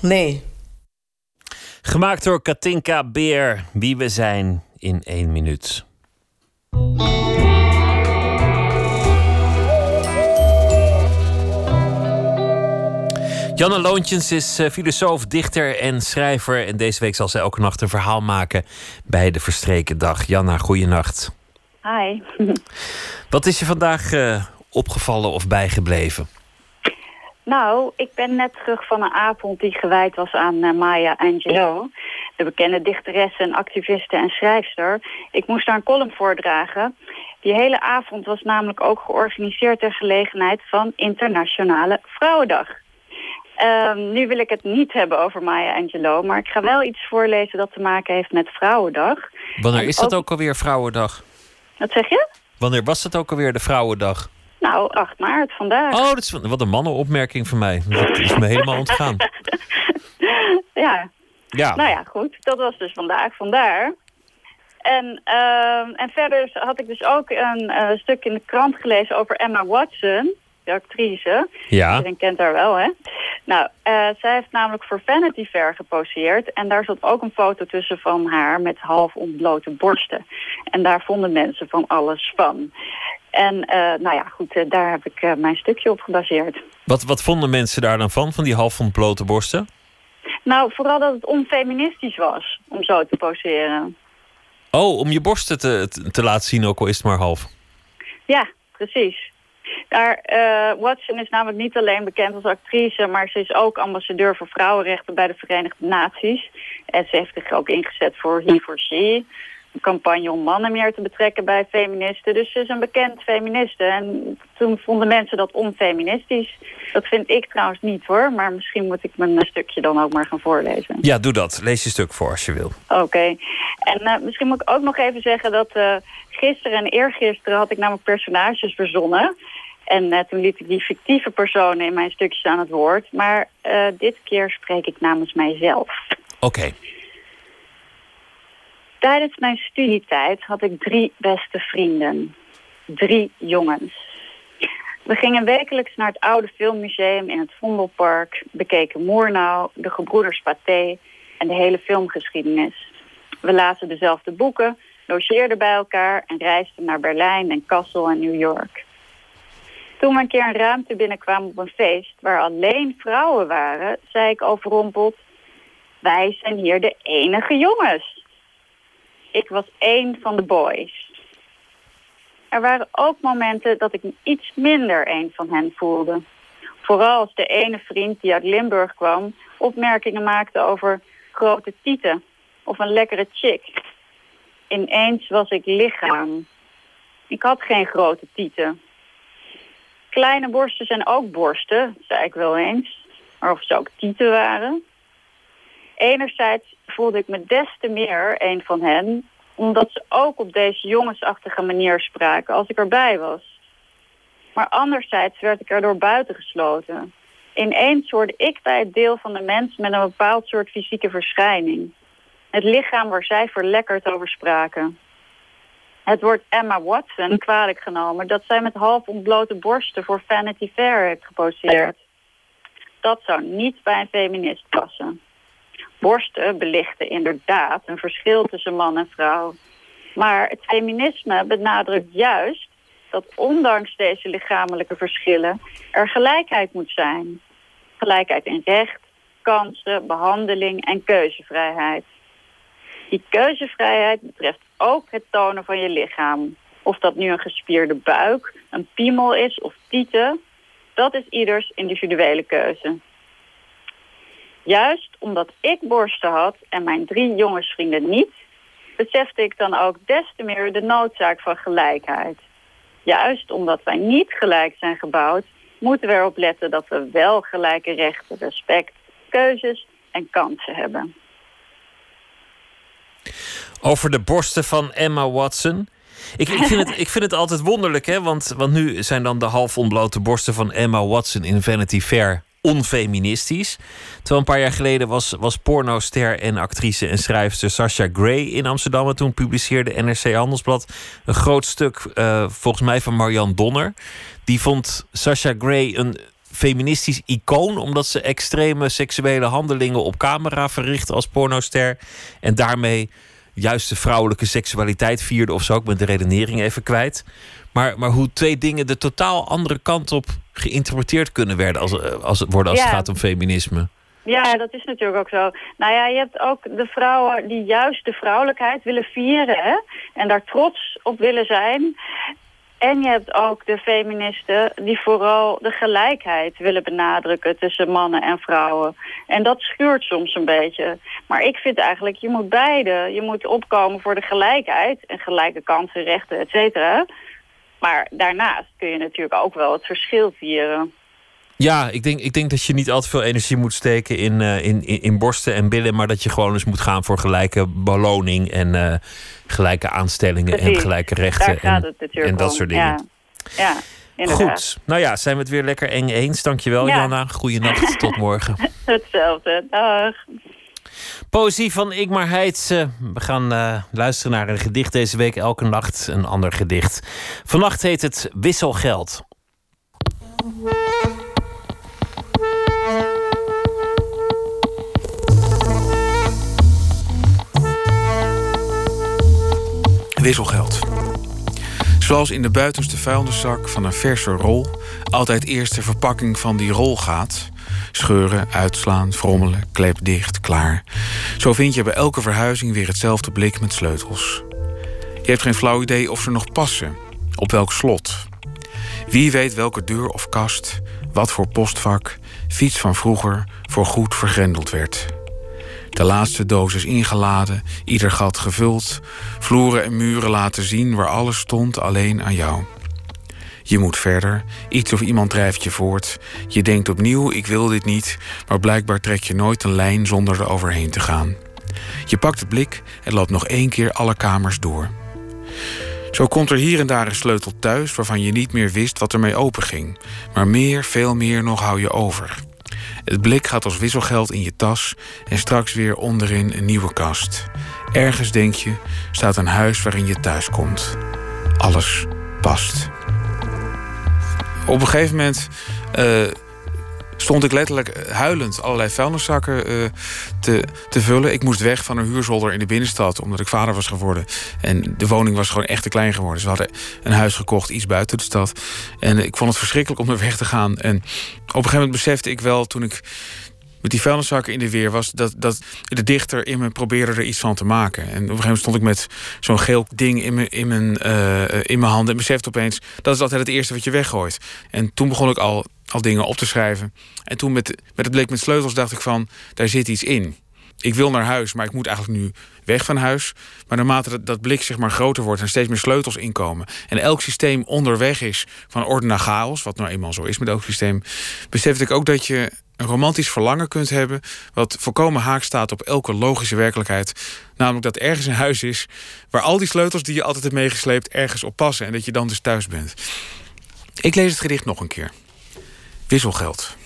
nee. Gemaakt door Katinka Beer, wie we zijn in één minuut. Janne Loontjens is eh, filosoof, dichter en schrijver. En deze week zal ze elke nacht een verhaal maken bij de Verstreken Dag. Janna, goeienacht. Hi. [LAUGHS] Wat is je vandaag eh, opgevallen of bijgebleven? Nou, ik ben net terug van een avond die gewijd was aan eh, Maya Angelou. De bekende dichteres en activiste en schrijfster. Ik moest daar een column voordragen. Die hele avond was namelijk ook georganiseerd ter gelegenheid van Internationale Vrouwendag. Ehm, nu wil ik het niet hebben over Maya Angelou, maar ik ga wel iets voorlezen dat te maken heeft met Vrouwendag. Wanneer En is dat ook alweer Vrouwendag? Wat zeg je? Wanneer was het ook alweer de Vrouwendag? Nou, 8 maart vandaag. Oh, dat is, wat een mannenopmerking van mij. Dat is me helemaal ontgaan. [LAUGHS] Ja, Ja. Nou ja, goed. Dat was dus vandaag, vandaar. En, ehm, en verder had ik dus ook een eh, stuk in de krant gelezen over Emma Watson, de actrice. Ja. Iedereen kent haar wel, hè? Nou, eh, zij heeft namelijk voor Vanity Fair geposeerd. En daar zat ook een foto tussen van haar met half ontblote borsten. En daar vonden mensen van alles van. En eh, nou ja, goed, eh, daar heb ik eh, mijn stukje op gebaseerd. Wat, wat vonden mensen daar dan van, van die half ontblote borsten? Nou, vooral dat het onfeministisch was om zo te poseren. Oh, om je borsten te, te, te laten zien, ook al is het maar half. Ja, precies. Daar, Watson is namelijk niet alleen bekend als actrice, maar ze is ook ambassadeur voor vrouwenrechten bij de Verenigde Naties. En ze heeft zich ook ingezet voor He for She, campagne om mannen meer te betrekken bij feministen. Dus ze is een bekend feministe. En toen vonden mensen dat onfeministisch. Dat vind ik trouwens niet hoor, maar misschien moet ik mijn stukje dan ook maar gaan voorlezen. Ja, doe dat. Lees je stuk voor als je wil. Oké. En eh, misschien moet ik ook nog even zeggen dat eh, gisteren en eergisteren had ik namelijk personages verzonnen. En eh, toen liet ik die fictieve personen in mijn stukjes aan het woord. Maar dit keer spreek ik namens mijzelf. Oké. Tijdens mijn studietijd had ik drie beste vrienden. Drie jongens. We gingen wekelijks naar het oude filmmuseum in het Vondelpark, bekeken Moernau, de gebroeders Pathé en de hele filmgeschiedenis. We lazen dezelfde boeken, logeerden bij elkaar en reisden naar Berlijn en Kassel en New York. Toen we een keer een ruimte binnenkwamen op een feest waar alleen vrouwen waren, zei ik overrompeld, wij zijn hier de enige jongens. Ik was één van de boys. Er waren ook momenten dat ik me iets minder een van hen voelde. Vooral als de ene vriend die uit Limburg kwam opmerkingen maakte over grote tieten of een lekkere chick. Ineens was ik lichaam. Ik had geen grote tieten. Kleine borsten zijn ook borsten, zei ik wel eens. Maar of ze ook tieten waren. Enerzijds voelde ik me des te meer een van hen, omdat ze ook op deze jongensachtige manier spraken als ik erbij was. Maar anderzijds werd ik erdoor buitengesloten. Ineens hoorde ik bij het deel van de mens met een bepaald soort fysieke verschijning. Het lichaam waar zij verlekkerd over spraken. Het wordt Emma Watson kwalijk genomen dat zij met half ontblote borsten voor Vanity Fair heeft geposeerd. Dat zou niet bij een feminist passen. Borsten belichten inderdaad een verschil tussen man en vrouw. Maar het feminisme benadrukt juist dat ondanks deze lichamelijke verschillen er gelijkheid moet zijn. Gelijkheid in recht, kansen, behandeling en keuzevrijheid. Die keuzevrijheid betreft ook het tonen van je lichaam. Of dat nu een gespierde buik, een piemel is of tieten, dat is ieders individuele keuze. Juist omdat ik borsten had en mijn drie jongensvrienden niet, besefte ik dan ook des te meer de noodzaak van gelijkheid. Juist omdat wij niet gelijk zijn gebouwd, moeten we erop letten dat we wel gelijke rechten, respect, keuzes en kansen hebben. Over de borsten van Emma Watson. Ik, ik, vind, het, ik vind het altijd wonderlijk, hè? Want, want nu zijn dan de half ontblote borsten van Emma Watson in Vanity Fair onfeministisch. Terwijl een paar jaar geleden was, was pornoster en actrice en schrijfster Sasha Gray in Amsterdam. En toen publiceerde NRC Handelsblad een groot stuk, eh, volgens mij van Marianne Donner. Die vond Sasha Gray een feministisch icoon, omdat ze extreme seksuele handelingen op camera verricht als pornoster. En daarmee juist de vrouwelijke seksualiteit vierde of zo. Ik ben de redenering even kwijt. Maar, maar hoe twee dingen de totaal andere kant op geïnterpreteerd kunnen werden als, eh, als, worden als het gaat om feminisme. Ja, dat is natuurlijk ook zo. Nou ja, je hebt ook de vrouwen die juist de vrouwelijkheid willen vieren hè? en daar trots op willen zijn. En je hebt ook de feministen die vooral de gelijkheid willen benadrukken tussen mannen en vrouwen. En dat schuurt soms een beetje. Maar ik vind eigenlijk, je moet beide. Je moet opkomen voor de gelijkheid en gelijke kansen, rechten, et cetera. Maar daarnaast kun je natuurlijk ook wel het verschil vieren. Ja, ik denk, ik denk dat je niet al te veel energie moet steken in, eh, in, in, borsten en billen. Maar dat je gewoon eens moet gaan voor gelijke beloning en eh, gelijke aanstellingen en gelijke rechten. En, en dat soort dingen. Ja, ja inderdaad. Goed, nou ja, zijn we het weer lekker eng eens. Dankjewel, Ja. Janna. Goeienacht, tot morgen. [LAUGHS] Hetzelfde. Dag. Poëzie van Igmar Heitse. We gaan eh, luisteren naar een gedicht deze week. Elke nacht een ander gedicht. Vannacht heet het Wisselgeld. Wisselgeld. Zoals in de buitenste vuilniszak van een verse rol altijd eerst de verpakking van die rol gaat. Scheuren, uitslaan, frommelen, klep dicht, klaar. Zo vind je bij elke verhuizing weer hetzelfde blik met sleutels. Je hebt geen flauw idee of ze nog passen, op welk slot. Wie weet welke deur of kast, wat voor postvak, fiets van vroeger voor goed vergrendeld werd. De laatste doos is ingeladen, ieder gat gevuld. Vloeren en muren laten zien waar alles stond alleen aan jou. Je moet verder, iets of iemand drijft je voort. Je denkt opnieuw, ik wil dit niet, maar blijkbaar trek je nooit een lijn zonder er overheen te gaan. Je pakt de blik en loopt nog één keer alle kamers door. Zo komt er hier en daar een sleutel thuis waarvan je niet meer wist wat ermee openging. Maar meer, veel meer nog hou je over. Het blik gaat als wisselgeld in je tas en straks weer onderin een nieuwe kast. Ergens denk je, staat een huis waarin je thuis komt. Alles past. Op een gegeven moment eh, stond ik letterlijk huilend allerlei vuilniszakken eh, te, te vullen. Ik moest weg van een huurzolder in de binnenstad, omdat ik vader was geworden. En de woning was gewoon echt te klein geworden. Dus we hadden een huis gekocht, iets buiten de stad. En ik vond het verschrikkelijk om er weg te gaan. En op een gegeven moment besefte ik wel, toen ik met die vuilniszakken in de weer was... dat, dat de dichter in me probeerde er iets van te maken. En op een gegeven moment stond ik met zo'n geel ding in mijn, in mijn, eh, in mijn handen... en besefte opeens, dat is altijd het eerste wat je weggooit. En toen begon ik al, al dingen op te schrijven. En toen met, met het blik met sleutels dacht ik van, daar zit iets in. Ik wil naar huis, maar ik moet eigenlijk nu weg van huis. Maar naarmate dat, blik zeg maar groter wordt en steeds meer sleutels inkomen... en elk systeem onderweg is van orde naar chaos... wat nou eenmaal zo is met elk systeem... besefte ik ook dat je een romantisch verlangen kunt hebben... wat volkomen haak staat op elke logische werkelijkheid. Namelijk dat ergens een huis is... waar al die sleutels die je altijd hebt meegesleept ergens op passen... en dat je dan dus thuis bent. Ik lees het gedicht nog een keer. Wisselgeld.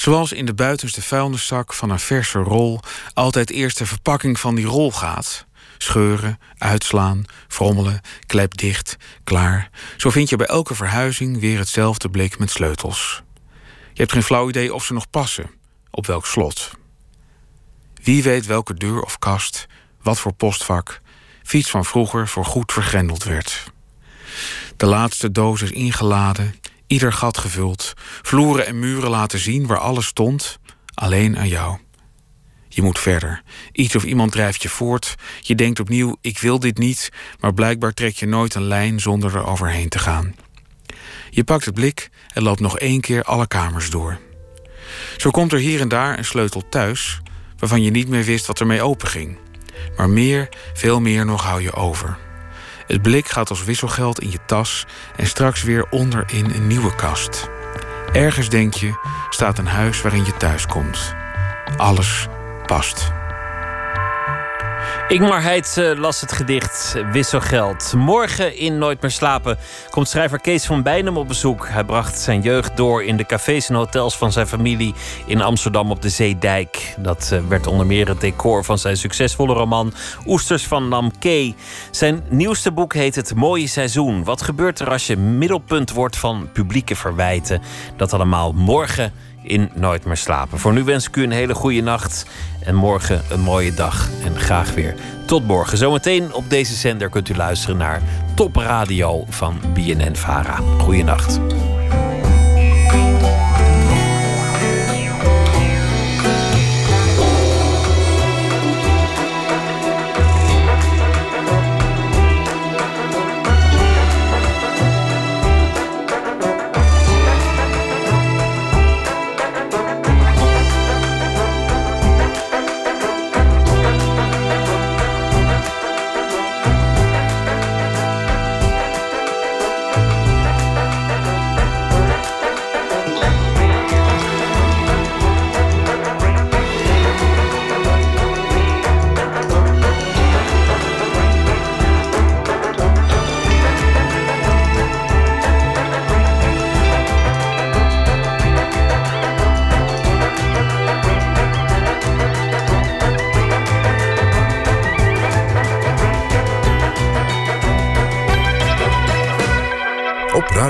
Zoals in de buitenste vuilniszak van een verse rol altijd eerst de verpakking van die rol gaat. Scheuren, uitslaan, frommelen, klep dicht, klaar. Zo vind je bij elke verhuizing weer hetzelfde blik met sleutels. Je hebt geen flauw idee of ze nog passen, op welk slot. Wie weet welke deur of kast, wat voor postvak, fiets van vroeger voor goed vergrendeld werd. De laatste doos is ingeladen, ieder gat gevuld. Vloeren en muren laten zien waar alles stond, alleen aan jou. Je moet verder. Iets of iemand drijft je voort. Je denkt opnieuw, ik wil dit niet, maar blijkbaar trek je nooit een lijn zonder er overheen te gaan. Je pakt het blik en loopt nog één keer alle kamers door. Zo komt er hier en daar een sleutel thuis, waarvan je niet meer wist wat ermee openging. Maar meer, veel meer nog hou je over. Het blik gaat als wisselgeld in je tas en straks weer onderin een nieuwe kast. Ergens denk je, staat een huis waarin je thuis komt. Alles past. Ingmar Heitz eh, las het gedicht Wisselgeld. Morgen in Nooit meer slapen komt schrijver Kees van Bijnem op bezoek. Hij bracht zijn jeugd door in de cafés en hotels van zijn familie in Amsterdam op de Zeedijk. Dat eh, werd onder meer het decor van zijn succesvolle roman Oesters van Namke. Zijn nieuwste boek heet Het Mooie Seizoen. Wat gebeurt er als je middelpunt wordt van publieke verwijten? Dat allemaal morgen in Nooit meer slapen. Voor nu wens ik u een hele goede nacht en morgen een mooie dag. En graag weer tot morgen. Zometeen op deze zender kunt u luisteren naar Top Radio van BNN Vara. Goeienacht.